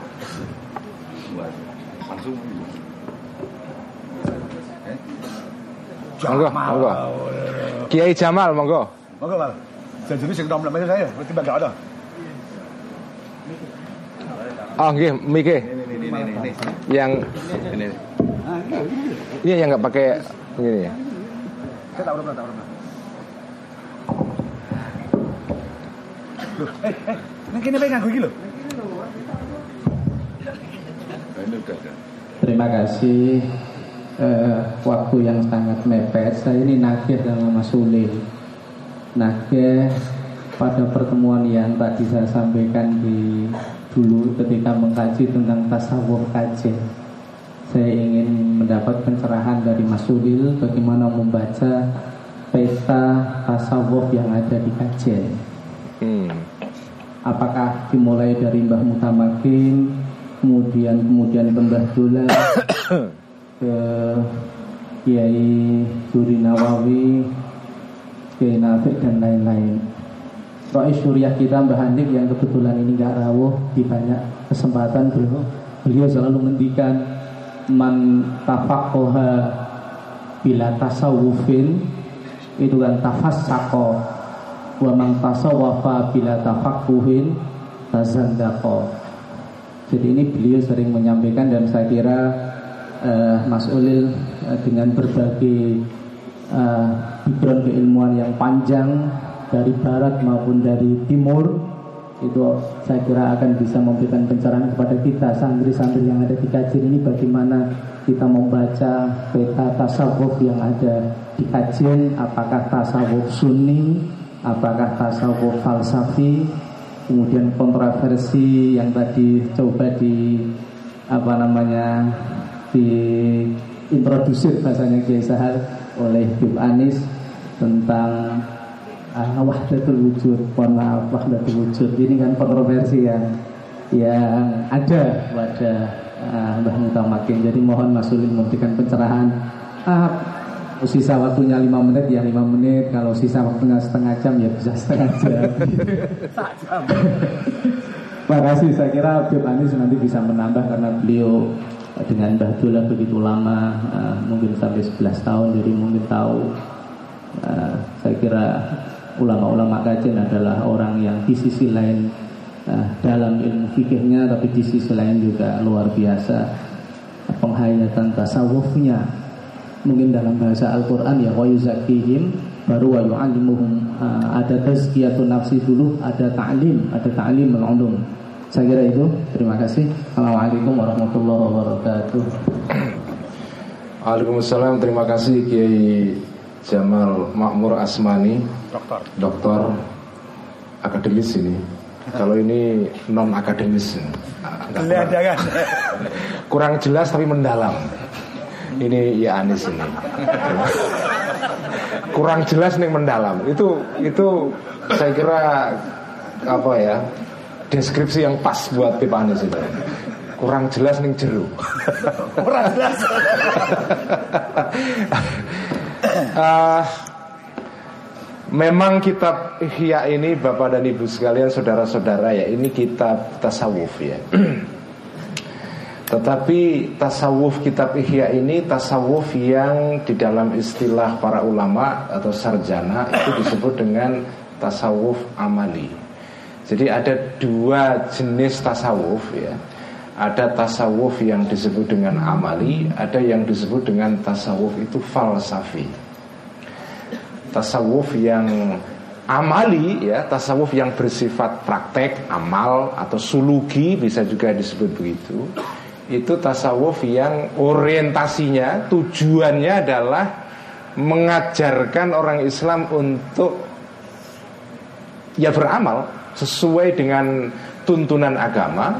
monggo monggo Kiai Jamal monggo Monggo, Pak. Janjine sing nom namanya saya, tiba enggak ada. oh nggih mike Ini, ini, Yang Iya yang nggak pakai begini ya. Saya tak pernah, tak pernah. Loh, eh, eh, nang kene pengen nganggo iki lho. Terima kasih eh, waktu yang sangat mepet. Saya ini nagih dengan Mas Ulil. Nagih pada pertemuan yang tadi saya sampaikan di dulu ketika mengkaji tentang tasawuf kajen. Saya ingin mendapat pencerahan dari Mas Ulil bagaimana membaca peta tasawuf yang ada di kajen. Hmm. Apakah dimulai dari Mbah Mutamakin, kemudian kemudian ke Mbah Dola, ke Kiai Duri Nawawi, Kiai Nafik dan lain-lain. Rois Suriah kita Mbah Handik yang kebetulan ini nggak rawuh di banyak kesempatan beliau beliau selalu mendikan man tafaqoha bila tasawufin itu kan tafassaqo wa man tasawwafa bila tafaqquhin tazandaqa. Jadi ini beliau sering menyampaikan dan saya kira eh, Mas Ulil eh, dengan berbagai background keilmuan yang panjang dari barat maupun dari timur itu saya kira akan bisa memberikan pencerahan kepada kita santri-santri yang ada di kajian ini bagaimana kita membaca peta tasawuf yang ada di kajian apakah tasawuf sunni apakah tasawuf falsafi? Kemudian kontroversi yang tadi coba di apa namanya di introdusir bahasanya Kiai Sahal oleh Bib Anis tentang uh, wahdatul wujud. Mohon maaf wahdatul wujud. Ini kan kontroversi yang yang ada pada uh, Mbah Mutamakin. Jadi mohon Mas Ulin memberikan pencerahan uh, sisa waktunya lima menit ya lima menit. Kalau sisa waktunya setengah jam ya bisa setengah jam. Terima kasih saya kira Bib Anis nanti bisa menambah karena beliau dengan Mbah Dula begitu lama uh, mungkin sampai 11 tahun jadi mungkin tahu uh, saya kira ulama-ulama kajian adalah orang yang di sisi lain uh, dalam ilmu fikihnya tapi di sisi lain juga luar biasa. Penghayatan tasawufnya mungkin dalam bahasa Al-Quran ya wa yuzakihim baru wa yu'allimuhum uh, ada tazkiyatun nafsi dulu ada ta'lim ada ta'lim al-ulum saya kira itu terima kasih Assalamualaikum warahmatullahi wabarakatuh Waalaikumsalam. Terima kasih Kiai Jamal Makmur Asmani, Dokter. doktor akademis ini. Kalau ini non akademis, ya kan. kurang jelas tapi mendalam. Ini ya Anis ini. kurang jelas nih mendalam. Itu itu saya kira apa ya deskripsi yang pas buat Pip Anis itu. Kurang jelas nih jeru. Kurang jelas. Eh, memang kitab Ihya ini Bapak dan Ibu sekalian saudara-saudara ya ini kitab tasawuf ya. Tetapi tasawuf kitab Ihya ini tasawuf yang di dalam istilah para ulama atau sarjana itu disebut dengan tasawuf amali. Jadi ada dua jenis tasawuf ya. Ada tasawuf yang disebut dengan amali, ada yang disebut dengan tasawuf itu falsafi. Tasawuf yang amali ya, tasawuf yang bersifat praktek, amal atau sulugi bisa juga disebut begitu. Itu tasawuf yang orientasinya, tujuannya adalah mengajarkan orang Islam untuk ya beramal sesuai dengan tuntunan agama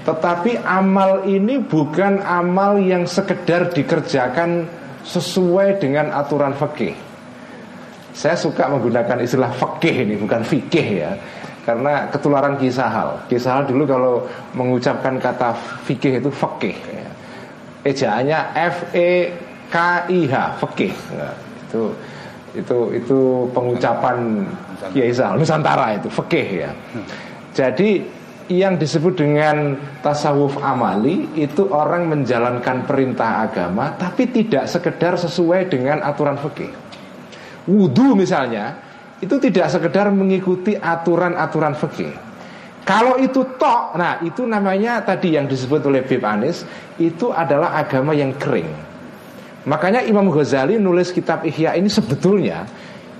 tetapi amal ini bukan amal yang sekedar dikerjakan sesuai dengan aturan fikih. Saya suka menggunakan istilah fikih ini bukan fikih ya. Karena ketularan kisah hal. Kisah hal dulu kalau mengucapkan kata fikih itu fikih ya. Ejaannya F E K I H fikih. Nah, itu itu itu pengucapan Kiai Sahal Nusantara itu fikih ya. Jadi yang disebut dengan tasawuf amali itu orang menjalankan perintah agama tapi tidak sekedar sesuai dengan aturan fikih. Wudhu misalnya itu tidak sekedar mengikuti aturan-aturan fikih. Kalau itu tok, nah itu namanya tadi yang disebut oleh Bib Anis itu adalah agama yang kering. Makanya Imam Ghazali nulis kitab Ihya ini sebetulnya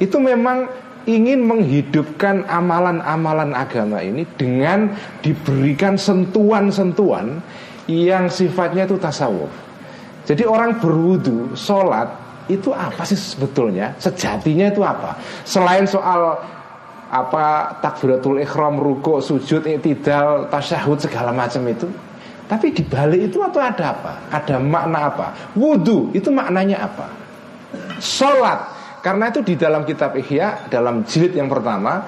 itu memang ingin menghidupkan amalan-amalan agama ini dengan diberikan sentuhan-sentuhan yang sifatnya itu tasawuf. Jadi orang berwudu, sholat itu apa sih sebetulnya? Sejatinya itu apa? Selain soal apa takbiratul ikhram, ruko, sujud, iktidal, tasyahud segala macam itu. Tapi di balik itu atau ada apa? Ada makna apa? Wudu itu maknanya apa? Sholat karena itu di dalam kitab Ihya dalam jilid yang pertama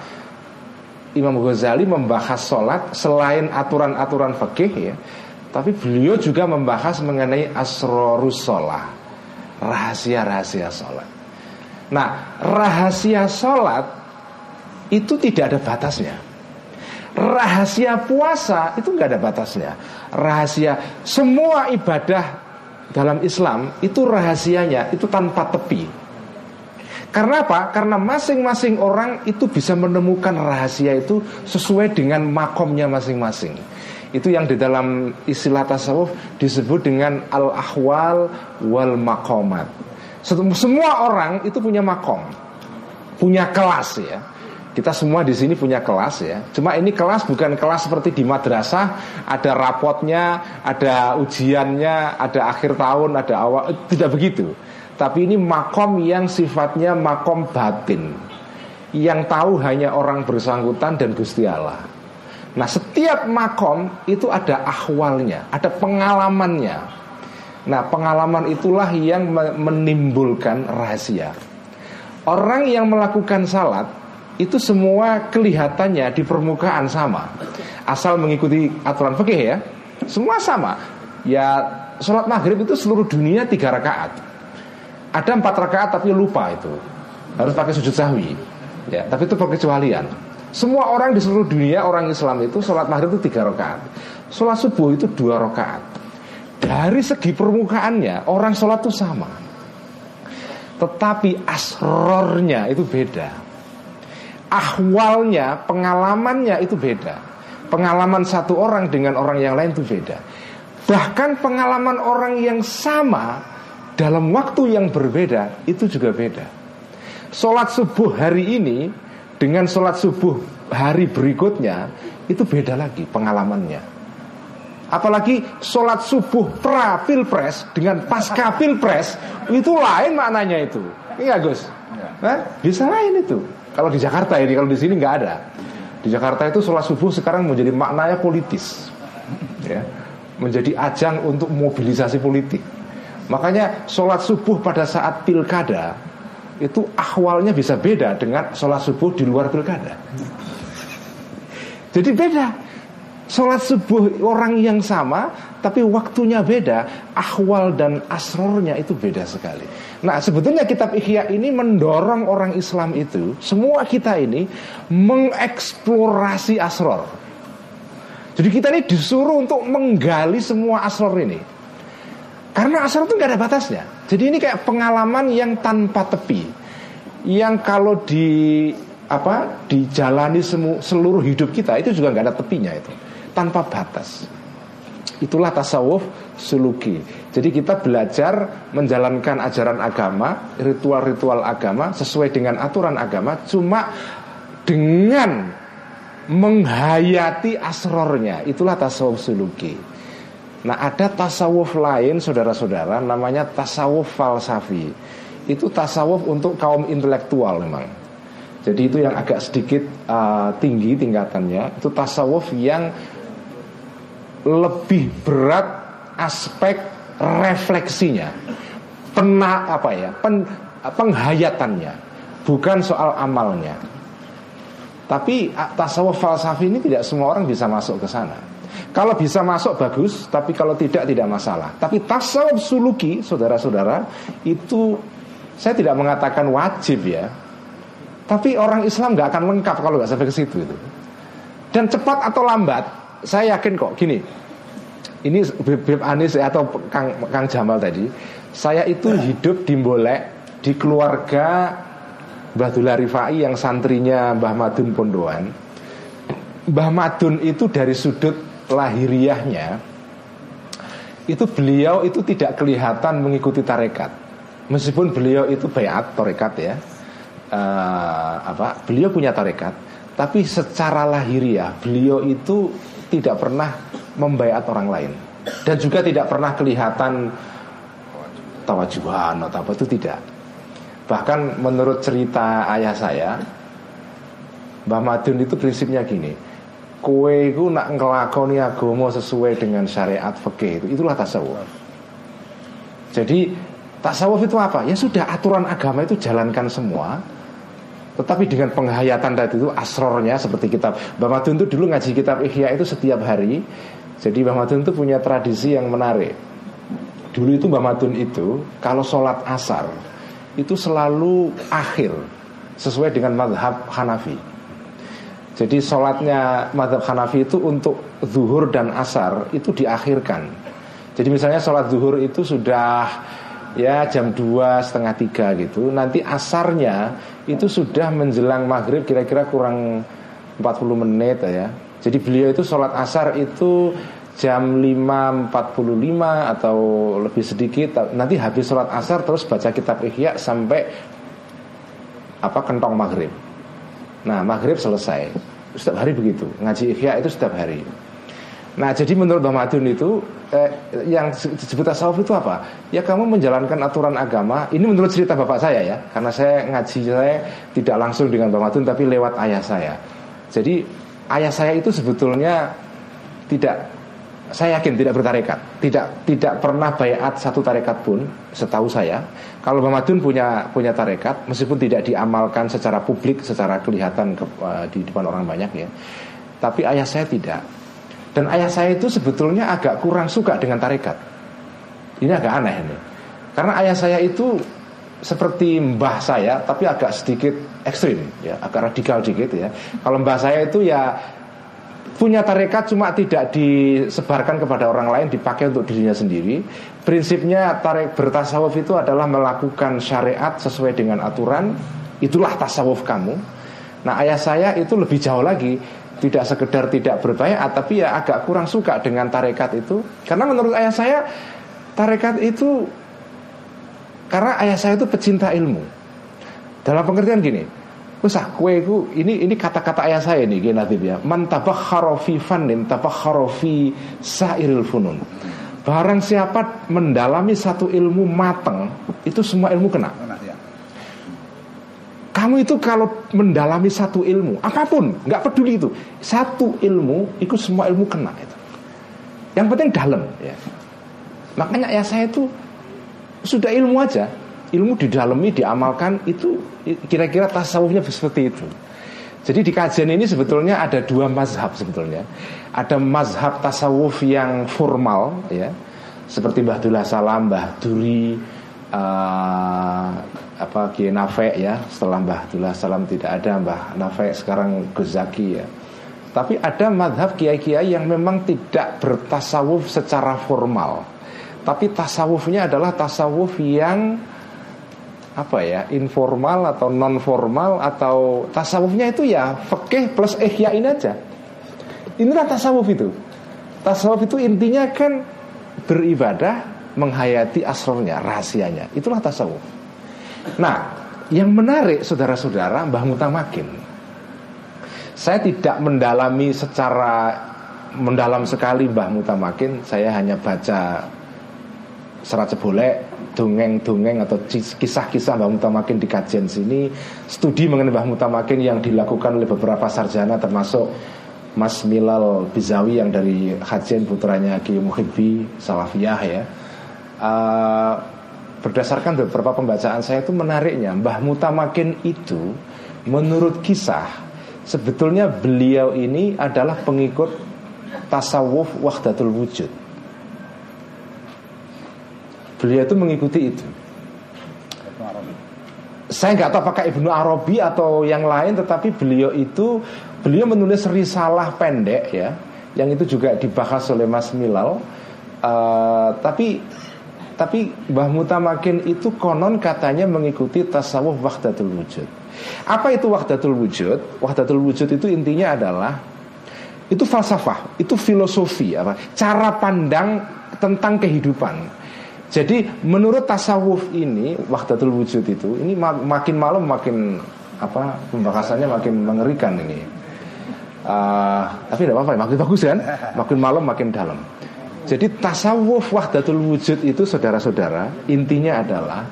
Imam Ghazali membahas sholat selain aturan-aturan fikih ya, tapi beliau juga membahas mengenai asrorus sholat, rahasia-rahasia sholat. Nah, rahasia sholat itu tidak ada batasnya. Rahasia puasa itu nggak ada batasnya. Rahasia semua ibadah dalam Islam itu rahasianya itu tanpa tepi. Karena apa? Karena masing-masing orang itu bisa menemukan rahasia itu sesuai dengan makomnya masing-masing. Itu yang di dalam istilah tasawuf disebut dengan al-ahwal wal makomat. Semua orang itu punya makom, punya kelas ya. Kita semua di sini punya kelas ya. Cuma ini kelas bukan kelas seperti di madrasah, ada rapotnya, ada ujiannya, ada akhir tahun, ada awal. Tidak begitu. Tapi ini makom yang sifatnya makom batin Yang tahu hanya orang bersangkutan dan Gusti Allah Nah setiap makom itu ada ahwalnya Ada pengalamannya. Nah pengalaman itulah yang menimbulkan rahasia Orang yang melakukan salat Itu semua kelihatannya di permukaan sama. Asal mengikuti aturan fikih ya. Semua sama. Ya sholat maghrib itu seluruh dunia tiga rakaat. Ada empat rakaat tapi lupa itu. Harus pakai sujud sahwi. Ya tapi itu perkecualian semua orang di seluruh dunia orang Islam itu sholat maghrib itu tiga rakaat. Sholat subuh itu dua rakaat. Dari segi permukaannya orang sholat itu sama. Tetapi asrornya itu beda. Ahwalnya pengalamannya itu beda. Pengalaman satu orang dengan orang yang lain itu beda. Bahkan pengalaman orang yang sama dalam waktu yang berbeda itu juga beda. Sholat subuh hari ini dengan sholat subuh hari berikutnya itu beda lagi pengalamannya. Apalagi sholat subuh pra pilpres dengan pasca pilpres itu lain maknanya itu. Iya Gus. Nah, bisa lain itu. Kalau di Jakarta ini, kalau di sini nggak ada. Di Jakarta itu sholat subuh sekarang menjadi maknanya politis, ya, menjadi ajang untuk mobilisasi politik. Makanya sholat subuh pada saat pilkada itu ahwalnya bisa beda dengan sholat subuh di luar pilkada. Jadi beda. Sholat subuh orang yang sama Tapi waktunya beda Ahwal dan asrornya itu beda sekali Nah sebetulnya kitab Ihya ini mendorong orang Islam itu Semua kita ini Mengeksplorasi asror Jadi kita ini disuruh untuk menggali semua asror ini karena asal itu nggak ada batasnya. Jadi ini kayak pengalaman yang tanpa tepi, yang kalau di apa dijalani semu, seluruh hidup kita itu juga nggak ada tepinya itu, tanpa batas. Itulah tasawuf suluki. Jadi kita belajar menjalankan ajaran agama, ritual-ritual agama sesuai dengan aturan agama, cuma dengan menghayati asrornya. Itulah tasawuf suluki. Nah ada tasawuf lain saudara-saudara namanya tasawuf falsafi. Itu tasawuf untuk kaum intelektual memang. Jadi itu yang agak sedikit uh, tinggi tingkatannya. Itu tasawuf yang lebih berat aspek refleksinya. Pena apa ya pen, Penghayatannya. Bukan soal amalnya. Tapi tasawuf falsafi ini tidak semua orang bisa masuk ke sana kalau bisa masuk bagus, tapi kalau tidak tidak masalah. Tapi tasawuf suluki, saudara-saudara, itu saya tidak mengatakan wajib ya. Tapi orang Islam nggak akan lengkap kalau nggak sampai ke situ itu. Dan cepat atau lambat, saya yakin kok gini. Ini Bib Anis atau Kang, Kang Jamal tadi, saya itu hidup di Bolek di keluarga Mbah Dula Rifai yang santrinya Mbah Madun Pondoan Mbah Madun itu dari sudut lahiriahnya itu beliau itu tidak kelihatan mengikuti tarekat. Meskipun beliau itu bayat tarekat ya uh, apa beliau punya tarekat tapi secara lahiriah beliau itu tidak pernah membayat orang lain. Dan juga tidak pernah kelihatan tawajuhan atau apa itu tidak. Bahkan menurut cerita ayah saya Mbah Madun itu prinsipnya gini Kue itu nak ngelakoni agama sesuai dengan syariat fikih itu itulah tasawuf. Jadi tasawuf itu apa? Ya sudah aturan agama itu jalankan semua. Tetapi dengan penghayatan tadi itu asrornya seperti kitab Madun itu dulu ngaji kitab Ihya itu setiap hari. Jadi Madun itu punya tradisi yang menarik. Dulu itu Madun itu kalau sholat asar itu selalu akhir sesuai dengan madhab Hanafi. Jadi sholatnya madhab Hanafi itu untuk zuhur dan asar itu diakhirkan. Jadi misalnya sholat zuhur itu sudah ya jam 2 setengah tiga gitu. Nanti asarnya itu sudah menjelang maghrib kira-kira kurang 40 menit ya. Jadi beliau itu sholat asar itu jam 5.45 atau lebih sedikit nanti habis sholat asar terus baca kitab Ihya sampai apa kentong maghrib Nah maghrib selesai. Setiap hari begitu. Ngaji ikhya itu setiap hari. Nah jadi menurut Mbak Madun itu eh, Yang disebut tasawuf itu apa? Ya kamu menjalankan aturan agama. Ini menurut cerita bapak saya ya Karena saya ngaji saya tidak langsung dengan Mbak Madun Tapi lewat ayah saya. Jadi ayah saya itu sebetulnya Tidak saya yakin tidak bertarekat, tidak tidak pernah bayat satu tarekat pun, setahu saya. Kalau Muhammadun punya punya tarekat, meskipun tidak diamalkan secara publik, secara kelihatan ke, uh, di depan orang banyak ya, tapi ayah saya tidak. Dan ayah saya itu sebetulnya agak kurang suka dengan tarekat. Ini agak aneh ini, karena ayah saya itu seperti mbah saya, tapi agak sedikit ekstrim, ya, agak radikal dikit ya. Kalau mbah saya itu ya punya tarekat cuma tidak disebarkan kepada orang lain dipakai untuk dirinya sendiri. Prinsipnya tarik bertasawuf itu adalah melakukan syariat sesuai dengan aturan. Itulah tasawuf kamu. Nah ayah saya itu lebih jauh lagi. Tidak sekedar tidak berbayat tapi ya agak kurang suka dengan tarekat itu. Karena menurut ayah saya tarekat itu karena ayah saya itu pecinta ilmu. Dalam pengertian gini Usah kue ku ini ini kata-kata ayah saya nih nanti ya. Man tabakhara fi fannin tabakhara fi sairil funun. Barang siapa mendalami satu ilmu mateng, itu semua ilmu kena. Ya. Kamu itu kalau mendalami satu ilmu, apa pun, nggak peduli itu, satu ilmu, itu semua ilmu kena itu. Yang penting dalam, ya. Makanya ayah saya itu sudah ilmu aja, ilmu didalami diamalkan itu kira-kira tasawufnya seperti itu. Jadi di kajian ini sebetulnya ada dua mazhab sebetulnya. Ada mazhab tasawuf yang formal ya. Seperti Mbah Dullah Salam, Mbah Duri uh, apa Kiai Nafe ya. Setelah Mbah Dullah Salam tidak ada Mbah Nafe sekarang Ghazaki ya. Tapi ada madhab kiai-kiai yang memang tidak bertasawuf secara formal. Tapi tasawufnya adalah tasawuf yang apa ya informal atau non formal atau tasawufnya itu ya fikih plus ihya ini aja. Inilah tasawuf itu. Tasawuf itu intinya kan beribadah menghayati asrornya rahasianya. Itulah tasawuf. Nah yang menarik saudara-saudara Mbah Mutamakin. Saya tidak mendalami secara mendalam sekali Mbah Mutamakin. Saya hanya baca serat cebolek dongeng-dongeng atau kisah-kisah Mbah Mutamakin di kajian sini studi mengenai Mbah Mutamakin yang dilakukan oleh beberapa sarjana termasuk Mas Milal Bizawi yang dari kajian putranya Ki Muhibbi Salafiyah ya. Uh, berdasarkan beberapa pembacaan saya itu menariknya Mbah Mutamakin itu menurut kisah sebetulnya beliau ini adalah pengikut tasawuf wahdatul wujud Beliau itu mengikuti itu. Saya nggak tahu apakah Ibnu Arabi atau yang lain, tetapi beliau itu beliau menulis risalah pendek ya, yang itu juga dibahas oleh Mas Milal. Uh, tapi tapi Mbah Mutamakin itu konon katanya mengikuti tasawuf wahdatul wujud. Apa itu wahdatul wujud? Wahdatul wujud itu intinya adalah itu falsafah, itu filosofi apa? Cara pandang tentang kehidupan. Jadi menurut tasawuf ini wahdatul wujud itu ini makin malam makin apa pembahasannya makin mengerikan ini. Uh, tapi tidak apa-apa, makin bagus kan? Makin malam makin dalam. Jadi tasawuf wahdatul wujud itu saudara-saudara intinya adalah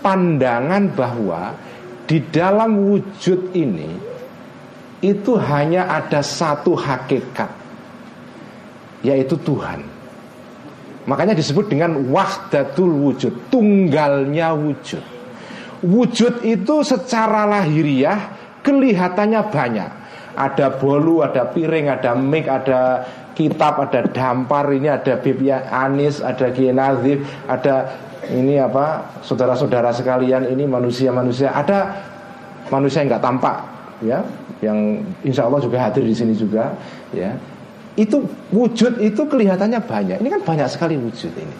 pandangan bahwa di dalam wujud ini itu hanya ada satu hakikat yaitu Tuhan. Makanya disebut dengan wahdatul wujud, tunggalnya wujud. Wujud itu secara lahiriah kelihatannya banyak. Ada bolu, ada piring, ada mic, ada kitab, ada dampar, ini ada Bibia Anis, ada Kiai Nazif, ada ini apa saudara-saudara sekalian ini manusia-manusia, ada manusia yang nggak tampak, ya yang insya Allah juga hadir di sini juga ya itu wujud itu kelihatannya banyak. Ini kan banyak sekali wujud ini.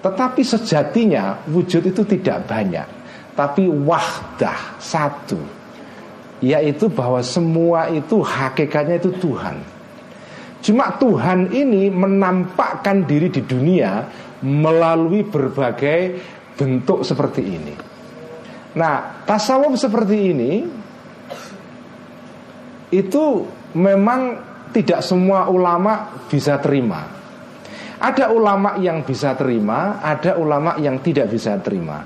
Tetapi sejatinya wujud itu tidak banyak. Tapi wahdah satu. Yaitu bahwa semua itu hakikatnya itu Tuhan. Cuma Tuhan ini menampakkan diri di dunia melalui berbagai bentuk seperti ini. Nah tasawuf seperti ini itu memang tidak semua ulama bisa terima. Ada ulama yang bisa terima, ada ulama yang tidak bisa terima.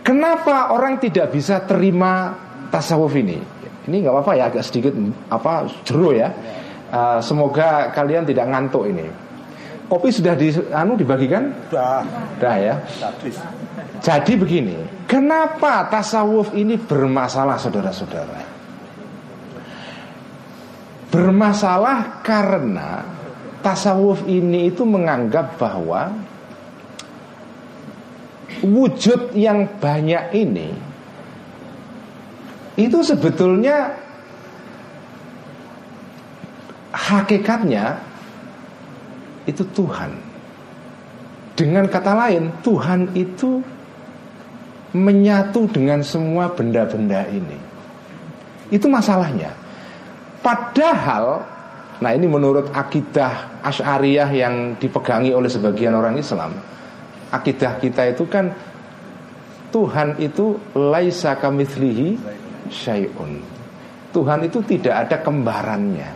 Kenapa orang tidak bisa terima tasawuf ini? Ini nggak apa-apa ya, agak sedikit apa jeru ya. Uh, semoga kalian tidak ngantuk ini. Kopi sudah di, anu dibagikan? Sudah. Sudah ya. Jadi begini, kenapa tasawuf ini bermasalah saudara-saudara? Bermasalah karena tasawuf ini itu menganggap bahwa wujud yang banyak ini itu sebetulnya hakikatnya itu Tuhan. Dengan kata lain, Tuhan itu menyatu dengan semua benda-benda ini. Itu masalahnya. Padahal Nah ini menurut akidah Ash'ariyah yang dipegangi oleh sebagian orang Islam Akidah kita itu kan Tuhan itu laisa kamithlihi syai'un. Tuhan itu tidak ada kembarannya.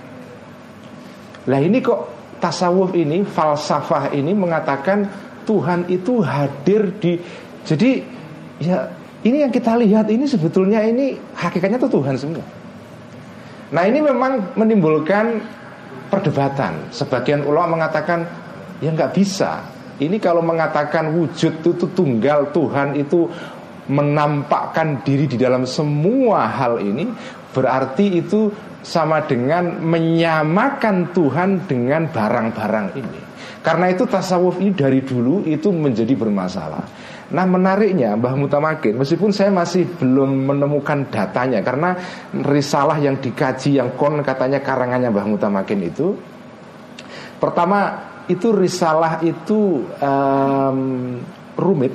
Nah ini kok tasawuf ini, falsafah ini mengatakan Tuhan itu hadir di Jadi ya ini yang kita lihat ini sebetulnya ini hakikatnya itu Tuhan semua Nah ini memang menimbulkan perdebatan. Sebagian ulama mengatakan ya nggak bisa. Ini kalau mengatakan wujud itu tunggal Tuhan itu menampakkan diri di dalam semua hal ini berarti itu sama dengan menyamakan Tuhan dengan barang-barang ini. Karena itu tasawuf ini dari dulu itu menjadi bermasalah. Nah menariknya Mbah Mutamakin Meskipun saya masih belum menemukan datanya Karena risalah yang dikaji Yang kon katanya karangannya Mbah Mutamakin itu Pertama itu risalah itu um, rumit.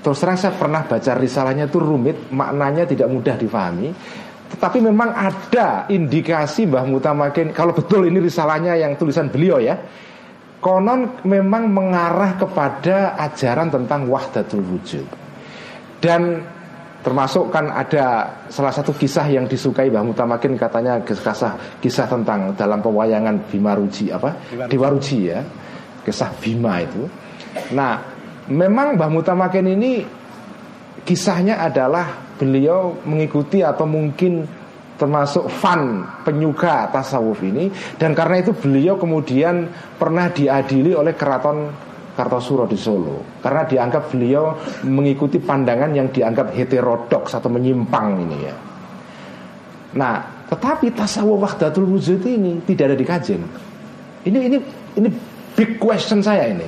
Terus terang saya pernah baca risalahnya itu rumit Maknanya tidak mudah difahami. Tetapi memang ada indikasi Mbah Mutamakin Kalau betul ini risalahnya yang tulisan beliau ya konon memang mengarah kepada ajaran tentang wahdatul wujud. Dan termasuk kan ada salah satu kisah yang disukai Mbah Mutamakin katanya kisah kisah tentang dalam pewayangan Bima Ruji apa? Dewa Ruji ya. Kisah Bima itu. Nah, memang Mbah Mutamakin ini kisahnya adalah beliau mengikuti atau mungkin termasuk fan penyuka tasawuf ini dan karena itu beliau kemudian pernah diadili oleh keraton Kartosuro di Solo karena dianggap beliau mengikuti pandangan yang dianggap heterodoks atau menyimpang ini ya. Nah, tetapi tasawuf wahdatul wujud ini tidak ada di kajen. Ini ini ini big question saya ini.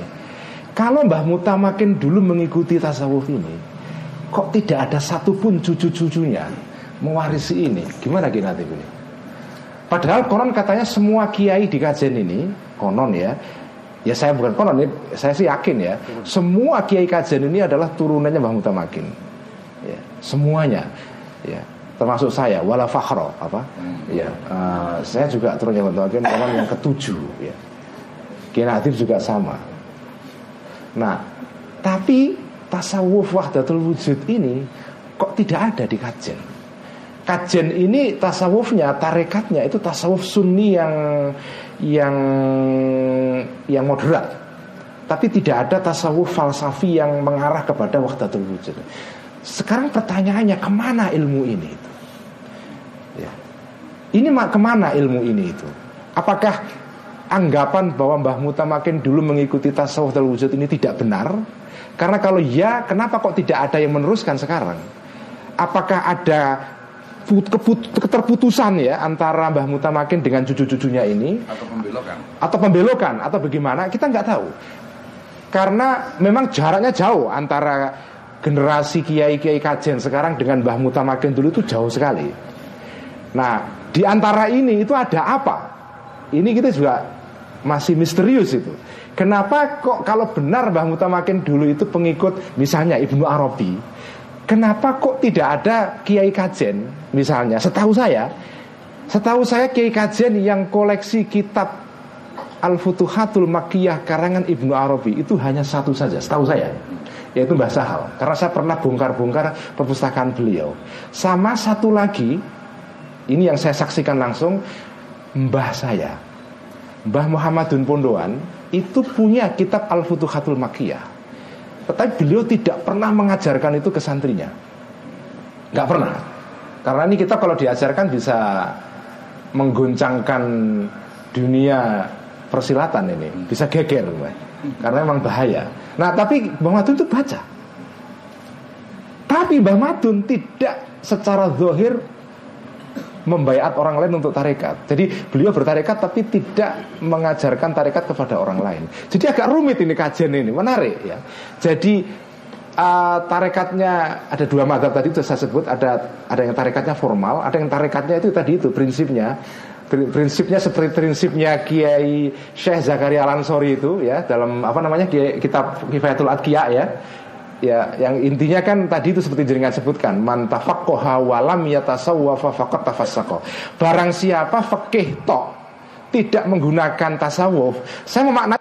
Kalau Mbah Mutamakin dulu mengikuti tasawuf ini, kok tidak ada satupun cucu-cucunya mewarisi ini. Gimana nanti ini? Padahal konon katanya semua kiai di kajian ini Konon ya Ya saya bukan konon, ya, saya sih yakin ya Semua kiai kajian ini adalah turunannya Mbah Mutamakin. Ya, Semuanya. Ya. termasuk saya wala fakhro apa? Ya eh, saya juga turun yang Agen orang yang ketujuh ya. Kiai juga sama. Nah tapi tasawuf wahdatul wujud ini kok tidak ada di kajen kajen ini tasawufnya tarekatnya itu tasawuf sunni yang yang yang moderat. Tapi tidak ada tasawuf falsafi yang mengarah kepada wahdatul wujud. Sekarang pertanyaannya ke mana ilmu ini itu? Ya. ini ke mana ilmu ini itu? Apakah anggapan bahwa Mbah Mutamakin dulu mengikuti tasawuf wahdatul wujud ini tidak benar? Karena kalau ya kenapa kok tidak ada yang meneruskan sekarang? Apakah ada keterputusan ya antara Mbah Mutamakin dengan cucu-cucunya ini Atau pembelokan. atau pembelokan atau bagaimana kita nggak tahu karena memang jaraknya jauh antara generasi kiai-kiai kajen sekarang dengan Mbah Mutamakin dulu itu jauh sekali. Nah, di antara ini itu ada apa? Ini kita juga masih misterius itu. Kenapa kok kalau benar Mbah Mutamakin dulu itu pengikut misalnya Ibnu Arabi, kenapa kok tidak ada kiai kajen misalnya? Setahu saya, setahu saya kiai kajen yang koleksi kitab Al-Futuhatul Makkiyah karangan Ibnu Arabi itu hanya satu saja, setahu saya yaitu Mbah Sahal. Karena saya pernah bongkar-bongkar perpustakaan beliau. Sama satu lagi, ini yang saya saksikan langsung, Mbah saya, Mbah Muhammadun Pondoan itu punya kitab Al-Futuhatul Makkiyah. Tetapi beliau tidak pernah mengajarkan itu ke santrinya. Nggak pernah. Karena ini kita kalau diajarkan bisa menggoncangkan dunia persilatan ini, bisa geger, karena memang bahaya. Nah, tapi Mbah Madun itu baca. Tapi Mbah Madun tidak secara zahir membayat orang lain untuk tarekat. Jadi beliau bertarekat tapi tidak mengajarkan tarekat kepada orang lain. Jadi agak rumit ini kajian ini, menarik ya. Jadi uh, tarekatnya ada dua madhab tadi itu saya sebut ada ada yang tarekatnya formal, ada yang tarekatnya itu tadi itu prinsipnya prinsipnya seperti prinsipnya Kiai Syekh Zakaria Al-Ansori itu ya dalam apa namanya kitab Kifayatul Adqiya ya ya yang intinya kan tadi itu seperti jenengan sebutkan man tafaqqaha wa lam yatasawwafa faqad tafassaqa. Barang siapa fikih tok tidak menggunakan tasawuf saya memaknai